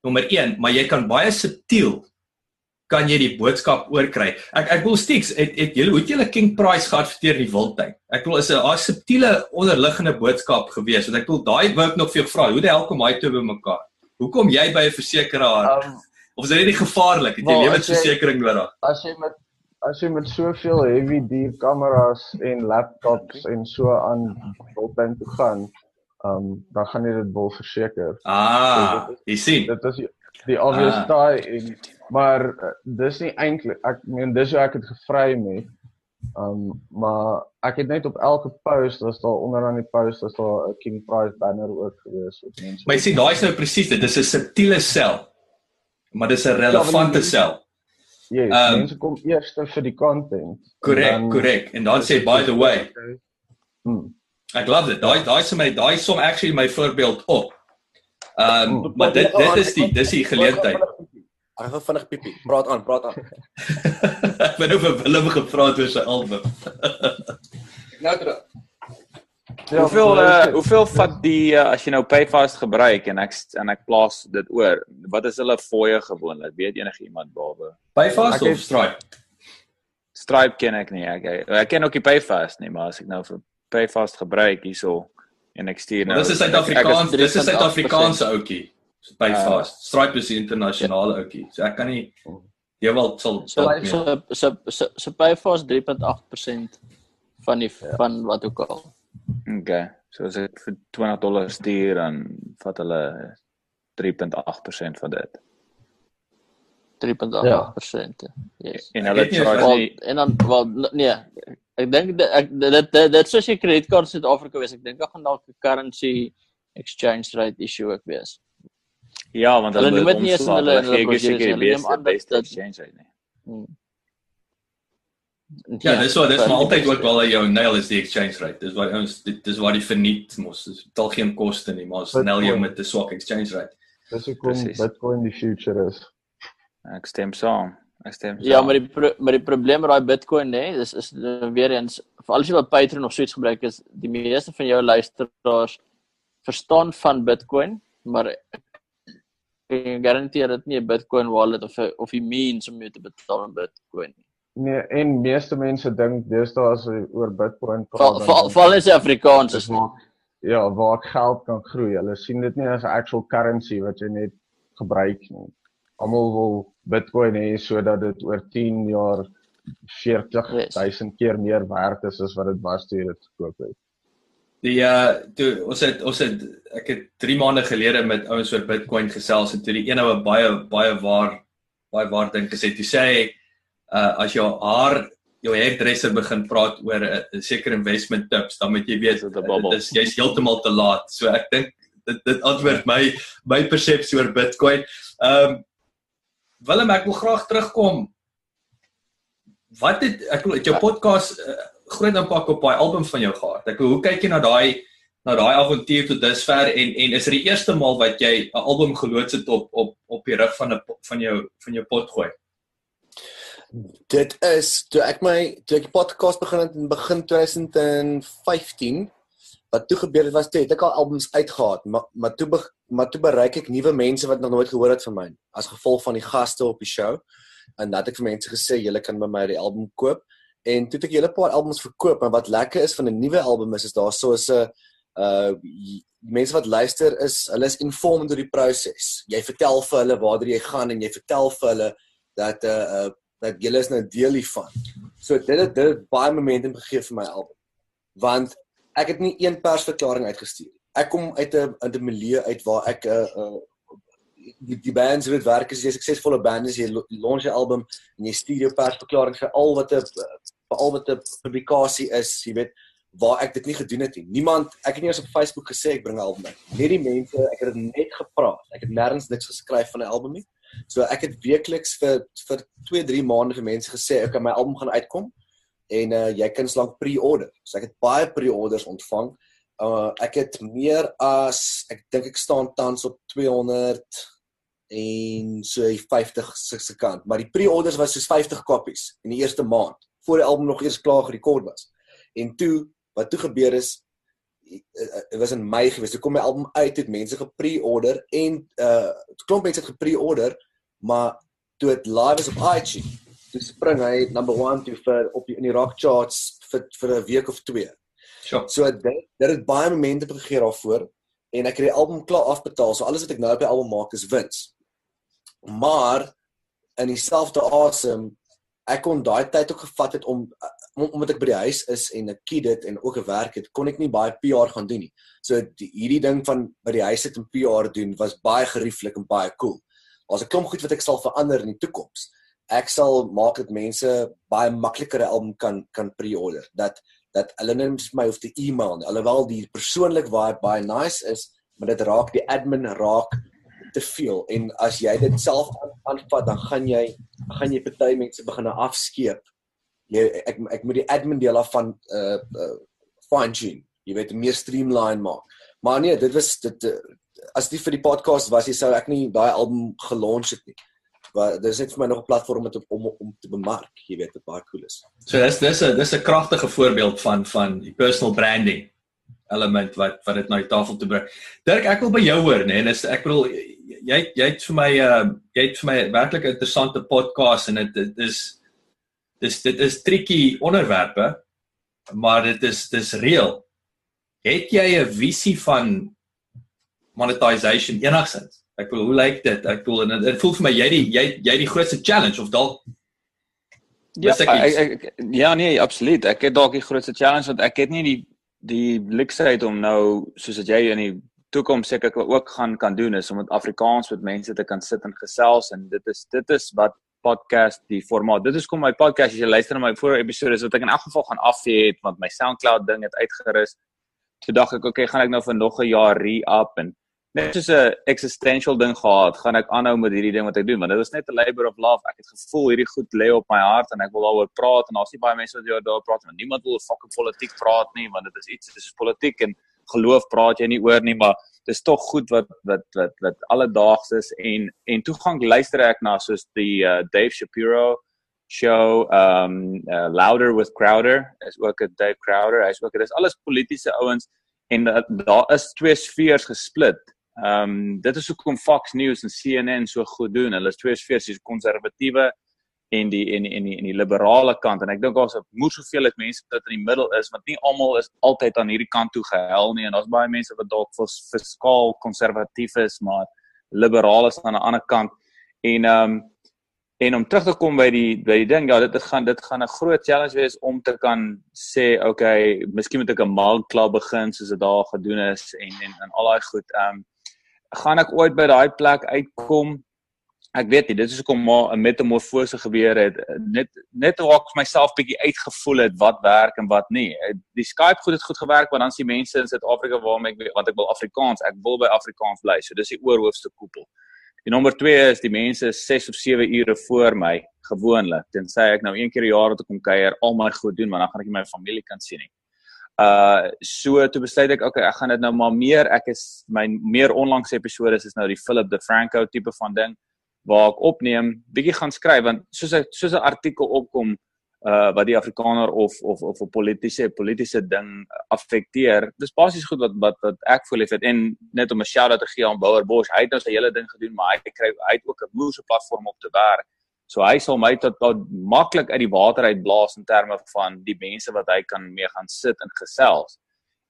Nommer 1, maar jy kan baie subtiel kan jy die boodskap oorkry. Ek ek wil stieks het het julle hoe het julle King Price geadverteer in die wildtuin? Ek wil is 'n subtiele onderliggende boodskap gewees want ek wil daai wou ek nog vir jou vra. Hoe die hel kom hy toe by mekaar? Hoekom jy by 'n versekeraar? Um, of is dit nie gevaarlik? Het jy lewensversekering nodig? As jy met as jy met soveel heavy duur kameras en laptops en so aan wildtuin toe gaan, um, dan gaan jy dit wil verseker. Ah, jy sien. Dit is die obvious ah. daai en maar uh, dis nie eintlik ek meen dis hoe ek het gevry met um maar ek het net op elke post was daar onder aan die post was daar 'n King Prize banner ook gewees wat mense Maar jy sien daai is nou presies dit dis 'n subtiele sel maar dis 'n ja, relevante ja, sel Ja, yes, um, mense kom eers vir die content. Korrek, korrek. En dan sê by the way. Hmm. Ek love dit. Daai daai sê my daai som actually my voorbeeld op. Ehm um, maar dit dit is die dis die geleentheid. Ek gaan vinnig piepie. Praat aan, praat aan. (laughs) ek het nou vir Willem gevra oor sy album. nou terug. Ja, hoeveel uh, hoeveel vat die uh, as jy nou Payfast gebruik en ek en ek plaas dit oor, wat is hulle fooie gewoonlik? Weet enige iemand behalwe Payfast of Stripe? Stripe ken ek nie. Ek ek ken ook die Payfast nie, maar as ek nou vir Payfast gebruik hierso en ek stuur nou. Dis is Suid-Afrikaans, dis is Suid-Afrikaanse ouetjie. Payfast. Uh, Stripe is die internasionale ouetjie. So ek kan nie jy wil sal so so so so, so Payfast 3.8% van die ja. van wat ook al. Okay. So as ek vir 20 dollar stuur dan vat hulle 3.8% van dit. 3.8%. Ja. Yes. En hulle charge en dan wel nee, ek dink ek dit dit dit soos jy kredietkaart in Suid-Afrika wees, ek dink ek gaan dalk 'n currency exchange rate issue ook wees. Ja, want hulle noem dit nie eens hulle hulle seker die beste beste exchange rate nie. Hmm. Ja, ja, dis so, dis maar altyd ook wel jou nail is die exchange rate. Dis wat ons dis wat die verniet mos. Dis tel geen koste nie, maar ons nail jou met 'n swak exchange rate. Dis hoekom Bitcoin die future is. Ek stem saam. Ek stem. Ja, maar die pro maar die probleem met daai Bitcoin nê, nee, dis is weer eens vir alles wat Patreon of so iets gebruik is, die meeste van jou luisteraars verstaan van Bitcoin, maar ek garandeer dit nie 'n Bitcoin wallet of of die means om jou te betaal in Bitcoin nie. Nee, en meeste mense dink deesdae as oor Bitcoin praat, val val is Afrikaans is maar ja, waar geld kan groei. Hulle sien dit nie as 'n actual currency wat jy net gebruik nie almal wil Bitcoin hê sodat dit oor 10 jaar 40000 keer meer werd is as wat dit was toe jy dit gekoop het. Die uh toe ons het ons het ek het 3 maande gelede met ouens oor Bitcoin gesels en toe die een ou baie baie waar baie waar dink gesê toe sê hy uh as jou haar jou hairdresser begin praat oor 'n uh, sekere investment tips dan moet jy weet dit is jy's heeltemal te laat. So ek dink dit dit antwoord my my persepsie oor Bitcoin. Ehm um, Willem ek wil graag terugkom wat het ek wil het jou podcast uh, groot impak op daai album van jou gehad. Ek hoe kyk jy na daai na daai avontuur tot dusver en en is dit die eerste maal wat jy 'n album geloods het op op op die rug van 'n van jou van jou pot gooi? Dit is toe ek my toe ek die podcast begin het in begin 2015 wat toe gebeur het was toe het ek al albums uitgehaat maar maar toe be, maar toe bereik ek nuwe mense wat nog nooit gehoor het van my as gevolg van die gaste op die show en dat ek vir mense gesê julle kan by my die album koop en toe het ek julle paar albums verkoop en wat lekker is van 'n nuwe album is is daar so 'n uh mense wat luister is hulle is informed oor die proses. Jy vertel vir hulle waar jy gaan en jy vertel vir hulle dat uh, uh dat julle is nou deel hiervan. So dit het dit baie momentum gegee vir my album. Want ek het nie een persverklaring uitgestuur ek kom uit 'n 'n milieu uit waar ek 'n uh, uh, die die bands wat werk as jy 'n suksesvolle band is jy launch 'n album en jy stuur jou persverklaring vir al wat 'n vir al wat 'n publikasie is, jy weet waar ek dit nie gedoen het nie. Niemand, ek het nie eens op Facebook gesê ek bring 'n album uit. Net die mense, ek het dit net gepraat. Ek het nêrens niks geskryf van 'n album nie. So ek het weekliks vir vir 2, 3 maande vir mense gesê ek okay, my album gaan uitkom en uh jy kan slank pre-order. So ek het baie pre-orders ontvang. Uh ek het meer as ek dink ek staan tans op 200 en so 50 se kant, maar die pre-orders was soos 50 kopies in die eerste maand voor die album nog eers klaar gerekord was. En toe wat toe gebeur is dit was in Mei gewees. Toe kom my album uit, het mense gepre-order en uh klomp mense het gepre-order, maar toe dit live is op iTunes, toe spring hy number 1 toe vir op die in die rock charts vir vir 'n week of 2. Sure. So dit dit het baie momente gegee daarvoor en ek het die album klaar afbetaal. So alles wat ek nou op die album maak is wins maar in dieselfde asem ek kon daai tyd ook gevat het om om omdat ek by die huis is en 'n kind het en ook 'n werk het kon ek nie baie PR gaan doen nie. So die, hierdie ding van by die huis sit en PR doen was baie gerieflik en baie cool. Daar's 'n klomp goed wat ek sal verander in die toekoms. Ek sal maak dat mense baie makliker 'n album kan kan pre-order. Dat dat hulle net my hoef te e-mail nie. Alhoewel die persoonlik baie baie nice is, maar dit raak die admin raak te veel en as jy dit self aanvat dan gaan jy gaan jy party mense begin afskeep. Jy ek ek moet die admin deel af van uh, uh fine tune. Jy weet meer streamline maak. Maar nee, dit was dit uh, as dit vir die podcast was, jy sou ek nie daai album gelaunch het nie. Maar dis net vir my nog 'n platform te, om om te bemark, jy weet, wat baie cool is. So dis dis 'n dis 'n kragtige voorbeeld van van die personal branding element wat wat dit na die tafel toe bring. Dirk, ek wil by jou hoor, nee, en is ek bedoel jy jy het vir my uh jy het vir my werklik 'n interessante podcast en dit is dis dit is tricky onderwerpe maar dit is dis reël. Het jy 'n visie van monetization enigsins? Ek bedoel, hoe lyk dit? Ek bedoel en dit voel vir my jy die jy jy die grootste challenge of dalk Ja, ek, ek, ek, ja nee, absoluut. Ek het dalk die grootste challenge want ek het nie die die luksheid om nou soos dat jy in die toekoms seker ek ook gaan kan doen is om met Afrikaans met mense te kan sit en gesels en dit is dit is wat podcast die formaat. Dit is kom my podcast as jy luister na my vorige episode is wat ek in elk geval gaan afvee het want my SoundCloud ding het uitgerus. Toe dink ek okay, gaan ek nou vir nog 'n jaar re-up en net soos 'n existential ding gehad, gaan ek aanhou met hierdie ding wat ek doen want dit was net 'n labor of love. Ek het gevoel hierdie goed lê op my hart en ek wil daaroor praat en daar's nie baie mense wat daaroor praat nie. Niemand wil oor fucking politiek praat nie want dit is iets dis is politiek en geloof praat jy nie oor nie, maar dis tog goed wat wat wat wat alledaags is en en toegang luister ek na soos die uh, Dave Shapiro show um uh, louder with crowder is ook 'n Dave Crowder hy's ook dis alles politieke ouens en daar is twee sfeers gesplit. Um dit is hoekom Fox News en CNN so goed doen. Hulle is twee sfeers, die konservatiewe en die en die en die, en die liberale kant en ek dink daar's moer soveel het mense wat in die middel is want nie almal is altyd aan hierdie kant toe gehel nie en daar's baie mense wat dalk fiskaal konservatief is maar liberaal is aan 'n ander kant en ehm um, En om terug te kom by die by die ding, ja, dit gaan dit gaan 'n groot challenge wees om te kan sê, okay, miskien moet ek 'n malt club begin soos dit daar gedoen is en en en al daai goed. Ehm um, gaan ek ooit by daai plek uitkom? Ek weet nie, dit is hoekom 'n metamorfose gebeur het. Net net hoe ek myself bietjie uitgevoel het wat werk en wat nie. Die Skype goed het goed gewerk, maar dan sien mense in Suid-Afrika waarmee ek want ek wil Afrikaans, ek wil by Afrikaans bly. So dis die oorhoofste koepel. Die nommer 2 is die mense 6 of 7 ure voor my gewoonlik. Tensy ek nou een keer 'n jaar toe kom kuier, al my goed doen, maar dan gaan ek nie my familie kan sien nie. Uh so toe besluit ek okay, ek gaan dit nou maar meer ek is my meer onlangs episode is nou die Philip De Franco tipe van ding waar ek opneem, bietjie gaan skryf want soos 'n soos 'n artikel opkom uh wat die Afrikaner of of of 'n politieke politieke ding affekteer. Dis basies goed wat wat wat ek voel het en net om 'n shout-out te gee aan Bouwer Bosch. Hy het nou sy hele ding gedoen, maar hy kry hy het ook 'n moeëse platform op te werk. So hy sal my tot tot maklik uit die water uitblaas in terme van die mense wat hy kan mee gaan sit en gesels.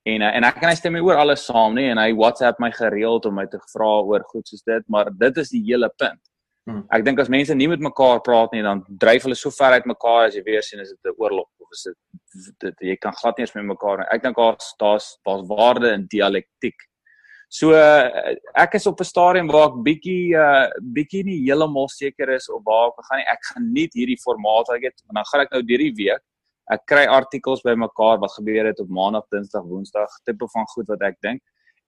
En uh, en ek kan hy stem oor alles saam, nê, en hy WhatsApp my gereeld om my te vra oor goed soos dit, maar dit is die hele punt. Hmm. Ek dink as mense nie met mekaar praat nie, dan dryf hulle so ver uit mekaar as jy weer sien is dit 'n oorlog of is dit dit jy kan glad nie eens met mekaar nie. Ek dink daar's daar's daar's waarde in dialektiek. So uh, ek is op 'n stadium waar ek bietjie uh bietjie nie heeltemal seker is of waar ek gaan nie. Ek geniet hierdie formaat wat ek het. En dan gaan ek nou deur die week. Ek kry artikels by mekaar wat gebeur het op Maandag, Dinsdag, Woensdag, tipe van goed wat ek dink.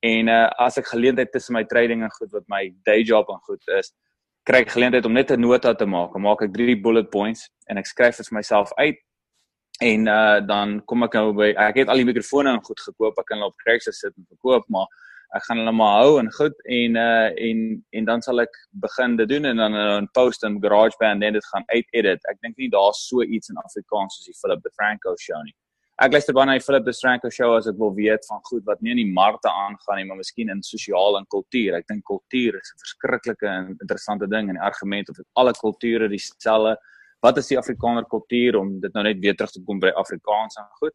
En uh as ek geleentheid tussen my trading en goed wat my day job en goed is, kry ek geleentheid om net 'n nota te maak. Ek maak ek drie bullet points en ek skryf dit vir myself uit. En uh dan kom ek nou by ek het al die mikrofone en goed gekoop. Ek kan hulle op Craigslist sit en verkoop, maar ek gaan hulle maar hou en goed en uh en en dan sal ek begin dit doen en dan uh, 'n post in GarageBand en dit gaan uit edit. Ek dink nie daar's so iets in Afrikaans soos die Philip De Franco show nie ek luister baie na die Philip De Franco show as ek wil weet van goed wat nie in die markte aangaan nie, maar miskien in sosiaal en kultuur. Ek dink kultuur is 'n verskriklike en interessante ding en die argument of alle kulture dieselfde. Wat is die Afrikaner kultuur om dit nou net weer terug te kom by Afrikaans en goed.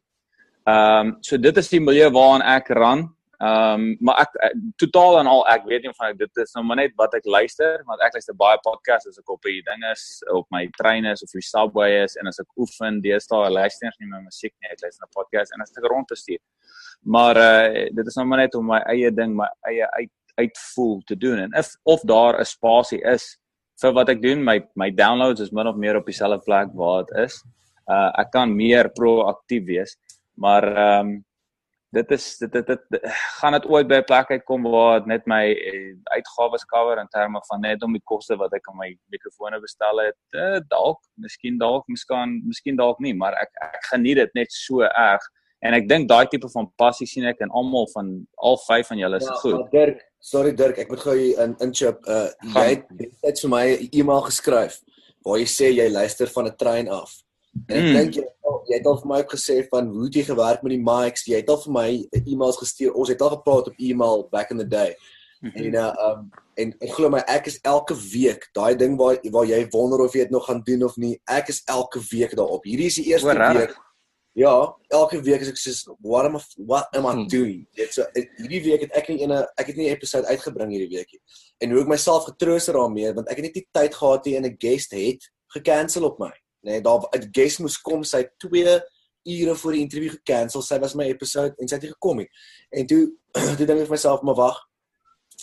Ehm um, so dit is die milieu waaraan ek ran. Ehm um, maar ek, totaal en al ek weet nie ek dit is nou maar net wat ek luister want ek luister baie podcasts as ek op die ding is op my trein is of die subway is en as ek oefen deesdae luister ek nie my musiek nie ek luister na podcasts en as ek rond bestuur. Maar uh dit is nou maar net om my eie ding my eie uit uitvoel te doen en if of daar 'n spasie is vir wat ek doen my my downloads is min of meer op dieselfde plek waar dit is. Uh ek kan meer proaktief wees maar ehm um, dit is dit dit, dit, dit gaan dit ooit by 'n plek uitkom waar dit net my uh, uitgawes cover in terme van net om die koste wat ek aan my mikrofone bestel het uh, dalk miskien dalk miskien miskien dalk nie maar ek ek geniet dit net so erg. En ek dink daai tipe van passie sien ek in almal van al vyf van julle is ja, goed. Dirk sorry Dirk ek moet gou in inchip uh, jy het net vir my 'n e-mail geskryf waar jy sê jy luister van 'n trein af. En ek mm. dink jy, jy het al vir my gesê van hoe jy gewerk met die mics. Jy het al vir my e-mails gestuur. Ons het al gepraat op e-mail back in the day. Mm -hmm. En uh um en ek glo my ek is elke week daai ding waar waar jy wonder of jy dit nog gaan doen of nie. Ek is elke week daarop. Hierdie is die eerste Oor, week. Ja, elke week is ek sê what am I what am I hmm. doing? Dit so hierdie week het ek nie ene ek het nie 'n episode uitgebring hierdie weekie. En hoe ek myself getroos daarmee want ek het net nie tyd gehad nie en 'n guest het gekansel op my nê nee, daar 'n guest moes kom sy 2 ure voor die onderhoud gekansel sy was my episode en sy het nie gekom nie. En toe (clears throat) toe dink ek vir myself maar wag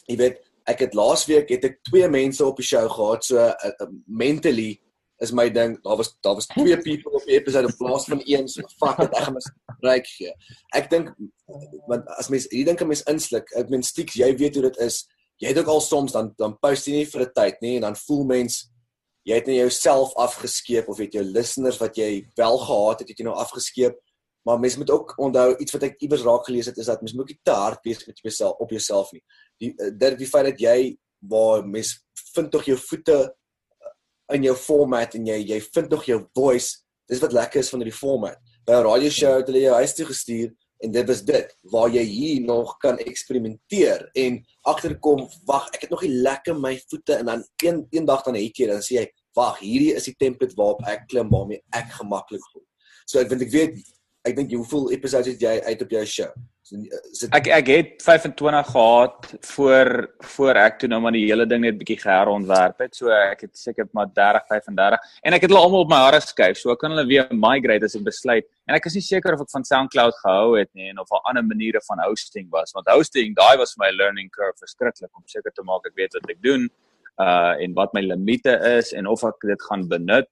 jy weet ek het laasweek het ek twee mense op die show gehad so uh, uh, mentally is my ding daar was daar was twee (laughs) people op die episode in plaas van een so fuck dit ek gaan mis breek gee. Ek dink want as mens jy dink 'n mens insluk ek meen stieks jy weet hoe dit is. Jy het ook al soms dan dan post jy nie vir 'n tyd nie en dan voel mens jy het net jouself afgeskeep of het jou listeners wat jy wel gehad het, het jy nou afgeskeep. Maar mens moet ook onthou iets wat ek iewers raak gelees het is dat mens moet nie te hard wees met jouself op jouself nie. Die eh, dit die feit dat jy waar mens vind tog jou voete eh, in jou format en jy jy vind tog jou voice. Dis wat lekker is van hierdie format. By 'n radio show het hulle jou huis toe gestuur en dit was dit waar jy hier nog kan eksperimenteer en agterkom wag ek het nog nie lekker my voete en dan een een dag dan het jy dan sê jy wag, hierdie is die template waarop ek klim waarmee ek gemaklik voel. So ek vind ek weet ek dink hoeveel episodes het jy uit op jou show? Is dit Ek ek het 25 gehad voor voor ek toe nou maar die hele ding net bietjie geherontwerp het. So ek het seker maar 30 35 en ek het hulle almal op my harde skuif. So ek kan hulle weer migrate as ek besluit. En ek is nie seker of ek van SoundCloud gehou het nie en of daar ander maniere van hosting was. Want hosting, daai was my learning curve verskriklik om seker te maak ek weet wat ek doen uh en wat my limite is en of ek dit gaan benut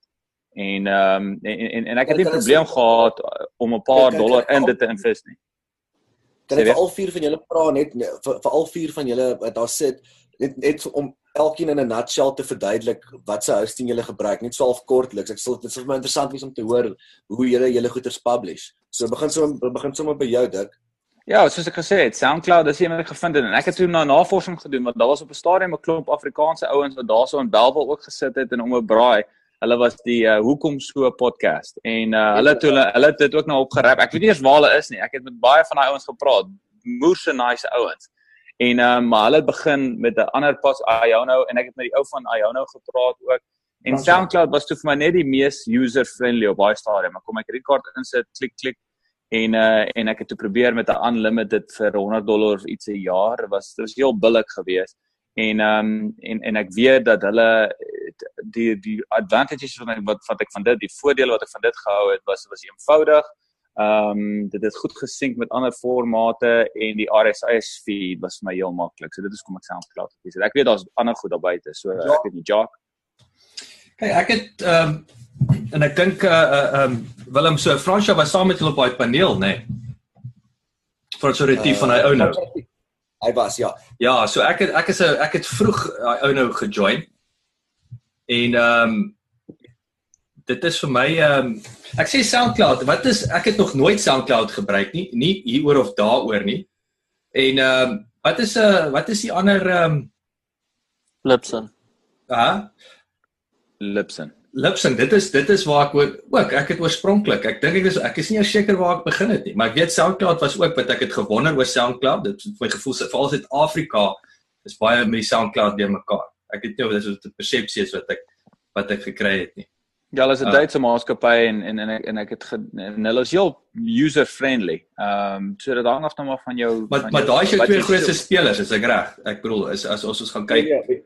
en ehm um, en, en en ek het nie probleem gehad om 'n paar dollar in dit te invest nie. Kan ek vir al vier van julle vra net vir, vir al vier van julle wat daar sit net net om elkeen in 'n nutshell te verduidelik wat se hosting julle gebruik net so half kortliks. Ek sal dit sal vir my interessant wees om te hoor hoe julle julle goeders publish. So begin so begin sommer by jou dik. Ja, soos ek gesê het, SoundCloud is iemand wat gevind het en ek het toe na navorsing gedoen want daar was op 'n stadium 'n klomp Afrikaanse ouens wat daarso in Belwel ook gesit het en om 'n braai. Hulle was die uh, hoekom so podcast en uh, hulle het hulle hulle het dit ook nou opgerap. Ek weet nie eers waar hulle is nie. Ek het met baie van daai ouens gepraat. Moerse nice ouens. En uh, maar hulle het begin met 'n ander pas Iono en ek het met die ou van Iono gepraat ook. En SoundCloud was toe vir my net die mees user friendly op baie stadium. Maar kom ek rekord insit, klik klik en uh en ek het toe probeer met 'n unlimited vir 100 dollar iets 'n jaar was dit was heel billik geweest en um en en ek weet dat hulle die die advantages van wat wat ek van dit die voordele wat ek van dit gehou het was was eenvoudig um dit het goed gesink met ander formate en die RSS feed was vir my heel maklik so dit is kom ek self klaar het ek weet daar's ander goed daar buite so ja. ek weet nie Jock Kyk ek het um en ek dink uh uh um Willem so Fransja was saam met hulle op daai paneel nê. Nee? Vir so 'n retief uh, van hy ou nou. Hy was ja. Ja, so ek het ek is 'n ek het vroeg daai ou nou gejoin. En ehm um, dit is vir my ehm um, ek sê SoundCloud, wat is ek het nog nooit SoundCloud gebruik nie, nie hieroor of daaroor nie. En ehm um, wat is 'n uh, wat is die ander ehm um, Lipson. Ja. Lipson. Lipsing, dit is dit is waar ek ook, ook ek het oorspronklik, ek dink ek is ek is nie seker waar ek begin het nie, maar ek weet SoundCloud was ook wat ek het gewonder oor SoundCloud. Dit het my gevoel veral Suid-Afrika is baie met SoundCloud deur mekaar. Ek weet nie of dit is 'n persepsie is wat ek wat ek gekry het nie. Ja, hulle is 'n uh, Duitse maatskappy en en en ek en ek het ge, en hulle is heel user friendly. Ehm um, so dit hang af nou maar van jou Maar maar daai is jou twee grootste spelers, is ek reg? Ek bedoel is as ons ons gaan kyk. Ja, ja,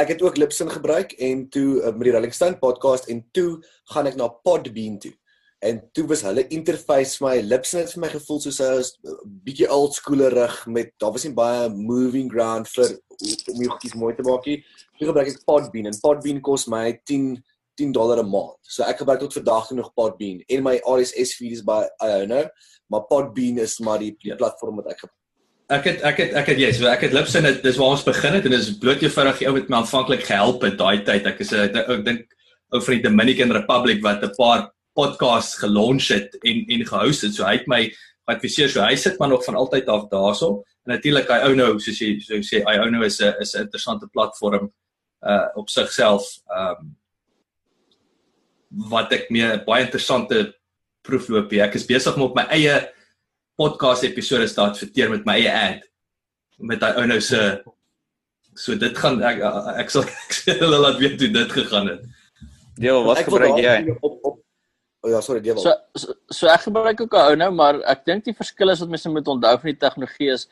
ek het ook Lipsin gebruik en toe uh, met die Rolling Stone podcast en toe gaan ek na Podbean toe. En toe was hulle interface vir my Lipsin het vir my gevoel soos 'n bietjie old schoolerig met daar was nie baie moving ground vir om jou goedjies mooi te maak nie. Toe gebruik ek Podbean en Podbean kos my 10 10 dollar 'n maand. So ek gebruik tot vandag toe nog Podbean en my RSS feed is by Iono, maar Podbean is maar die, die platform wat ek gebruik ek het ek het ek het yes, ek het Lipsin dit dis waar ons begin het en dis bloot eenvoudig die ou wat my aanvanklik gehelp het daai tyd. Ek is 'n ek dink ou van die Dominican Republic wat 'n paar podcasts gelonch het en en gehost het. So hy het my adviseer so hy sit maar nog van altyd af daarso. En natuurlik hy ou nou soos jy so sê hy ou nou is 'n is 'n interessante platform uh op sigself. Um wat ek meer baie interessante proefloopie. Ek is besig om op my eie podcast episode staat verteer met my eie ad met daai ou nou se so dit gaan ek ek sal (laughs) ek sê hulle laat weet hoe dit gegaan het. Deel wat gebruik jy? Op, op, oh ja, sorry, deel. So, so so ek gebruik ook 'n ou nou, maar ek dink die verskil is wat mense moet onthou van die tegnologie is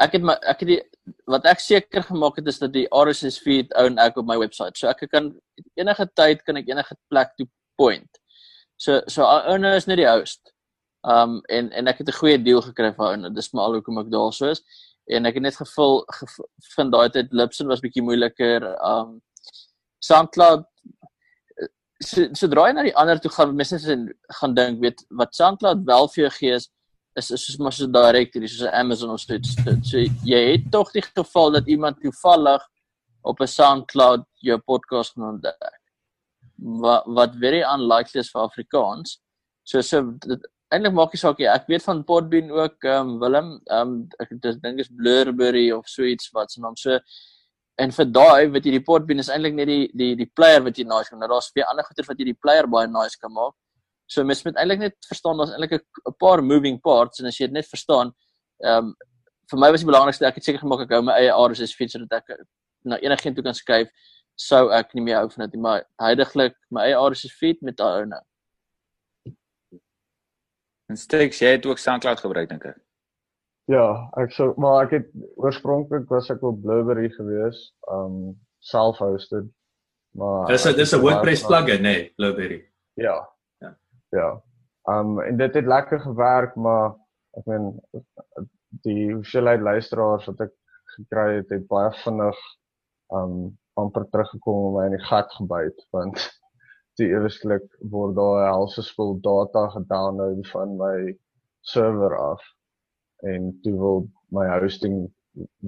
ek het my ek het die wat ek seker gemaak het is dat die RSS feed own ek op my webwerf. So ek kan enige tyd kan ek enige plek toe point. So so ou nou is net die host. Um en en ek het 'n goeie deal gekry van hulle. Dis maar al hoekom ek daar so is. En ek het net gevul vind daai tyd Lipson was bietjie moeiliker. Um SoundCloud so so draai na die ander toe gaan mense gaan dink weet wat SoundCloud wel vir jou gee is is is soos maar so directory soos Amazon of so iets. So jy het tog die geval dat iemand toevallig op 'n SoundCloud jou podcast gaan ontdek. Wat wat very unlikely is vir Afrikaans. So so dit, eintlik maak nie saak nie. Ek weet van Podbean ook ehm um, Willem, ehm um, ek dink is Blurberry of so iets wat se naam so en vir daai weet jy die Podbean is eintlik net die die die player wat jy nice kan. Nou daar's baie ander goeie wat jy die player baie nice kan maak. So mens moet eintlik net verstaan daar's eintlik 'n paar moving parts en as jy dit net verstaan, ehm um, vir my was die belangrikste ek het seker gemaak ek hou my eie RSS feed sodat ek na enigiemand toe kan skuif sou ek nie meer hou van dit nie, maar heidaglik my eie RSS feed met daai ou nou. En Stex, jy het ook SoundCloud gebruik dink ek. Ja, ek sou maar ek het oorspronklik was ek op Blueberry gewees, um self-hosted. Maar Dis 'n dis 'n WordPress plugin, nê, nee, Blueberry. Ja. Ja. Ja. Um en dit het lekker gewerk, maar ek meen die hoeveelheid luisteraars wat ek gekry het, het baie vinnig um amper teruggekom en my in die gat gebyt want die eweslik word daar 'n halse spul data gedownload van my server af en toe wil my hosting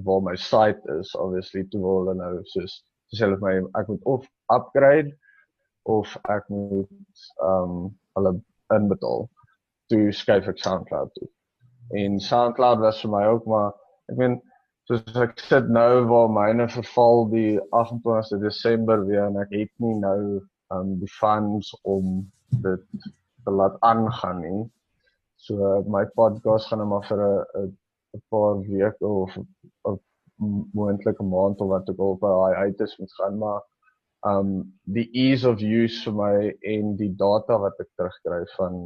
waar my site is obviously toe wil hulle nou soos self my ek moet of upgrade of ek moet um hulle inbetaal toe skuif ek SoundCloud toe. En SoundCloud was vir my ook maar ek meen soos ek sit nou waar myne verval die 28ste Desember weer en ek het nie nou um die funds om dit te laat aangaan nie. So my podcast gaan nou maar vir 'n paar weke of 'n moontlike maand of wat ook al by hy uit is moet gaan maar um die ease of use vir my en die data wat ek terugkry van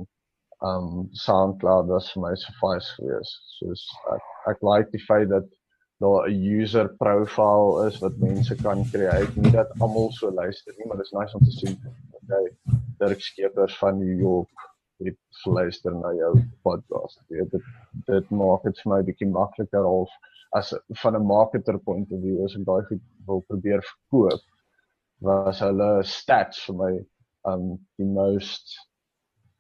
um SoundCloud was vir my suffice geweest. Soos ek ek like die feit dat daar 'n user profile is wat mense kan create. Nie dat almal so luister nie, maar dit is nice om te sien. Okay, Dirk Skeepers van New York het luister na jou podcast. Weet, dit dit maak dit vir my bietjie makliker of as van 'n marketer point of view as ek daai goed wil probeer verkoop was hulle stats vir my um die most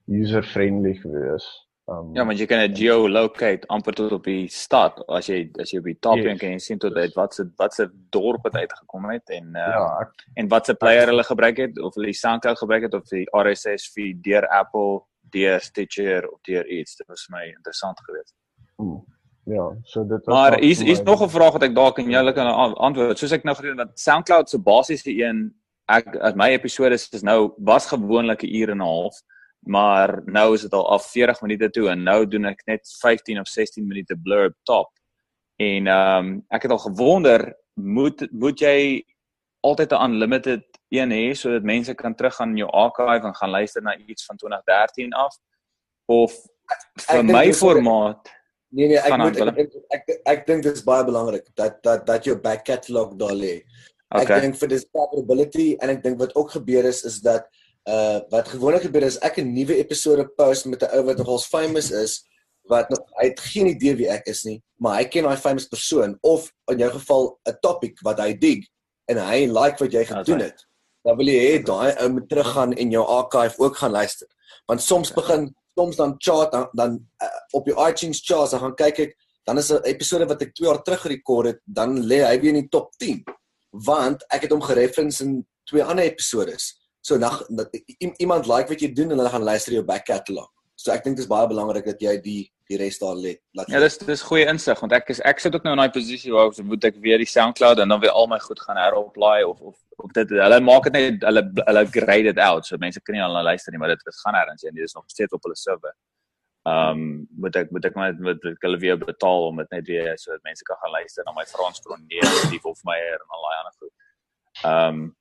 user friendly geweest. Um Ja, want jy kan 'n geolocate amper tot op die stad as jy as jy op die top Yes. kan jy sien tot uit wat se wat se dorp het uitgekom het en uh, ja, ek en wat se player hulle gebruik het of hulle die SoundCloud gebruik het of die RSS feed deur Apple, deur Stitcher of deur iets. Dit was my interessant geweest. hmm, ja, so dit was Maar hier's my- nog 'n vraag wat ek dalk aan julle kan antwoord. Soos ek nou gedoen het, SoundCloud se basiese een ek as my episode is nou was gewoonlik 'n uur en 'n half, maar nou is dit al af 40 minute toe en nou doen ek net 15 of 16 minute blurb top. En ehm um, ek het al gewonder moet moet jy altyd 'n unlimited een hê sodat mense kan teruggaan in jou archive en gaan luister na iets van 2013 af of vir dink my formaat Nee nee, ek moet ek Willem. ek, ek, ek dink dit is baie belangrik dat dat dat jou back catalog daar lê. Ek okay dink vir discoverability en ek dink wat ook gebeur is is dat uh wat gewoonlik gebeur is ek 'n nuwe episode post met 'n ou wat nogals famous is wat nog hy het geen idee wie ek is nie, maar hy ken daai famous persoon of in jou geval 'n topic wat hy dig en hy like wat jy Ja, gedoen het. Dan wil jy hê daai ou moet teruggaan en jou archive ook gaan luister. Want soms begin soms dan chart dan, dan uh, op die iTunes charts dan gaan kyk ek dan is 'n episode wat ek 2 jaar terug gerekord het, dan lê hy weer in die top 10 want ek het hom gereference in twee ander episodes. So nag iemand like wat jy doen en hulle gaan luister jou back catalog. So ek dink dit is baie belangrik dat jy die die res daar lê. Laat Ja, dis dis goeie insig want ek is ek sit ook nou in daai posisie waar ek moet ek weer die SoundCloud en dan weer al my goed gaan heroplaai of of of dit hulle maak dit net hulle hulle grade it out so mense kan nie al na luister nie maar dit gaan nêrens heen dit is nog steeds op hulle server. Ehm um, moet ek moet ek maar ek hulle weer betaal om dit net weer sodat mense kan gaan luister na my Frans Cronje, Steve Hofmeyer en al daai ander goed. Ehm um,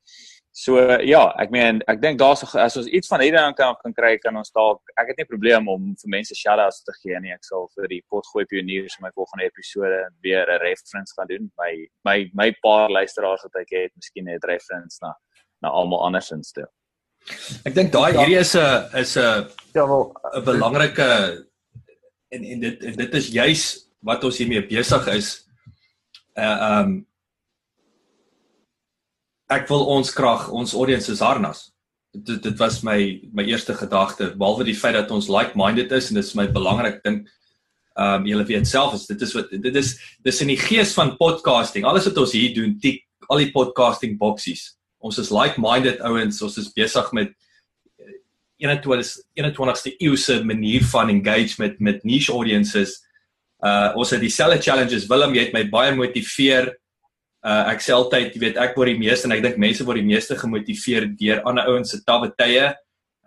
so ja, ek meen ek dink daar's as ons iets van hierdie dan kan kan kry kan ons dalk ek het nie probleem om vir mense shout-outs te gee nie. Ek sal vir die potgooi pioniers in my volgende episode weer 'n reference gaan doen. My my my paar luisteraars wat ek het, miskien net reference na na almal andersins toe. Ek dink daai hierdie is 'n is 'n ja wel 'n belangrike en en dit en dit is juis wat ons hiermee besig is. Uh um ek wil ons krag, ons audiences harnas. Dit dit was my my eerste gedagte, behalwe die feit dat ons like-minded is en dit is my belangrik ding. Um julle weet self is dit is wat dit is dis in die gees van podcasting. Alles wat ons hier doen, tik al die podcasting boksies. Ons is like-minded ouens, ons is besig met 21 21ste eeuse manier van engagement met niche audiences. Uh ons het dieselfde challenges. Willem, jy het my baie motiveer. Uh ek sê altyd, jy weet, ek word die meeste en ek dink mense word die meeste gemotiveer deur ander ouens se tawwe tye.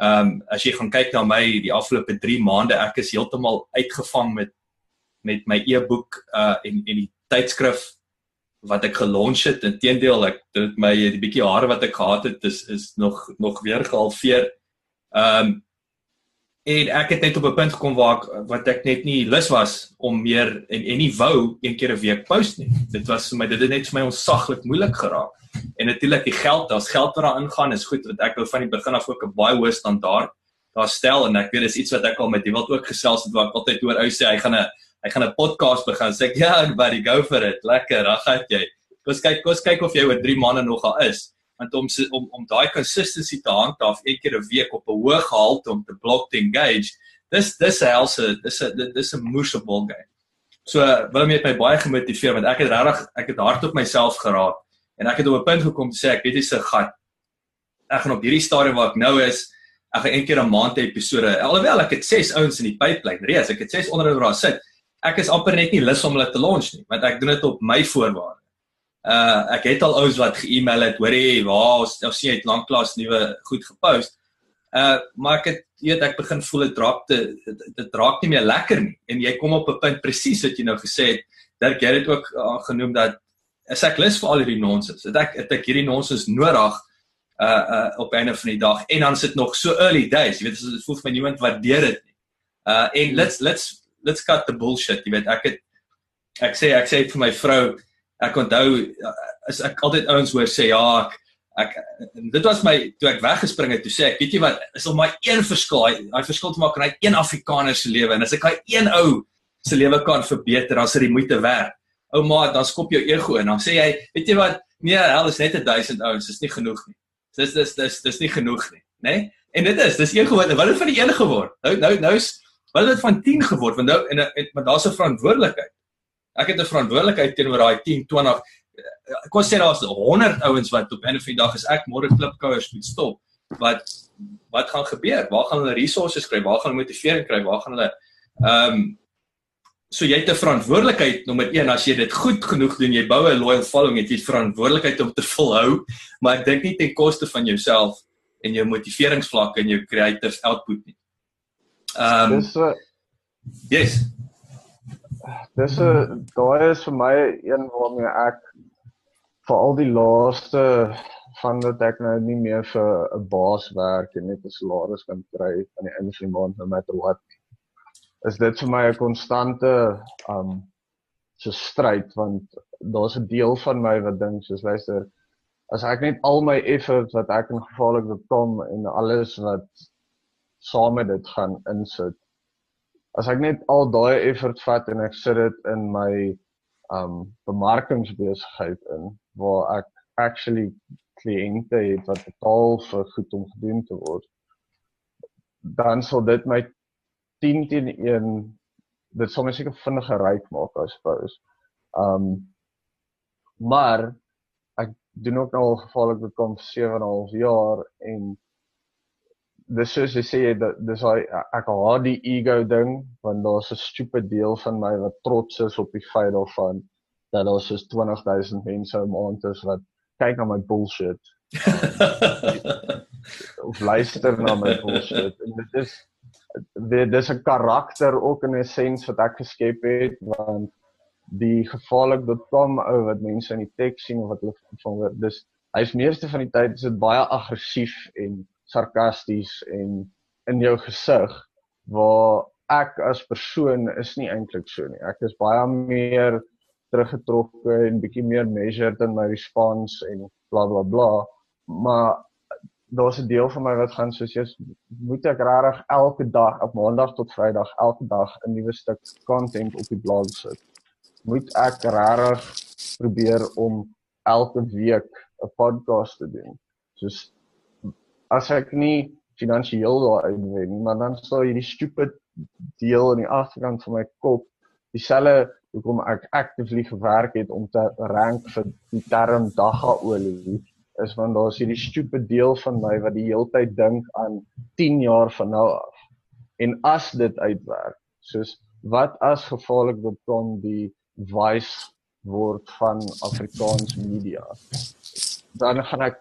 Um as jy gaan kyk na my die afgelope 3 maande, ek is heeltemal uitgevang met met my e-boek uh en en die tydskrif wat ek gelonch het. Inteendeel, ek dit my die bietjie hare wat ek gehad het is is nog nog weer gehalveer. Ehm um, en ek het net op 'n punt gekom waar ek wat ek net nie lus was om meer en en nie wou een keer 'n week post nie. Dit was vir my dit het net vir my onsaglik moeilik geraak. En natuurlik die geld, daar's geld wat daar ingaan is goed want ek wou van die begin af ook 'n baie hoë standaard daar stel. En ek weet dis iets wat ek al met iemand ook gesels het waar ek altyd hoor ou sê hy gaan 'n hy gaan 'n podcast begin. Sê ek ja buddy go for it. Lekker dan gaan jy. Kom kyk kom kyk of jy oor 3 maande nog al is want om om om daai consistency te handhaaf een keer 'n week op 'n hoë gehalte om te block te engage dis dis helse dis 'n dis 'n moeëse ball game so wil my my baie gemotiveer want ek het regtig ek het hard op myself geraak en ek het op 'n punt gekom te sê ek weet dis 'n gat ek gaan op hierdie stadium waar ek nou is ek gaan een keer 'n maand 'n episode. Alhoewel ek het 6 ouens in die pipeline reeds, ek het 6 onder hulle daar sit. Ek is amper net nie lus om hulle te launch nie, want ek doen dit op my voorwaarde. Uh ek het al ouens wat ge-email het, hoorie, waar ons nou sien jy het lanklaas nuwe goed gepost. Uh maar ek het weet ek begin voel dit raak te dit raak nie meer lekker nie en jy kom op 'n punt presies wat jy nou gesê het. Dirk jy het ook uh, genoem dat is ek lus vir al hierdie nonsens. Het ek het ek hierdie nonsens nodig uh uh op einde van die dag en dan sit nog so early days jy weet dit voel vir my niemand waardeer dit nie uh en let's let's let's cut the bullshit jy weet ek het ek sê ek sê vir my vrou ek onthou as ek altyd ouens hoor sê ja ek ek dit was my toe ek weggespring het toe sê ek weet jy wat is al my een verskil daai verskil te maak in hy een afrikaner se lewe en as ek hy een ou se lewe kan verbeter dan is dit die moeite werd ou maat dan skop jou ego in dan sê jy weet jy wat nee hel is net 1000 ouens is nie genoeg nie dis dis dis dis nie genoeg nie, né? Nee? En dit is, dis een geword. Wat het van die een geword? Nou nou nou is wat het van 10 geword? Want nou en, en maar daar's 'n verantwoordelikheid. Ek het 'n verantwoordelikheid teenoor daai 10, 20 ek kon sê daar's 100 ouens wat op 'n of 'n dag as ek môre klipkouers moet stop. Wat wat gaan gebeur? Waar gaan hulle resources kry? Waar gaan hulle motivering kry? Waar gaan hulle ehm um, So jy het 'n verantwoordelikheid nommer 1 as jy dit goed genoeg doen, jy bou 'n loyal following, het jy verantwoordelikheid om te volhou, maar ek dink nie ten koste van jouself en jou motiveringsvlak en jou creative output nie. Ehm um, Dis 'n Yes. Dis 'n daai is vir my een waarmee ek vir al die laaste van dat ek nou nie meer vir 'n baas werk en net 'n salaris kan kry aan die einde van die maand no matter what is dit vir my 'n konstante um so stryd want daar's 'n deel van my wat dink soos luister as ek net al my effort wat ek in gevaarlik bekom en alles wat saam met dit gaan insit as ek net al daai effort vat en ek sit dit in my um bemarkingsbesigheid in waar ek actually kliënte het wat betaal vir goed om gedoen te word dan sal dit my 10 teen 1 dit sou my seker vinniger ryk maak as suppose. Um maar ek doen ook nou al gevaarlik bekom 7 en 'n half jaar en dis soos jy sê dat dis hy ek haat die ego ding want daar's 'n stupid deel van my wat trots is op die feit daarvan dat daar soos 20000 mense 'n maand is wat kyk na my bullshit. (laughs) Of luister na my bullshit en dit is dit dis 'n karakter ook in 'n sens wat ek geskep het want die gevaarlik.com ou wat mense in die teks sien of wat hulle van dis hy's meeste van die tyd is dit baie aggressief en sarkasties en in jou gesig waar ek as persoon is nie eintlik so nie ek is baie meer teruggetrokke en bietjie meer measured in my response en bla bla bla maar daar's 'n deel van my wat gaan soos jy moet ek regtig elke dag op maandag tot vrydag elke dag 'n nuwe stuk content op die blog sit. Moet ek regtig probeer om elke week 'n podcast te doen. Soos as ek nie finansiëel daar uitwen nie, maar dan sal hierdie stupid deel in die agterkant van my kop dieselfde hoekom ek actively gewerk het om te rank vir die term dagga olie is want daar's hierdie stupid deel van my wat die heeltyd dink aan 10 jaar van nou af. En as dit uitwerk, soos wat as gevaarlik dit kon die voice word van Afrikaans media. Dan gaan ek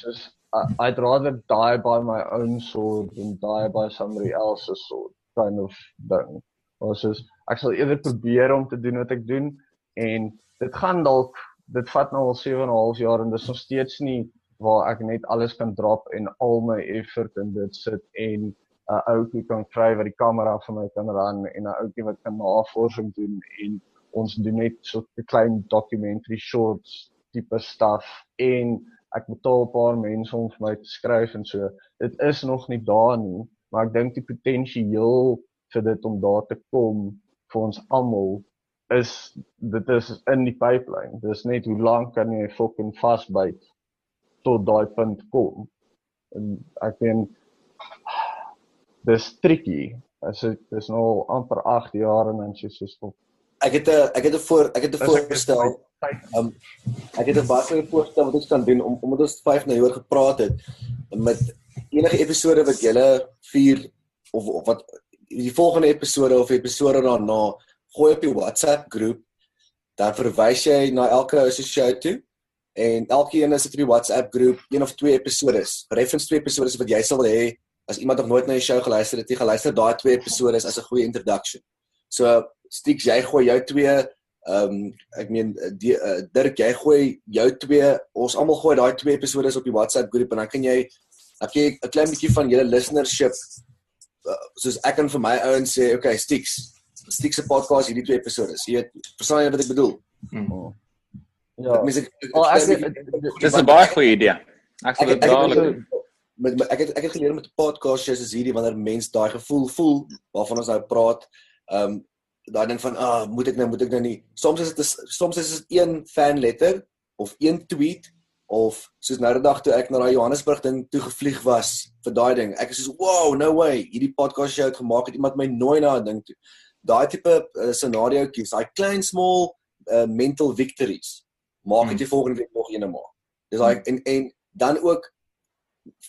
soos I'd rather die by my own sword than die by somebody else's sword kind of ding. Ons is ek sal eerder probeer om te doen wat ek doen en dit gaan dalk dit vat nou al 7 en 'n half jaar en dis nog steeds nie waar ek net alles kan drop en al my effort in dit sit en 'n ouetjie kan kry wat die kamera vir my kan ran en 'n ouetjie wat kan navorsing doen en ons doen net so 'n klein documentary shorts tipe stuff en ek betaal 'n paar mense om vir my te skryf en so. Dit is nog nie daar nie, maar ek dink die potensiaal vir dit om daar te kom vir ons almal is dit is in die pipeline. Dis net hoe lank kan jy fucking vasbyt tot daai punt kom. En ek meen dis tricky. As dit is nou amper 8 jaar en dan sê jy so Ek het 'n ek het 'n voor ek het 'n voorstel. Um, ek het 'n baie voorstel wat ons kan doen om omdat ons 5 nou oor gepraat het met enige episode wat julle 4 of, of wat die volgende episode of episode daarna gooi op die WhatsApp groep dan verwys jy na elke associate toe en elkeen is dit in die WhatsApp groep een of twee episodes reference twee episodes wat jy sal hê as iemand nog nooit na die show geluister het jy geluister daai twee episodes as 'n goeie introduction. So Stieks jy gooi jou twee ehm um, ek meen die uh, Dirk jy gooi jou twee ons almal gooi daai twee episodes op die WhatsApp groep en dan kan jy kan jy 'n klein bietjie van julle listenership uh, soos ek kan vir my ouens sê okay Stieks Stiek se podcast hierdie twee episode. Jy weet, verstaan jy wat ek bedoel? Hmm. Ja. Ek mis ek Wel ek dis 'n baie goeie idee. Ek sal dit dadelik met ek het ek het geleer met 'n podcast is hierdie wanneer mense daai gevoel voel waarvan ons nou praat. Ehm um, daai ding van ah, moet ek nou moet ek nou nie. Soms is dit soms is dit een fan letter of een tweet of soos nou die dag toe ek na daai Johannesburg ding toe gevlieg was vir daai ding. Ek is soos wow, no way. Hierdie podcast show het gemaak het iemand my nooi na 'n ding toe daai tipe uh, scenario kies, daai klein small uh, mental victories. Maak dit hmm. volgende week nog eene maak. Dis daai hmm. en en dan ook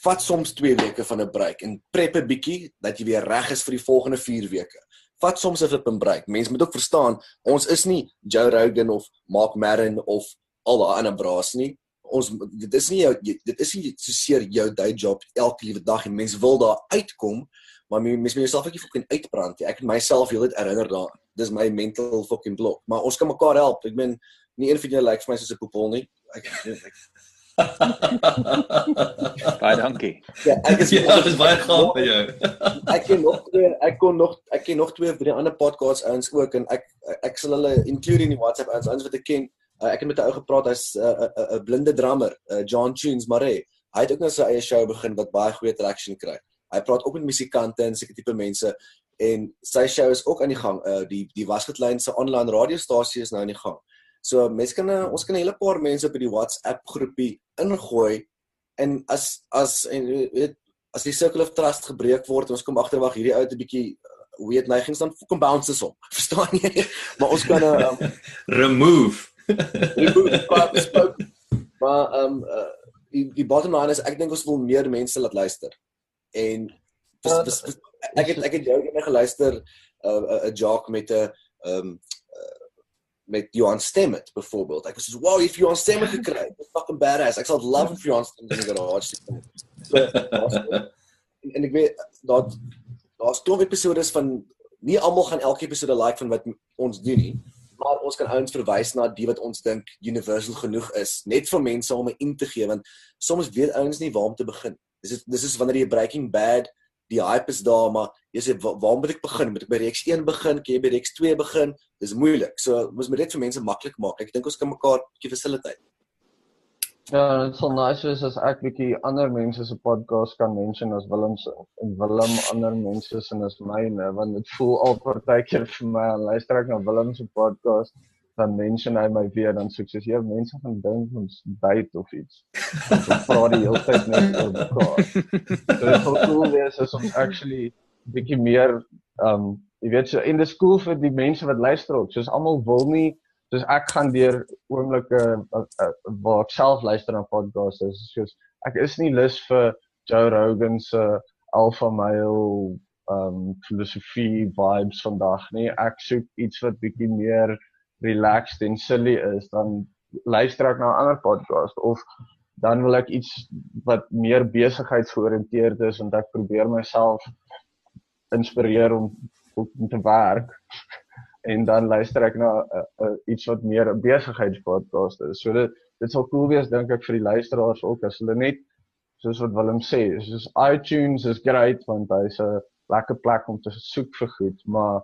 vat soms 2 weke van 'n break en prep 'n bietjie dat jy weer reg is vir die volgende 4 weke. Vat soms 'n flip 'n break. Mense moet ook verstaan, ons is nie Joe Rogan of Mark Maron of al daai ander braas nie. Ons dit is nie jou dit is nie so seer jou day job elke liewe dag en mense wil daar uitkom, maar mens moet jouself ek fucking uitbrand. Ek het myself heeltyd herinner daaraan. Dis my mental fucking blok. Maar ons kan mekaar help. Ek meen nie een van julle lyk vir my soos 'n poepel nie. Ek (laughs) (laughs) Baie dankie. Ja, ek is (laughs) ja, dis baie gaaf vir jou. (laughs) ek ken nog twee, ek kon nog ek ken nog twee van die ander podcasts ouens ook en ek ek sal hulle include in die WhatsApp ouens, ouens wat ek ken. Uh, ek het met 'n ou gepraat, hy's 'n uh, 'n uh, uh, blinde drummer, uh, John Tunes Mare. Hy het ook nou sy eie show begin wat baie goeie traction kry. Hy praat ook met musikante en seker tipe mense en sy show is ook aan die gang. Uh die die Wasgetlyn se online radiostasie is nou aan die gang. So mense kan uh, ons kan 'n hele paar mense op die WhatsApp groepie ingooi en as as en weet as die circle of trust gebreek word, ons kom agterwag hierdie ou het 'n bietjie uh, weet neigings dan kom bounces op. (laughs) Verstaan jy? maar ons kan um, (laughs) remove (laughs) remove maar ehm um, uh, die die bottom line is ek dink ons wil meer mense laat luister en vis, ja, vis, vis, ek het ek het jou eendag geluister 'n uh, 'n joke met 'n ehm uh, met Johan Stemmet byvoorbeeld. Ek was so wow, if Johan Stemmet gekry, it's fucking badass. Ek sal love if Johan Stemmet in die garage. So, en, en ek weet dat daar's twee episode van nie almal gaan elke episode like van wat ons doen nie, maar ons kan ouens verwys na die wat ons dink universal genoeg is, net vir mense om 'n in te gee want soms weet ouens nie waar om te begin. Dis is, dis is wanneer jy Breaking Bad, die hype is daar, maar jy sê waar, waar moet ek begin? Moet ek by Reeks 1 begin? Kan jy by Reeks 2 begin? Dis moeilik. So ons moet dit vir mense maklik maak. Ek dink ons kan mekaar 'n bietjie fasiliteer. Ja, dit sal nice wees as ek bietjie ander mense se podcast kan mention as Willem se en Willem ander mense se en as myne want dit voel al partykeer vir my aan luister ek na Willem se podcast dan mention hy my weer dan sê ek jy mense gaan dink ons byt of iets. Ons praat die hele tyd net oor mekaar. So dit sou cool wees as ons actually bietjie meer um jy weet so in die skool vir die mense wat luister ook. Soos almal wil nie soos ek gaan deur oomblikke uh, uh, waar ek self luister na podcasts is soos ek is nie lus vir Joe Rogan se alpha male um filosofie vibes vandag nie. Ek soek iets wat bietjie meer relaxed en silly is, dan luister ek na 'n ander podcast of dan wil ek iets wat meer besigheidsgeoriënteerd is en ek probeer myself inspireer om om te werk (laughs) en dan luister ek na uh, uh, iets wat meer 'n besigheidspodcast is. So dit dit sal cool wees dink ek vir die luisteraars ook as hulle net soos wat Willem sê, soos iTunes is great want hy's 'n lekker plek om te soek vir goed, maar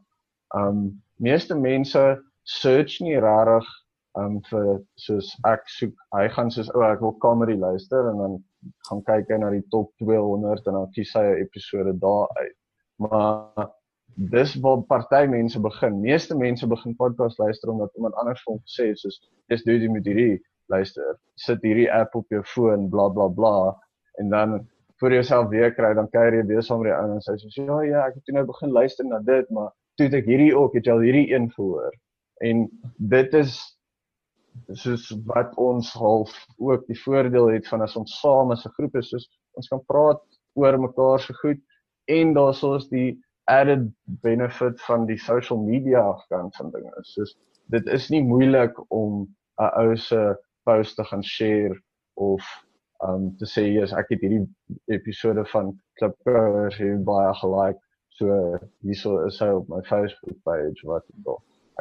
um meeste mense search nie rarig um vir soos ek soek hy gaan soos o oh, ek wil comedy luister en dan gaan kyk hy na die top 200 en dan kies hy 'n episode daar uit. Maar dis waar party mense begin. Meeste mense begin podcast luister omdat iemand anders vir hom sê soos dis doen jy met hierdie luister. Sit hierdie app op jou foon bla bla bla en dan vir jouself weer kry dan kyk jy weer saam met die ouens en sê soos ja ja ek het nou begin luister na dit maar toe ek hierdie ook het jy al hierdie een gehoor. En dit is soos wat ons half ook die voordeel het van as ons saam as 'n groep is, soos ons kan praat oor mekaar se goed en daar's ons die added benefit van die social media kant van dinge. Soos dit is nie moeilik om 'n ou se post te gaan share of um te sê jy's ek het hierdie episode van Klipkouers hier baie gelike so hierso is hy op my Facebook page wat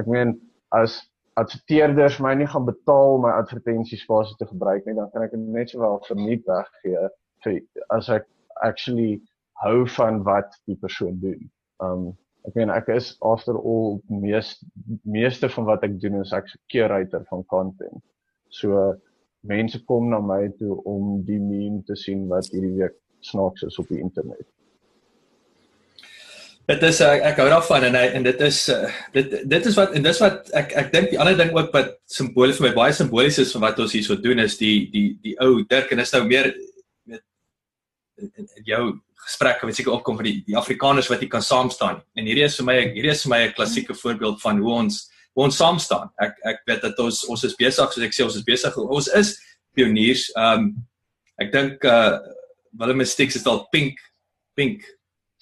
ek meen as adverteerders my nie gaan betaal my advertensiespasie te gebruik nie, dan kan ek net sowel verniet weggee vir as ek actually hou van wat die persoon doen. Um ek meen ek is after all mees meeste van wat ek doen is ek curator van content. So mense kom na my toe om die meme te sien wat hierdie week snaaks is op die internet. Dit is ek, ek hou daarvan en en dit is uh, dit dit is wat en dis wat ek ek dink die ander ding ook wat simbolies vir my baie simbolies is van wat ons hierso doen is die die die ou Dirk en is nou meer in, in jou gesprekke wat seker opkom vir die die Afrikaners wat hier kan saam staan. En hierdie is vir my hierdie is vir my 'n klassieke voorbeeld van hoe ons hoe ons saam staan. Ek ek weet dat ons ons is besig soos ek sê ons is besig ons is pioniers. Ehm um, ek dink uh Willem Sticks is al pink pink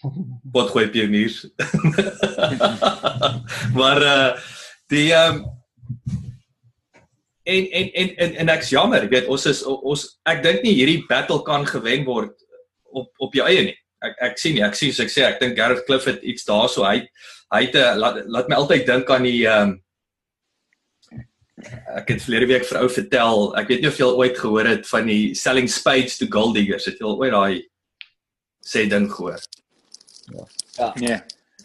(laughs) wat goeie pioniers. (laughs) maar uh die ehm um, en en en en en ek's jammer, jy weet ons is ons ek dink nie hierdie battle kan gewen word op op jou eie nie. Ek ek sien nie, ek sien so ek sê ek dink Gareth Cliff het iets daarso hy hy het uh, laat laat my altyd dink aan die ehm um, ek het verlede week vir ou vertel, ek weet nie of jy al ooit gehoor het van die selling spades to gold diggers. Het jy al ooit daai sê ding gehoor? Ja. Nee.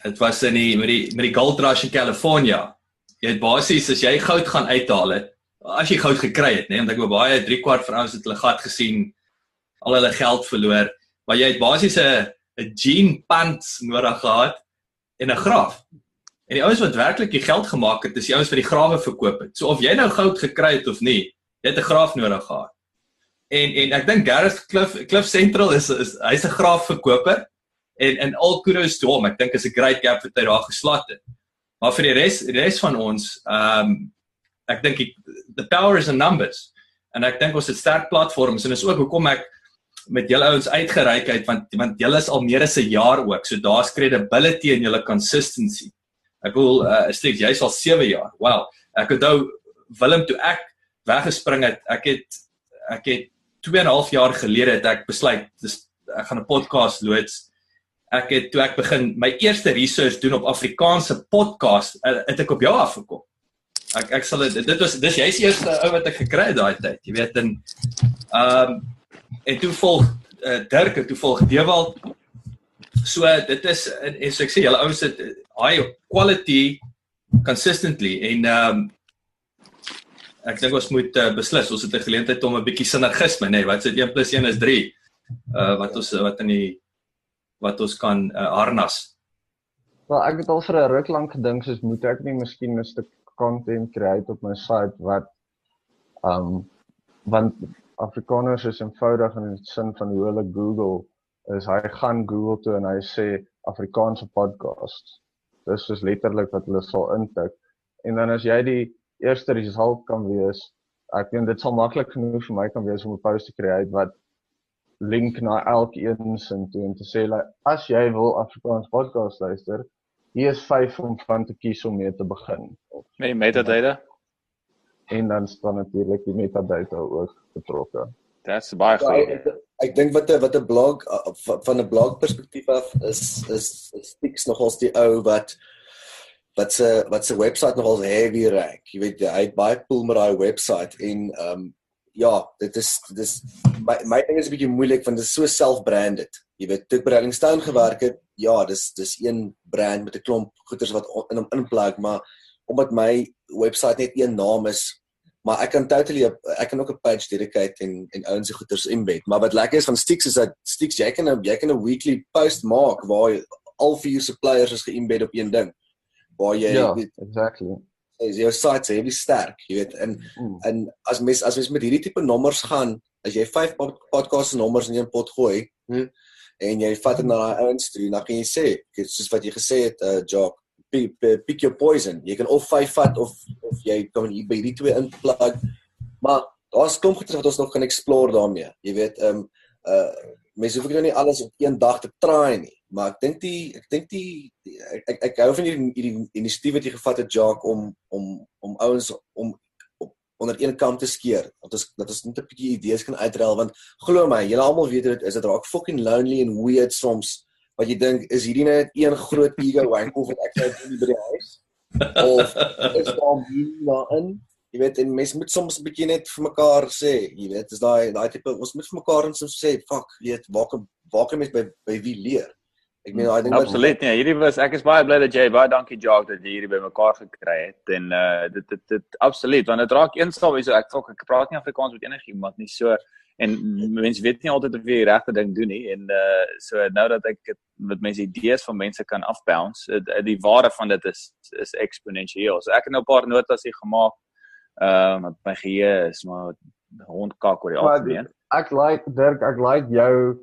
Dit was in die met die met die gold rush in California. Jy het basies as jy goud gaan uithaal het, as jy goud gekry het, nê, nee, want ek het baie 3 kwart van ons het hulle gat gesien al hulle geld verloor, maar jy het basies 'n 'n jean pants nodig gehad en 'n graaf. En die ouens wat werklik die geld gemaak het, is die ouens wat die grawe verkoop het. So of jy nou goud gekry het of nie, jy het 'n graaf nodig gehad. En en ek dink Gareth Cliff Cliff Central is is hy's 'n graafverkoper en en al kudos toe hom. Ek dink is 'n great gap wat hy daar geslat het. Maar vir die res die res van ons, ehm um, ek dink the power is in numbers. En ek dink ons het sterk platforms en is ook hoekom ek met julle ouens uitgereik het want want julle is al meer as 'n jaar ook. So daar's credibility in julle consistency. Ek wil uh, steek jy's al 7 jaar. Wow. Ek onthou Willem toe ek weggespring het. Ek het ek het 2 en 'n half jaar gelede het ek besluit dis ek gaan 'n podcast loods ek het toe ek begin my eerste research doen op Afrikaanse podcast eh, het ek op jou afgekom. Ek ek sal dit dit was dis jy's eerste ou wat ek gekry het daai tyd, jy weet en ehm um, en toe volg uh, Dirk en toe volg Dewald. So dit is en, en so ek sê julle ouens het high quality consistently en ehm um, ek dink ons moet uh, beslis ons het 'n geleentheid om 'n bietjie sinergisme nê nee, wat sê 1 + 1 is 3 uh wat ons wat in die wat ons kan uh, harnas. Wel ek het al vir 'n ruk lank gedink soos moet ek nie miskien 'n stuk content create op my site wat um want Afrikaners is eenvoudig in die sin van hoe hulle Google is hy gaan Google toe en hy sê Afrikaanse podcast. Dis is letterlik wat hulle sal intik. En dan as jy die eerste result kan wees, ek dink dit sal maklik genoeg vir my kan wees om 'n post te create wat link na elkeen se toe en te sê like, as jy wil Afrikaans podcast luister, hier is 5 om van te kies om mee te begin. Met die metadata en dan staan natuurlik die metadata ook betrokke. That's baie ja, goed. Ek, ek dink wat 'n wat 'n blog van 'n blog perspektief af is is stiks nogals die ou wat wat se wat se webwerf nogals heavy rank. Jy weet hy het baie pool met daai webwerf en ehm um, ja, dit is dis my my ding is 'n bietjie moeilik want dit is so self-branded. Jy weet, toe ek by Rolling Stone gewerk het, ja, dis dis een brand met 'n klomp goeders wat in hom inplug, maar omdat my webwerf net een naam is, maar ek kan totally ek kan ook 'n page dedicate en en ouens se goeders embed. Maar wat lekker is van Stix is dat Stix jy kan jy kan 'n weekly post maak waar jy- al vier suppliers is geëmbed op een ding. Waar jy Ja, weet, exactly. is jou site se heavy sterk, jy weet, en Mm. en as mens as mens met hierdie tipe nommers gaan, as jy vyf pod, podcast se nommers in een pot gooi, hm, en jy vat dit na daai ouens toe, dan kan jy sê, soos wat jy gesê het, uh Jock, pick, your poison. Jy kan of vyf vat of of jy kan hier by hierdie twee inplug. Maar daar's klomp goeie wat ons nog kan explore daarmee. Jy weet, ehm um, uh mense hoef ek nou nie alles op een dag te try nie, maar ek dink die ek dink die, die ek, ek ek hou van hierdie hierdie inisiatief wat jy gevat het Jock om om om ouens om op onder een kam te skeer. Dat ons dat ons net 'n bietjie idees kan uitruil want glo my, julle almal weet dit is dit raak fucking lonely and weird soms wat jy dink is hierdie net een groot ego wank of wat ek nou doen by die huis of is daar meer daarin? Jy weet en mense moet soms 'n bietjie net vir mekaar sê, jy weet, is daai daai tipe ons moet vir mekaar ons sê, fuck, weet, waar kan waar kan mens by by wie leer? Ek meen daai ding Absoluut nee, hierdie was ek is baie bly dat jy baie dankie Jacques dat jy hierdie bymekaar gekry het en uh dit dit dit absoluut want dit raak eensaam so ek ek, ek praat nie Afrikaans met enigiemand nie so en mense weet nie altyd of jy die regte ding doen nie. En uh so nou dat ek het, met mense idees van mense kan afbounce uh, die waarde van dit is is eksponensieel so ek het nou 'n paar notas hier gemaak uh met my geheue is maar hondkak oor die algemeen. Ek like Dirk, ek like jou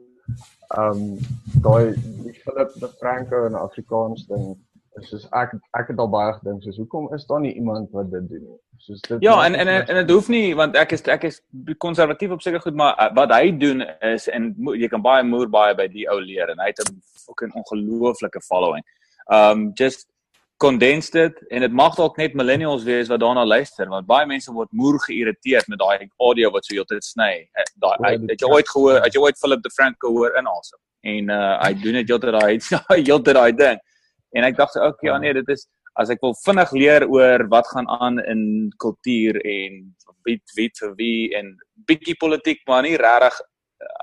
um daai Philip de Franco in Afrikaans ding. Is soos ek ek het al baie gedink soos hoekom is daar nie iemand wat dit doen nie? Soos dit Ja, en en en dit hoef nie want ek is ek is konservatief op seker goed, maar uh, wat hy doen is en jy kan baie moer baie by die ou leer en hy het 'n fucking ongelooflike following. Um just condense dit en dit mag dalk net millennials wees wat daarna luister want baie mense word moer geïrriteerd met daai audio wat so heeltyd sny. Eh, Daai het jy ooit gehoor, het jy ooit Philip de Franco hoor in asem? En uh hy doen dit heeltyd daai (laughs) heeltyd daai ding. En ek dink ook ja nee, dit is as ek wil vinnig leer oor wat gaan aan in kultuur en wie wie vir wie en bietjie politiek maar nie regtig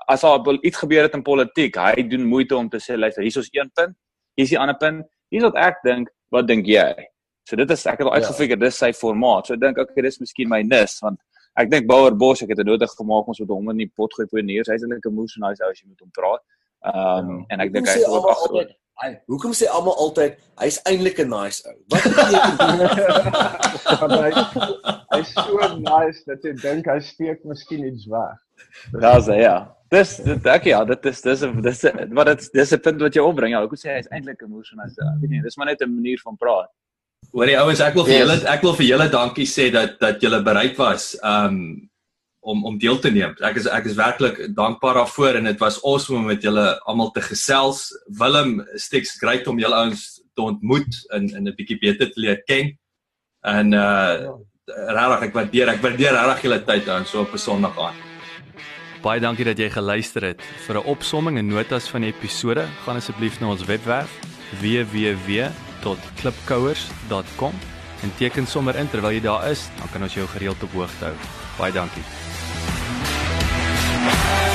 as daar wel iets gebeur het in politiek, hy doen moeite om te sê luister, hier is een punt, hier is die ander punt. Hier is wat ek dink, wat dink jy? So dit is ek het al Ja. uitgefigure dis sy formaat. So ek dink okay, dis miskien my nis want ek dink Bouwer Bos ek het 'n nodig gemaak ons met hom in die pot gooi pioneers. Hy's eintlik 'n moes en hy's ou as jy met hom praat. Ehm um, en ek dink hy sal ook altyd- Hy, hoekom sê almal altyd hy's eintlik 'n nice ou? Wat beteken dit? (laughs) Hy's so nice dat jy dink hy steek miskien iets weg. Daar's hy ja. Dis dit ek ja, dit is dis 'n dis wat dit dis 'n punt wat jy opbring. Ja, ek moet sê hy's eintlik 'n moes en hy's ek weet nie, dis maar net 'n manier van praat. Hoorie ouens, ek wil vir Yes. julle ek wil vir julle dankie sê dat dat julle bereid was um om om deel te neem. Ek is ek is werklik dankbaar daarvoor en dit was awesome om met julle almal te gesels. Willem, Stix, great om julle ouens te ontmoet en en 'n bietjie beter te leer ken. En uh regtig ek waardeer ek waardeer regtig julle tyd aan so op 'n Sondag aan. Baie dankie dat jy geluister het. Vir 'n opsomming en notas van die episode, gaan asseblief na ons webwerf www.klipkouers.com en teken sommer in terwyl jy daar is, dan kan ons jou gereeld op hoogte hou. Baie dankie. Bye.